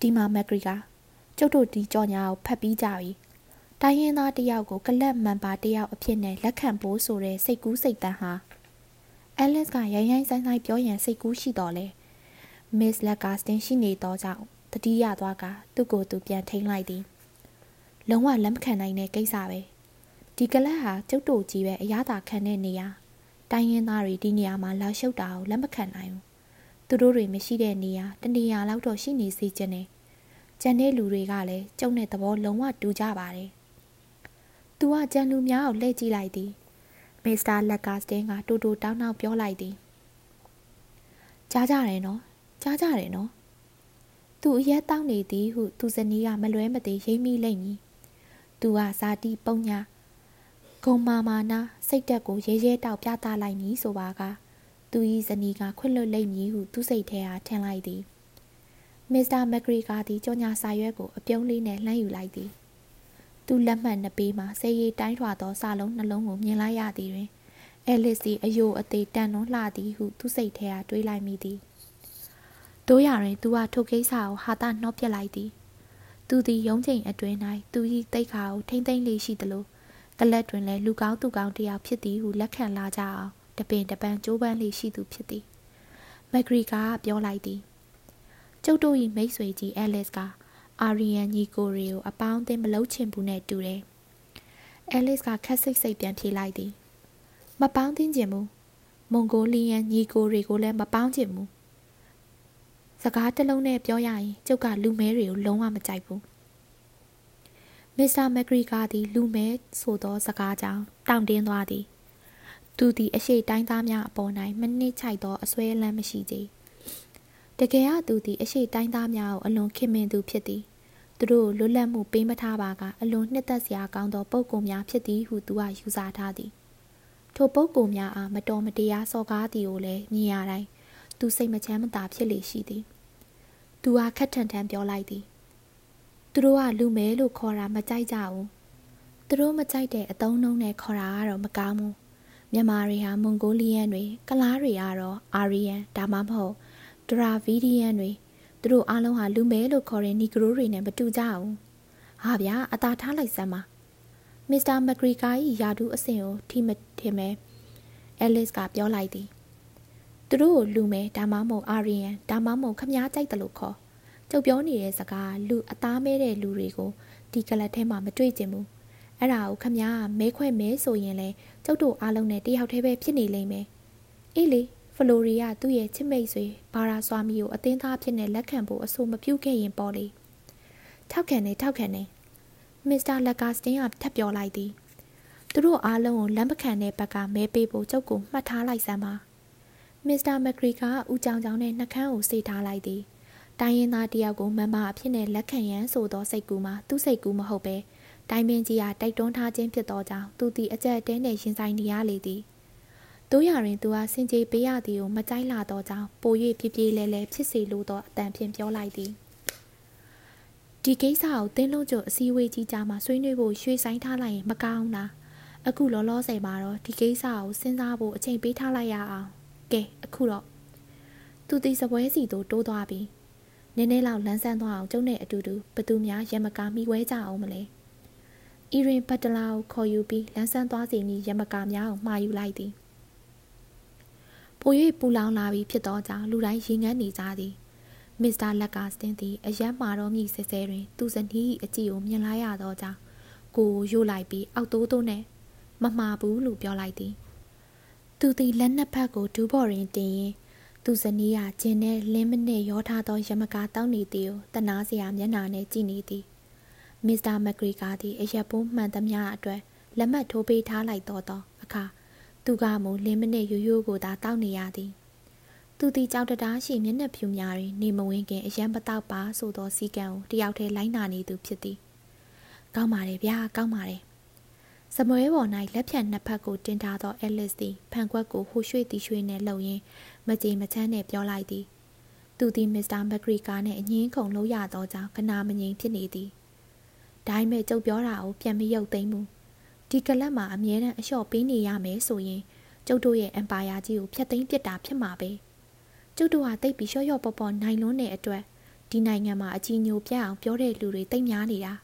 ဒီမှာမက်ဂရီကာကျုပ်တို့ဒီကြော်ညာကိုဖတ်ပြီးကြပြီတိုင်းရင်းသားတယောက်ကိုကလပ်မန်ပါတယောက်အဖြစ်နဲ့လက်ခံဖို့ဆိုတဲ့စိတ်ကူးစိတ်တန်းဟာအဲလက်စ်ကရိုင်းရိုင်းဆိုင်ဆိုင်ပြောရန်စိတ်ကူးရှိတော်လဲမစ်လက်ကာစတင်ရှိနေသောကြောင့်တတိယသွားကသူ့ကိုယ်သူပြန်ထိန်လိုက်သည်လုံးဝလက်မခံနိုင်တဲ့ကိစ္စပဲဒီကလပ်ဟာကျုပ်တို့ကြီးပဲအရသာခံတဲ့နေရာ တိုင်းရင်းသားတွေဒီနေရာမှာလာရှုပ်တာကိုလက်မခံနိုင်ဘူးသူတို့တွေမရှိတဲ့နေရာတနေရာလောက်တော့ရှိနေစေချင်တယ်ကျန်တဲ့လူတွေကလည်းကျုံတဲ့သဘောလုံးဝတူကြပါတယ်သူကကျန်လူများကိုလှည့်ကြည့်လိုက်သည်မစ္စတာလက်ကာစတင်ကတူတူတောင်းတောင်းပြောလိုက်သည်ကြားကြတယ်နော်ကြားကြတယ်နော်သူအရက်တောင်းနေသည်ဟုသူဇနီးကမလွဲမသွေရိမ့်မိလိမ့်မည်သူကဇာတိပုံညာ ဂုံမာမာနာစိတ်တက်ကိုရဲရဲတောက်ပြသလိုက်မည်ဆိုပါကသူ၏ဇနီးကခွင့်လွတ်လိမ့်မည်ဟုသူစိတ်ထဲအားထင်လိုက်သည်မစ္စတာမက်ဂရီကာသည်ကြောညာစာရွက်ကိုအပြုံးလေးနဲ့လှမ်းယူလိုက်သည်သူလက်မှတ်နှစ်ပေးမှာဆေးရည်တိုင်းထွာသောစာလုံးနှလုံးကိုမြင်လိုက်ရသည်တွင်အဲလစ်စီအယိုအသေးတန်လွန်းလှသည်ဟုသူစိတ်ထဲအားတွေးလိုက်မိသည်တို့ရတွင်သူကထိုကိစ္စကိုဟာတာနှော့ပြက်လိုက်သည်သူသည်ရုံးချိန်အတွင်း၌သူ၏တိတ်ခါကိုထိမ့်သိမ့်လေးရှိသလို ကလတ်တွင်လည်းလူကောင်းသူကောင်းတယောက်ဖြစ်သည်ဟုလက်ခံလာကြအောင်တပင်တပန်းကြိုးပမ်းလေးရှိသူဖြစ်သည်မက်ဂရီကာကပြောလိုက်သည်ကျုပ်တို့၏မိတ်ဆွေကြီးအဲလစ်ကအာရီယန်ညီကိုရီကိုအပေါင်းအသင်းမလုပ်ချင်ဘူးနဲ့တူတယ်အဲလစ်ကခက်စိတ်စိတ်ပြန်ဖြေလိုက်သည်မပေါင်းသင်းကျင်ဘူးမွန်ဂိုလီယန်ညီကိုတွေကိုလည်းမပေါင်းချင်ဘူးစကားတစ်လုံးနဲ့ပြောရရင်ကျုပ်ကလူမဲတွေကိုလုံးဝမကြိုက်ဘူး မစ္စတာမက်ဂရီကာသည် လူမဲဆိုသောစကားကြောင့်တောင့်တင်းသွားသည်သူသည်အရှိတိုင်းသားများအပေါ်၌မနစ်ချိုက်သောအစွဲလန်းမရှိကြတကယ်ကသူသည်အရှိတိုင်းသားများကိုအလွန်ခင်မင်သူဖြစ်သည်သူတို့လွတ်လပ်မှုပေးမထားပါကအလွန်နှစ်သက်စရာကောင်းသောပုံကုံများဖြစ်သည်ဟုသူကယူဆထားသည်ထိုပုံကုံများအားမတော်မတရားစော်ကားသည်ကိုလည်းမြင်ရတိုင်းသူစိတ်မချမ်းမသာဖြစ်လေရှိသည်သူဟာခက်ထန်ထန်ပြောလိုက်သည် သူတို့ကလူမဲလို့ခေါ်တာမကြိုက်ကြဘူးသူတို့မကြိုက်တဲ့အတုံးနှုံးနဲ့ခေါ်တာကတော့မကောင်းဘူးမြန်မာတွေဟာမွန်ဂိုလီယန်တွေကလားတွေကတော့အာရီယန်ဒါမှမဟုတ်ဒရာဗီဒီယန်တွေသူတို့အားလုံးဟာလူမဲလို့ခေါ်တဲ့နီဂရိုတွေနဲ့မတူကြဘူးဟာဗျာအသာထားလိုက်စမ်းပါမစ္စတာမက်ဂရီကာ၏ယာဒူးအဆင့်ကိုထိမထင်မဲအဲလစ်ကပြောလိုက်သည်သူတို့ကိုလူမဲဒါမှမဟုတ်အာရီယန်ဒါမှမဟုတ်ခမားကြိုက်တယ်လို့ခေါ် ကျုပ်ပြောနေတဲ့စကားလူအသားမဲတဲ့လူတွေကိုဒီကလတ်ထဲမှာမတွေ့ကျင်ဘူးအဲ့ဒါကိုခမားကမဲခွဲမဲဆိုရင်လေကျုပ်တို့အားလုံးနဲ့တယောက်တည်းပဲဖြစ်နေလိမ့်မယ်အေးလေဖလိုရီကသူ့ရဲ့ချစ်မိတ်ဆွေဘာရာဆွာမီကိုအသင်းသားဖြစ်နေလက်ခံဖို့အဆိုမပြုခဲ့ရင်ပေါ့လေထောက်ခံနေထောက်ခံနေမစ္စတာလက်ကာစတင်ကထပ်ပြောလိုက်သည်သူတို့အားလုံးကိုလက်မခံတဲ့ဘက်ကမဲပေးဖို့ကျုပ်ကိုမှတ်ထားလိုက်စမ်းပါမစ္စတာမက်ဂရီကဦးကြောင်ကြောင်နဲ့နှကန်းကိုစေထားလိုက်သည် တိုင်းရင်းသားတယောက်ကိုမမအဖြစ်နဲ့လက်ခံရန်ဆိုသောစိတ်ကူးမှာသူ့စိတ်ကူးမဟုတ်ပဲတိုင်းပင်ကြီးကတိုက်တွန်းထားခြင်းဖြစ်သောကြောင့်သူသည်အကြက်တဲနှင့်ရင်ဆိုင်နေရလေသည်တို့ရရင်သူဟာစင်ကြေပေးရသည်ကိုမကြိုက်လာသောကြောင့်ပို၍ပြပြလဲလဲဖြစ်စေလိုသောအတန်ဖြင့်ပြောလိုက်သည်ဒီကိစ္စကိုတင်းလုံးကျအစည်းအဝေးကြီးကြားမှာဆွေးနွေးဖို့ရွှေ့ဆိုင်ထားလိုက်ရင်မကောင်းလားအခုလောလောဆယ်မှာတော့ဒီကိစ္စကိုစဉ်းစားဖို့အချိန်ပေးထားလိုက်ရအောင်ကဲအခုတော့သူဒီစပွဲစီတို့တိုးသွားပြီ နည်းနည်းလောက်လန်းဆန်းသွားအောင်ကျုံနဲ့အတူတူဘသူများရမကာမိဝဲကြအောင်မလဲအီရင်ဘတ်တလာကိုခေါ်ယူပြီးလန်းဆန်းသွားစီမီရမကာများကိုမှာယူလိုက်သည်ပို၍ပူလောင်လာပြီးဖြစ်သောကြောင့်လူတိုင်းရင်ငန်းနေကြသည်မစ္စတာလက်ကာစတင်သည်အရက်မှာတော့မြည်ဆဲဆဲတွင် သူ့ဇနီးအကြည့်ကိုမြင်လိုက်ရသောကြောင့်ကိုရို့လိုက်ပြီးအောက်တိုးတိုးနဲ့မမှားဘူးလို့ပြောလိုက်သည် သူသည်လက်နှစ်ဖက်ကိုဒူးဘော်ရင်တင်ရင် သူဇနီးကဂျင်းနဲ့လင်းမနစ်ရောထားသောရမကာတောင်းနေသည်ကိုတနာစရာမျက်နှာနဲ့ကြည့်နေသည်မစ္စတာမက်ဂရီကာသည်အရက်ပိုးမှန်သမျှအတွက်လက်မှတ်ထိုးပေးထားလိုက်တော့သောအခါသူကမူလင်းမနစ်ရိုးရိုးကိုသာတောက်နေရသည်သူသည်ကြောက်တတားရှိမျက်နှာဖြူများတွင်နေမဝင်ခင်အရန်ပတောက်ပါဆိုသောစီကံကိုတယောက်တည်းလိုက်နာနေသူဖြစ်သည်ကောင်းပါတယ်ဗျာကောင်းပါတယ်စမွဲပေါ်၌လက်ဖြတ်နှစ်ဖက်ကိုတင်ထားသောအဲလစ်သည်ဖန်ခွက်ကိုဟိုရွှေ့သည်ရွှေ့နှင့်လှုပ်ရင်း မကြေမချမ်းနှင့်ပြောလိုက်သည်သူသည်မစ္စတာမက်ဂရီကာနှင့်အငင်းခုန်လို့ရသောကြောင့်ကနာမငြိမ်ဖြစ်နေသည်ဒါပေမဲ့ကျုပ်ပြောတာကိုပြန်မရုပ်သိမ်းဘူးဒီကလပ်မှာအမြဲတမ်းအလျှော့ပေးနေရမယ်ဆိုရင်ကျုပ်တို့ရဲ့အမ်ပါယာကြီးကိုဖျက်သိမ်းပစ်တာဖြစ်မှာပဲကျုပ်တို့ဟာတိတ်ပြီးလျှော့လျှော့ပေါ့ပေါ့နိုင်လွန်းတဲ့အတွက်ဒီနိုင်ငံမှာအကြီးညိုပြအောင်ပြောတဲ့လူတွေတိတ်များနေတာ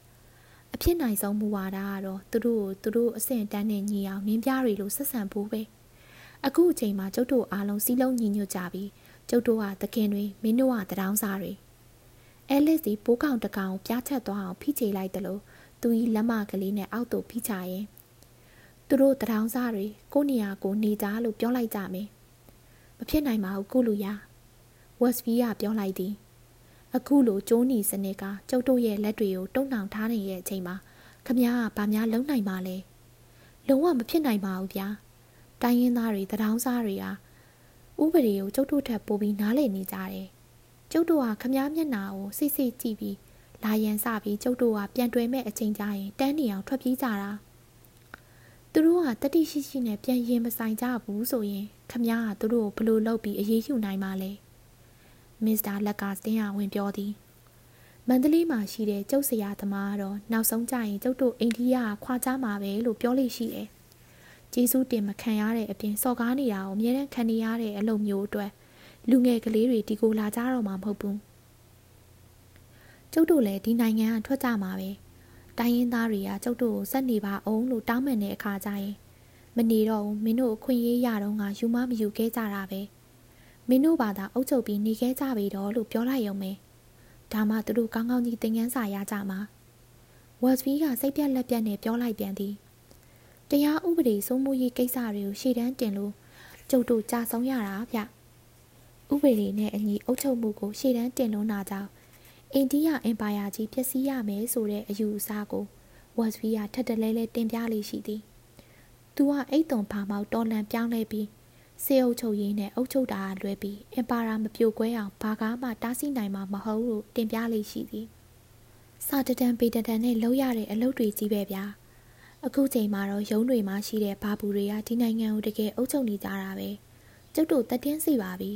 အဖြစ်နိုင်ဆုံးမူဝါဒကတော့သူတို့ကိုသူတို့အဆင့်တန်းနဲ့ညီအောင်မင်းပြတွေလိုဆက်ဆံဖို့ပဲ အခုအချိန်မှာကျုပ်တို့အားလုံးစီးလုံးညီညွတ်ကြပြီးကျုပ်တို့ဟာသခင်တွေမင်းတို့ဟာတရောင်းစားတွေအဲလစ်စီပိုးကောင်တကောင်ပြားချက်သွားအောင်ဖိချေလိုက်တယ်လို့သူဤလက်မကလေးနဲ့အောက်သို့ဖိချရင်သူတို့တရောင်းစားတွေကိုနေရာကိုနေကြလို့ပြောလိုက်ကြမယ်မဖြစ်နိုင်ပါဘူးကုလူယာဝက်စဗီးကပြောလိုက်သည်အခုလိုကျိုးနီစနစ်ကကျုပ်တို့ရဲ့လက်တွေကိုတုံ့နှောင်ထားနေတဲ့အချိန်မှာခမ ्या ကဗာများလုံနိုင်ပါလဲလုံးဝမဖြစ်နိုင်ပါဘူးဗျာ တိုင်းရင်းသားတွေတရောင်းစားတွေဟာဥပဒေကိုကျုပ်တို့ထပ်ပို့ပြီးနားလည်နေကြတယ်ကျုပ်တို့ဟာခမားမျက်နာကိုစိတ်စိတ်ကြည့်ပြီးလာရန်စပြီးကျုပ်တို့ကပြန်တွေ့မဲ့အချိန်ကြရင်တန်းနေအောင်ထွက်ပြေးကြတာသူတို့ကတတိရှိရှိနဲ့ပြန်ရင်မဆိုင်ကြဘူးဆိုရင်ခမားကသူတို့ကိုဘလို့လုပ်ပြီးအေးအေးယူနိုင်ပါလဲမစ္စတာလက်ကစတင်းဟာဝင်ပြောသည်မန္တလေးမှာရှိတဲ့ကျုပ်ဆရာသမားကတော့နောက်ဆုံးကြရင်ကျုပ်တို့အိန္ဒိယကခွာကြမှာပဲလို့ပြောလို့ရှိတယ် ကျေးဇူးတင်မခံရတဲ့အပြင်စော်ကားနေတာကိုအမြဲတမ်းခံနေရတဲ့အလုပ်မျိုးအတွက်လူငယ်ကလေးတွေဒီကိုလာကြတော့မှာမဟုတ်ဘူးကျုပ်တို့လည်းဒီနိုင်ငံကထွက်ကြမှာပဲတိုင်းရင်းသားတွေကကျုပ်တို့ကိုစက်နေပါအောင်လို့တောင်းပန်တဲ့အခါကျရင်မနေတော့ဘူးမင်းတို့အခွင့်အရေးရတော့ငါယူမမယူခဲ့ကြတာပဲမင်းတို့ဘာသာအုပ်ချုပ်ပြီးနေခဲ့ကြပြီတော့လို့ပြောလိုက်ရုံပဲဒါမှသူတို့ကောင်းကောင်းကြီးသင်ခန်းစာရကြမှာဝက်စဗီကစိတ်ပြက်လက်ပြက်နဲ့ပြောလိုက်ပြန်သည် တရားဥပဒေစိုးမိုးရေးကိစ္စတွေကိုရှေ့တန်းတင်လို့ကျုပ်တို့ကြာဆုံးရတာဗျဥပဒေနဲ့အညီအုပ်ချုပ်မှုကိုရှေ့တန်းတင်လို့နာကြောင်းအိန္ဒိယအင်ပါယာကြီးဖျက်ဆီးရမယ်ဆိုတဲ့အယူအဆကိုဝက်စဗီကထက်တလဲလဲတင်ပြလေးရှိသည်သူကအိတ်တုံဖာမောက်တော်လန်ပြောင်းလဲပြီးစေအုပ်ချုပ်ရေးနဲ့အုပ်ချုပ်တာလွဲပြီးအင်ပါယာမပြိုကွဲအောင်ဘာကားမှတားဆီးနိုင်မှာမဟုတ်လို့တင်ပြလေးရှိသည်စာတတန်ပေတတန်နဲ့လှုပ်ရတဲ့အလုပ်တွေကြီးပဲဗျာ အခုချိန်မှာတော့ရုံးတွေမှာရှိတဲ့ဘာဘူးတွေကဒီနိုင်ငံကိုတကယ်အုပ်ချုပ်နေကြတာပဲကျုပ်တို့တက်တင်းစီပါပြီ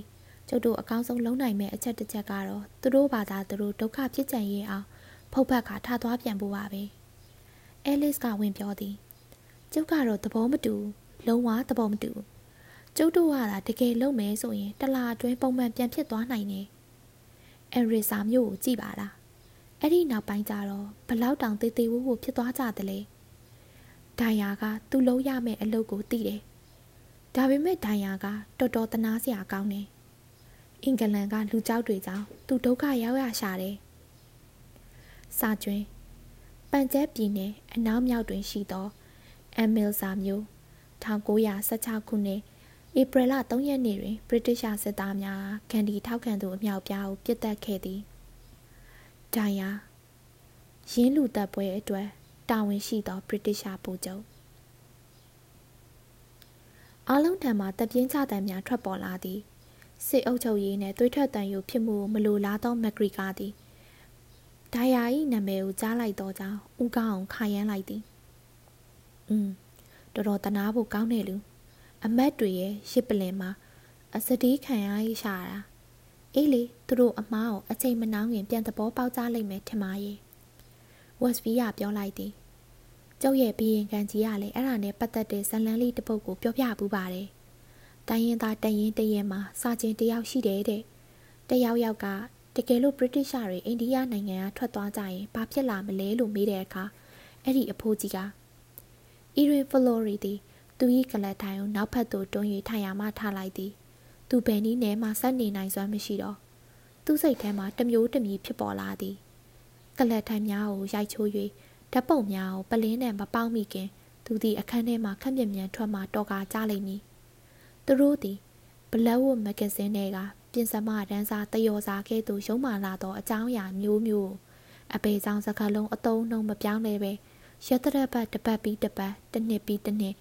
ကျုပ်တို့အကောင်းဆုံးလုံးနိုင်မဲ့အချက်တစ်ချက်ကတော့သူတို့ဘာသာသူတို့ဒုက္ခဖြစ်ကြရင်အောင်ဖုတ်ဖက်ကထသွားပြန်ဖို့ပါပဲအဲလစ်ကဝင်ပြောသည်ကျုပ်ကတော့သဘောမတူလုံးဝသဘောမတူကျုပ်တို့ကသာတကယ်လုံးမယ်ဆိုရင်တလာအတွင်းပုံမှန်ပြန်ဖြစ်သွားနိုင်တယ်အန်ရီစာမျိုးကိုကြည့်ပါလားအဲ့ဒီနောက်ပိုင်းကျတော့ဘလောက်တောင်တေးသေးဝူဝူဖြစ်သွားကြသလဲ ဒိုင်ယာကသူ့လုံးရမယ့်အလုပ်ကိုသိတယ်ဒါပေမဲ့ဒိုင်ယာကတော်တော်တနာစရာကောင်းတယ်အင်္ဂလန်ကလူကြောက်တွေကြောင့်သူဒုက္ခရောက်ရရှာတယ်စာကျွင်းပန်ကျဲပြည်နယ်အနောက်မြောက်တွင်ရှိသောအမ်မီလ်စာမျိုး1916ခုနှစ်ဧပြီလ3ရက်နေ့တွင်ဗြိတိရှစစ်သားများဂန်ဒီထောက်ခံသူအမြောက်ပြားကိုပစ်တက်ခဲ့သည်ဒိုင်ယာရင်းလူတပ်ပွဲအတွက် တာဝန်ရှိသော ဗြိတိရှဗိုလ်ချုပ်အားလုံးထံမှတပ်ပြင်းချတံများထွက်ပေါ်လာသည်စစ်အုပ်ချုပ်ရေးနှင့်သွေးထွက်တန်ယူဖြစ်မှုမလိုလားသောမက်ဂရီကာသည်ဒိုင်ယာ၏နာမည်ကိုကြားလိုက်သောကြောင့်ဦးကောင်းအောင်ခါရမ်းလိုက်သည်อืมတော်တော်တနာဖို့ကောင်းတယ်လူအမတ်တွေရဲ့ရစ်ပလင်မှာအစတီးခံရရရှာတာအေးလေသူတို့အမားကိုအချိန်မနှောင်းခင်ပြန်သဘောပေါက်ကြလိမ့်မယ်ထင်ပါရဲ့ဝက်စဗီကပြောလိုက်သည် ကျုပ်ရဲ့ဘီရင်ကန်ကြီးကလည်းအဲ့ဒါနဲ့ပတ်သက်တဲ့ဇလန်းလေးတစ်ပုဒ်ကိုပြောပြပူးပါတယ်တိုင်းရင်သားတရင်တရင်မှာစာချင်းတယောက်ရှိတယ်တဲ့တယောက်ယောက်ကတကယ်လို့ British တွေအိန္ဒိယနိုင်ငံကထွက်သွားကြရင်ဘာဖြစ်လာမလဲလို့မေးတဲ့အခါအဲ့ဒီအဖိုးကြီးကအီရင်ဖလိုရီသည်သူ၏ကလတ်ထိုင်ကိုနောက်ဖက်သို့တွန်း၍ထိုင်ရမှထားလိုက်သည်သူဘယ်နည်းနဲ့မှဆက်နေနိုင်စွမ်းမရှိတော့သူ့စိတ်ထဲမှာတမျိုးတမီဖြစ်ပေါ်လာသည်ကလတ်ထိုင်များကိုရိုက်ချိုး၍ ဓာတ်ပုံများကိုပလင်းနဲ့မပေါင်းမိခင်သူသည်အခန်းထဲမှခက်မြက်မြန်ထွက်မှတော်ကာကြလိမ့်မည်သူတို့သည်ဘလက်ဝတ်မဂ္ဂဇင်းတွေကပြင်စမရန်စာတယောစာကဲ့သို့ရုံးမာလာသောအကြောင်းအရာမျိုးမျိုး အပေဆောင်စကားလုံးအတုံးနှုံမပြောင်းလဲပဲရတရက်ပတ်တပတ်ပြီးတပတ်တစ်နှစ်ပြီးတစ်နှစ်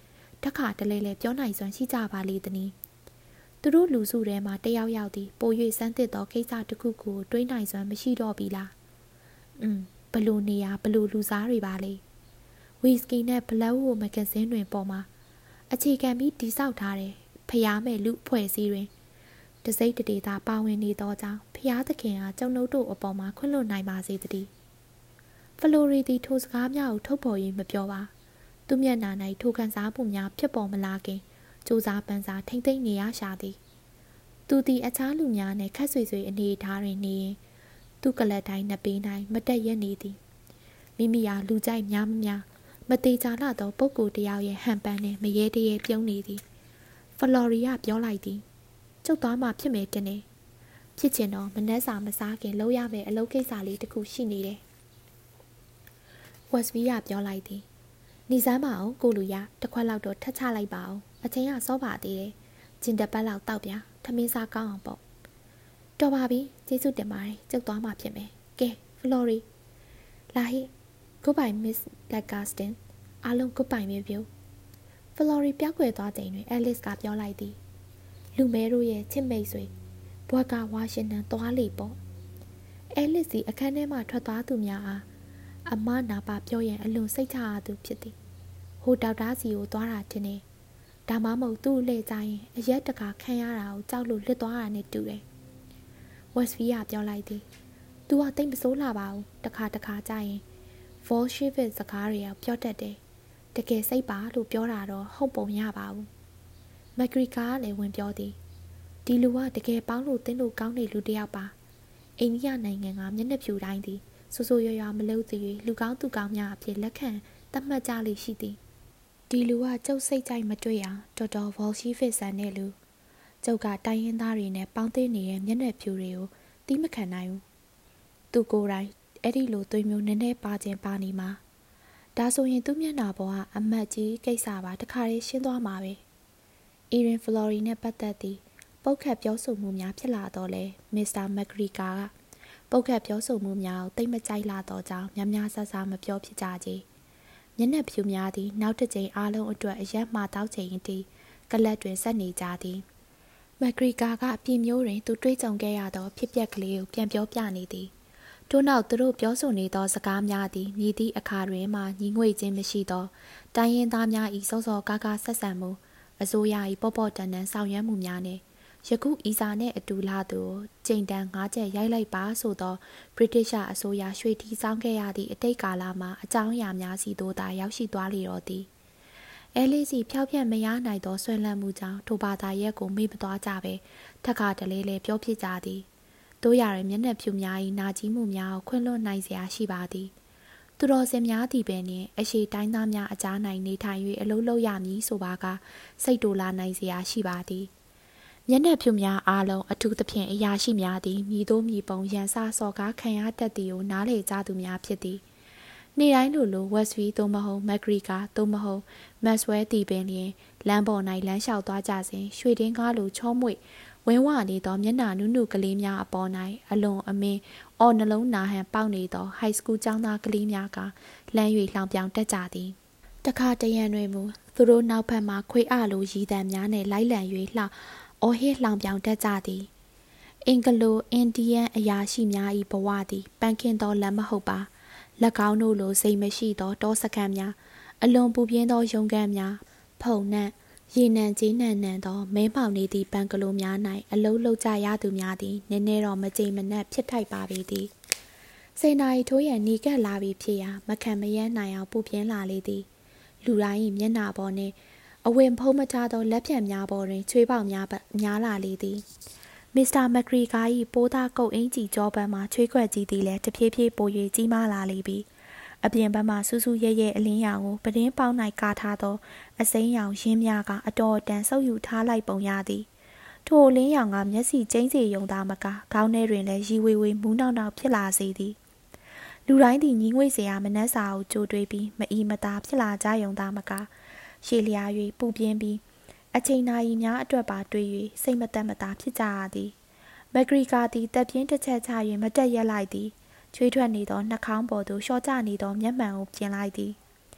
တခါတလဲလဲပြောနိုင်စွမ်းရှိကြပါလေသည်။သူတို့လူစုထဲမှာတယောက်ယောက်သည်ပို၍စမ်းသစ်သောကိစ္စတစ်ခုကိုတွေးနိုင်စွမ်းမရှိတော့ပြီလား။อืม ဘလို့နေရဘလို့လူစားတွေပါလေ။ဝီစကီနဲ့ဘလက်ဝိုမဂဇင်းတွင်ပေါ်မှာအခြေခံပြီးတိဆောက်ထားတဲ့ဖျားမဲ့လူဖွဲ့စည်းတွင်တစိမ့်တဒေတာပါဝင်နေသောကြောင့်ဖျားသခင်အားကျုံနှုတ်တို့အပေါ်မှာခွင့်လွှတ်နိုင်ပါစေတည်းဖလိုရီသည်ထိုစကားများကိုထုတ်ဖော်၍မပြောပါသူမျက်နှာ၌ထိုခံစားမှုများဖြစ်ပေါ်မလာခင်စူးစားပန်းစားထိမ့်သိမ့်နေရရှာသည်သူသည်အခြားလူများနှင့်ခက်ဆွေဆွေအနေထားတွင်နေရင် သူကလတ်တိုင်းနှစ်ပေ၌မတက်ရက်နေသည်မိမိဟာလူကြိုက်များမများမသေးချာလာသောပုဂ္ဂိုလ်တယောက်ရဲ့ဟန်ပန်းနှင့်မရေတရေပြုံးနေသည်ဖလော်ရီယာပြောလိုက်သည်ကျုပ်သွားမှဖြစ်မယ်တင်တယ်ဖြစ်ချင်တော့မနှက်စာမစားခင်လုပ်ရမယ့်အလုပ်ကိစ္စလေးတစ်ခုရှိနေတယ်ဝက်စဗီယာပြောလိုက်သည်နေစမ်းပါအောင်ကိုလူရတစ်ခွက်လောက်တော့ထက်ချလိုက်ပါအောင်အချင်းကစောပါသေးတယ်ဂျင်တပတ်လောက်တောက်ပြထမင်းစားကောင်းအောင်ပေါ့တော်ပါပြီ ကျေးဇူးတင်ပါတယ်ကျုပ်သွားမှဖြစ်မယ်ကဲဖလော်ရီလာဟိ goodbye miss lacaston အားလုံး goodbye မြေပြိုဖလော်ရီပြောက်ွယ်သွားချိန်တွင်အဲလစ်ကပြောလိုက်သည်လူမဲတို့ရဲ့ချစ်မိတ်ဆွေဘွက်ကဝါရှင်တန်သွားလေပေါ့အဲလစ်စီအခန်းထဲမှထွက်သွားသူများအားအမနာပါပြောရင်အလွန်စိတ်ချရသူဖြစ်သည်ဟိုဒေါက်တာစီကိုသွားတာတင်နေဒါမှမဟုတ်သူ့လှည့်ကြရင်အရက်တကာခံရတာကိုကြောက်လို့လစ်သွားတာနဲ့တူတယ် ဝက်စဖီကပြောလိုက်သည်သူကတိတ်မစိုးလာပါဘူးတခါတခါကြရင်ဗောရှိဗစ်စကားတွေကပြောတတ်တယ်တကယ်စိတ်ပါလို့ပြောတာတော့ဟုတ်ပုံရပါဘူးမက်ဂရီကာကလည်းဝင်ပြောသည်ဒီဒီလူကတကယ်ပေါင်းလို့တင်းလို့ကောင်းတဲ့လူတစ်ယောက်ပါအိန္ဒိယနိုင်ငံကမျက်နှာဖြူတိုင်းသည်ဆိုဆိုရွရွမလို့သေး၍လူကောင်းသူကောင်းများအဖြစ်လက်ခံသတ်မှတ်ကြလိမ့်ရှိသည်ဒီလူကကျုပ်စိတ်ကြိုက်မတွေ့အောင်တော်တော်ဗော်ရှိဖစ်ဆန်တဲ့လူ ကျုပ်ကတိုင်းရင်းသားတွေနဲ့ပေါင်းသိနေတဲ့မျက်နှာဖြူတွေကိုတီးမခံနိုင်ဘူးသူကိုယ်တိုင်အဲ့ဒီလိုသွေးမျိုးနည်းနည်းပါခြင်းပါနေမှာဒါဆိုရင်သူ့မျက်နှာပေါ်ကအမတ်ကြီးကိစ္စပါတခါလေးရှင်းသွားမှာပဲအီရင်ဖလော်ရီနဲ့ပတ်သက်သည့်ပုတ်ခတ်ပြောဆိုမှုများဖြစ်လာတော့လဲမစ္စတာမက်ဂရီကာကပုတ်ခတ်ပြောဆိုမှုများကိုတိတ်မကြိုက်လာတော့ကြောင်းများများဆဆမပြောဖြစ်ကြကြီးမျက်နှာဖြူများသည်နောက်တစ်ကြိမ်အားလုံးအတွက်အရက်မှတောက်ချိန်အထိကလတ်တွင်ဆက်နေကြသည် မက်ဂရီကာကအပြင်းမျိုးတွင်သူတွေးကြုံခဲ့ရသောဖြစ်ပျက်ကလေးကိုပြန်ပြောပြနေသည်ထို့နောက်သူတို့ပြောဆိုနေသောစကားများသည်မြည်သည့်အခါတွင်မှညီငွေခြင်းမရှိသောတိုင်းရင်းသားများ၏စောစောကားကားဆက်ဆံမှုအစိုးရ၏ပေါ့ပေါ့တန်တန်ဆောင်ရွက်မှုများနှင့်ယခုအီစာနှင့်အတူလာသူချိန်တန်၅ချက်ရိုက်လိုက်ပါဆိုသောဗြိတိရှအစိုးရရွှေထီဆောင်ခဲ့ရသည့်အတိတ်ကာလမှာအကြောင်းအရာများစီသို့သာရောက်ရှိသွားလေတော့သည် အဲလေးစီဖျောက်ဖျက်မရနိုင်သောဆွဲလန့်မှုကြောင့်ထိုဘာသာရက်ကိုမေ့မသွားကြပဲထက်ခါတလဲလဲပြောဖြစ်ကြသည်တို့ရတဲ့မျက်နှာဖြူများ၏နာကြီးမှုများကိုခွင့်လွှတ်နိုင်စရာရှိပါသည်သူတော်စင်များသည်ပင်နှင့်အရှိတိုင်းသားများအကြားနိုင်နေထိုင်၍အလုံးလုံးရမည်ဆိုပါကစိတ်တူလာနိုင်စရာရှိပါသည်မျက်နှာဖြူများအားလုံးအထူးသဖြင့်အရာရှိများသည်မြည်သောမြည်ပုံရန်စစော်ကားခံရတတ်သည်ကိုနားလေကြသူများဖြစ်သည်နေ့တိုင်းလိုလိုဝက်ဆွီသို့မဟုတ်မက်ဂရီကာသို့မဟုတ် Maxwell တီပင်လျင်လမ်းပေါ်၌လမ်းလျှောက်သွားကြစဉ်ရွှေတင်းကားလိုချောမွေ့ဝင်းဝနေသောမျက်နှာနုနုကလေးများအပေါ်၌အလွန်အမင်းအော်နှလုံးနာဟန်ပေါက်နေသော high school ကျောင်းသားကလေးများကလမ်း၍လောင်ပြောင်တက်ကြသည်တခါတရံတွင်မူသူတို့နောက်ဘက်မှခွေအလိုရည်တံများနှင့်လိုက်လံ၍လှအော်ဟစ်လောင်ပြောင်တက်ကြသည်အင်္ဂလိုအင်ဒီယန်အရာရှိများ၏ဘဝသည်ပန်းခင်းသောလမ်းမဟုတ်ပါ၎င်းတို့လိုစိတ်မရှိသောတောစခန်းများ အလွန်ပူပြင်းသောရုံကန်းများဖုံနှံ့ရေနံကြီးနံနံသောမဲမောင်နေသည့်ဘန်ကလိုများ၌အလုံးလုံးကြရသူများသည်နည်းနည်းတော့မကြိမ်မနက်ဖြစ်ထိုက်ပါပေသည်စေနာရီထိုးရန်နီကပ်လာပြီးဖြစ်ရာမခံမရမ်းနိုင်အောင်ပူပြင်းလာလေသည်လူတိုင်း၏မျက်နှာပေါ်နှင့်အဝင်ဖုံးမထားသောလက်ဖြတ်များပေါ်တွင်ချွေးပေါက်များများလာလေသည်မစ္စတာမက်ဂရီကာ၏ပိုးသားကုတ်အင်ကြီးကြောပန်းမှာချွေးခွက်ကြီးသည်လည်းတဖြည်းဖြည်းပို၍ကြီးမားလာလေပြီ အပြင်ဘက်မှစူးစူးရဲရဲအလင်းရောင်ကိုပဒင်းပေါင်း၌ကာထားသော အစိမ်းရောင်ရင်းများကအတော်တန်ဆုပ်ယူထားလိုက်ပုံရသည်ထိုအလင်းရောင်ကမျက်စိကျိန်းစေယုံသားမကခေါင်းထဲတွင်လည်းရီဝေဝေမူးနောက်နောက်ဖြစ်လာစေသည်လူတိုင်းသည်ညီငွေ့စရာမနှက်စာကိုကြိုတွေးပြီးမအီမသားဖြစ်လာကြယုံသားမကရှေလျား၍ပူပြင်းပြီးအချိန်နာရီများအတွက်ပါတွေး၍စိတ်မသက်မသာဖြစ်ကြရသည်မက်ဂရီကာသည်တက်ပြင်းတစ်ချက်ချ၍မတက်ရက်လိုက်သည် ချွေးထွက်နေသောနှာခေါင်းပေါ်သို့လျှော့ကျနေသောမျက်မှန်ကိုပြင်လိုက်သည်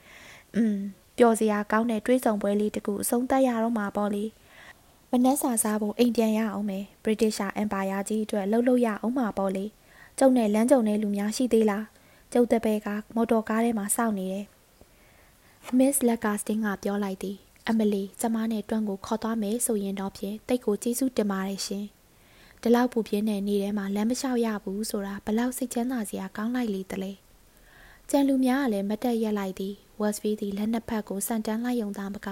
။อืมပျော်စရာကောင်းတဲ့တွေးဆောင်ပွဲလေးတကူအဆုံးသတ်ရတော့မှာပေါ့လေ။မနှက်စာစားဖို့အိမ်ပြန်ရအောင်မယ်။ British Empire ကြီးအတွက်လှုပ်လှုပ်ရအောင်မှာပေါ့လေ။ကျုံနဲ့လမ်းကြုံတဲ့လူများရှိသေးလား။ကျုပ်တပည့်ကမော်တော်ကားထဲမှာစောင့်နေတယ်။ Miss Lagastin ကပြောလိုက်သည်။အမလီကျမနဲ့တွန့်ကိုခေါ်သွားမယ်ဆိုရင်တော့ဖြင့်တိတ်ကိုကျေးဇူးတင်ပါတယ်ရှင်။ ဒီလောက်ပူပြင်းတဲ့နေထဲမှာလမ်းမလျှောက်ရဘူးဆိုတာဘလောက်စိတ်ချမ်းသာစရာကောင်းလိုက်လေတလဲကြံလူများကလည်းမတက်ရက်လိုက်သည်ဝက်စ်ဗီးသည်လက်နှစ်ဖက်ကိုစန်တန်းလိုက်ယုံသားမက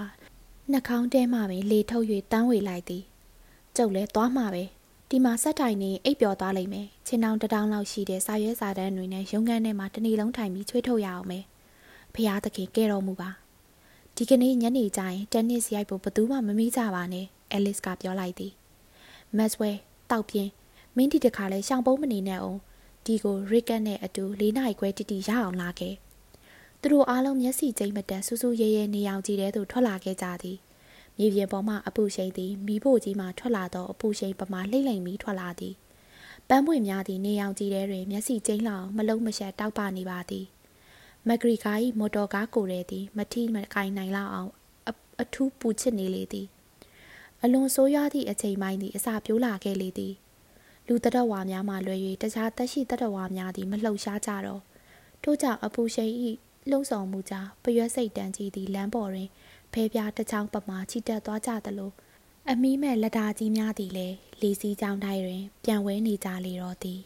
နှာခေါင်းတဲမှပင်လေထုတ်၍တန်းဝေလိုက်သည်ကျုပ်လည်းသွားမှာပဲဒီမှာဆက်တိုင်နေအိပ်ပျော်သွားလိမ့်မယ်ချင်းတောင်တတောင်လောက်ရှိတဲ့စာရွက်စာတမ်းတွေနဲ့ရုံခန်းထဲမှာတနေ့လုံးထိုင်ပြီးချွေးထုတ်ရအောင်မယ်ဖះသခင်ကဲတော်မူပါဒီကနေ့ညနေကျရင်တန်နစ်ရိုက်ဖို့ဘသူမှမမိကြပါနဲ့အဲလစ်ကပြောလိုက်သည်မက်စ်ဝဲ တောက်ပြင်းမင်းဒီတခါလဲရှောင်ပုံးမနေနဲ့အောင်ဒီကိုရစ်ကတ်နဲ့အတူလေးနိုင်ခွဲတီတီရအောင်လာခဲ့သူတို့အားလုံးမျက်စိကျိမ့်မတန်ဆူဆူရဲရဲနေအောင်ကြည့်တဲ့သူထွက်လာခဲ့ကြသည်မြေပြင်ပေါ်မှအပူရှိန်သည်မိဖို့ကြီးမှထွက်လာသောအပူရှိန်ပမာလှိမ့်လိမ့်ပြီးထွက်လာသည်ပန်းပွင့်များသည့်နေအောင်ကြည့်တဲ့တွင်မျက်စိကျိမ့်လောင်မလုံးမရှက်တောက်ပနေပါသည်မဂရီကာ၏မော်တော်ကားကိုယ်ရဲသည်မထိမကိုင်နိုင်လောက်အောင်အထူးပူချစ်နေလေသည် အလွန်ဆိုးရွားသည့်အချိန်ပိုင်းသည်အစာပြိုးလာခဲ့လေသည်လူတရဝါများမှလွယ်၍တခြားတက်ရှိတရဝါများသည်မလှုပ်ရှားကြတော့ထို့ကြောင့်အပူရှိန်၏လှုံ့ဆော်မှုကြောင့်ပရွက်စိတ်တန်းကြီးသည်လမ်းပေါ်တွင်ဖဲပြားတစ်ချောင်းပမာချီတက်သွားကြသလိုအမီးမဲ့လက်ဓာကြီးများသည်လည်းလီစီကြောင်းတိုင်းတွင်ပြန်ဝဲနေကြလေတော့သည်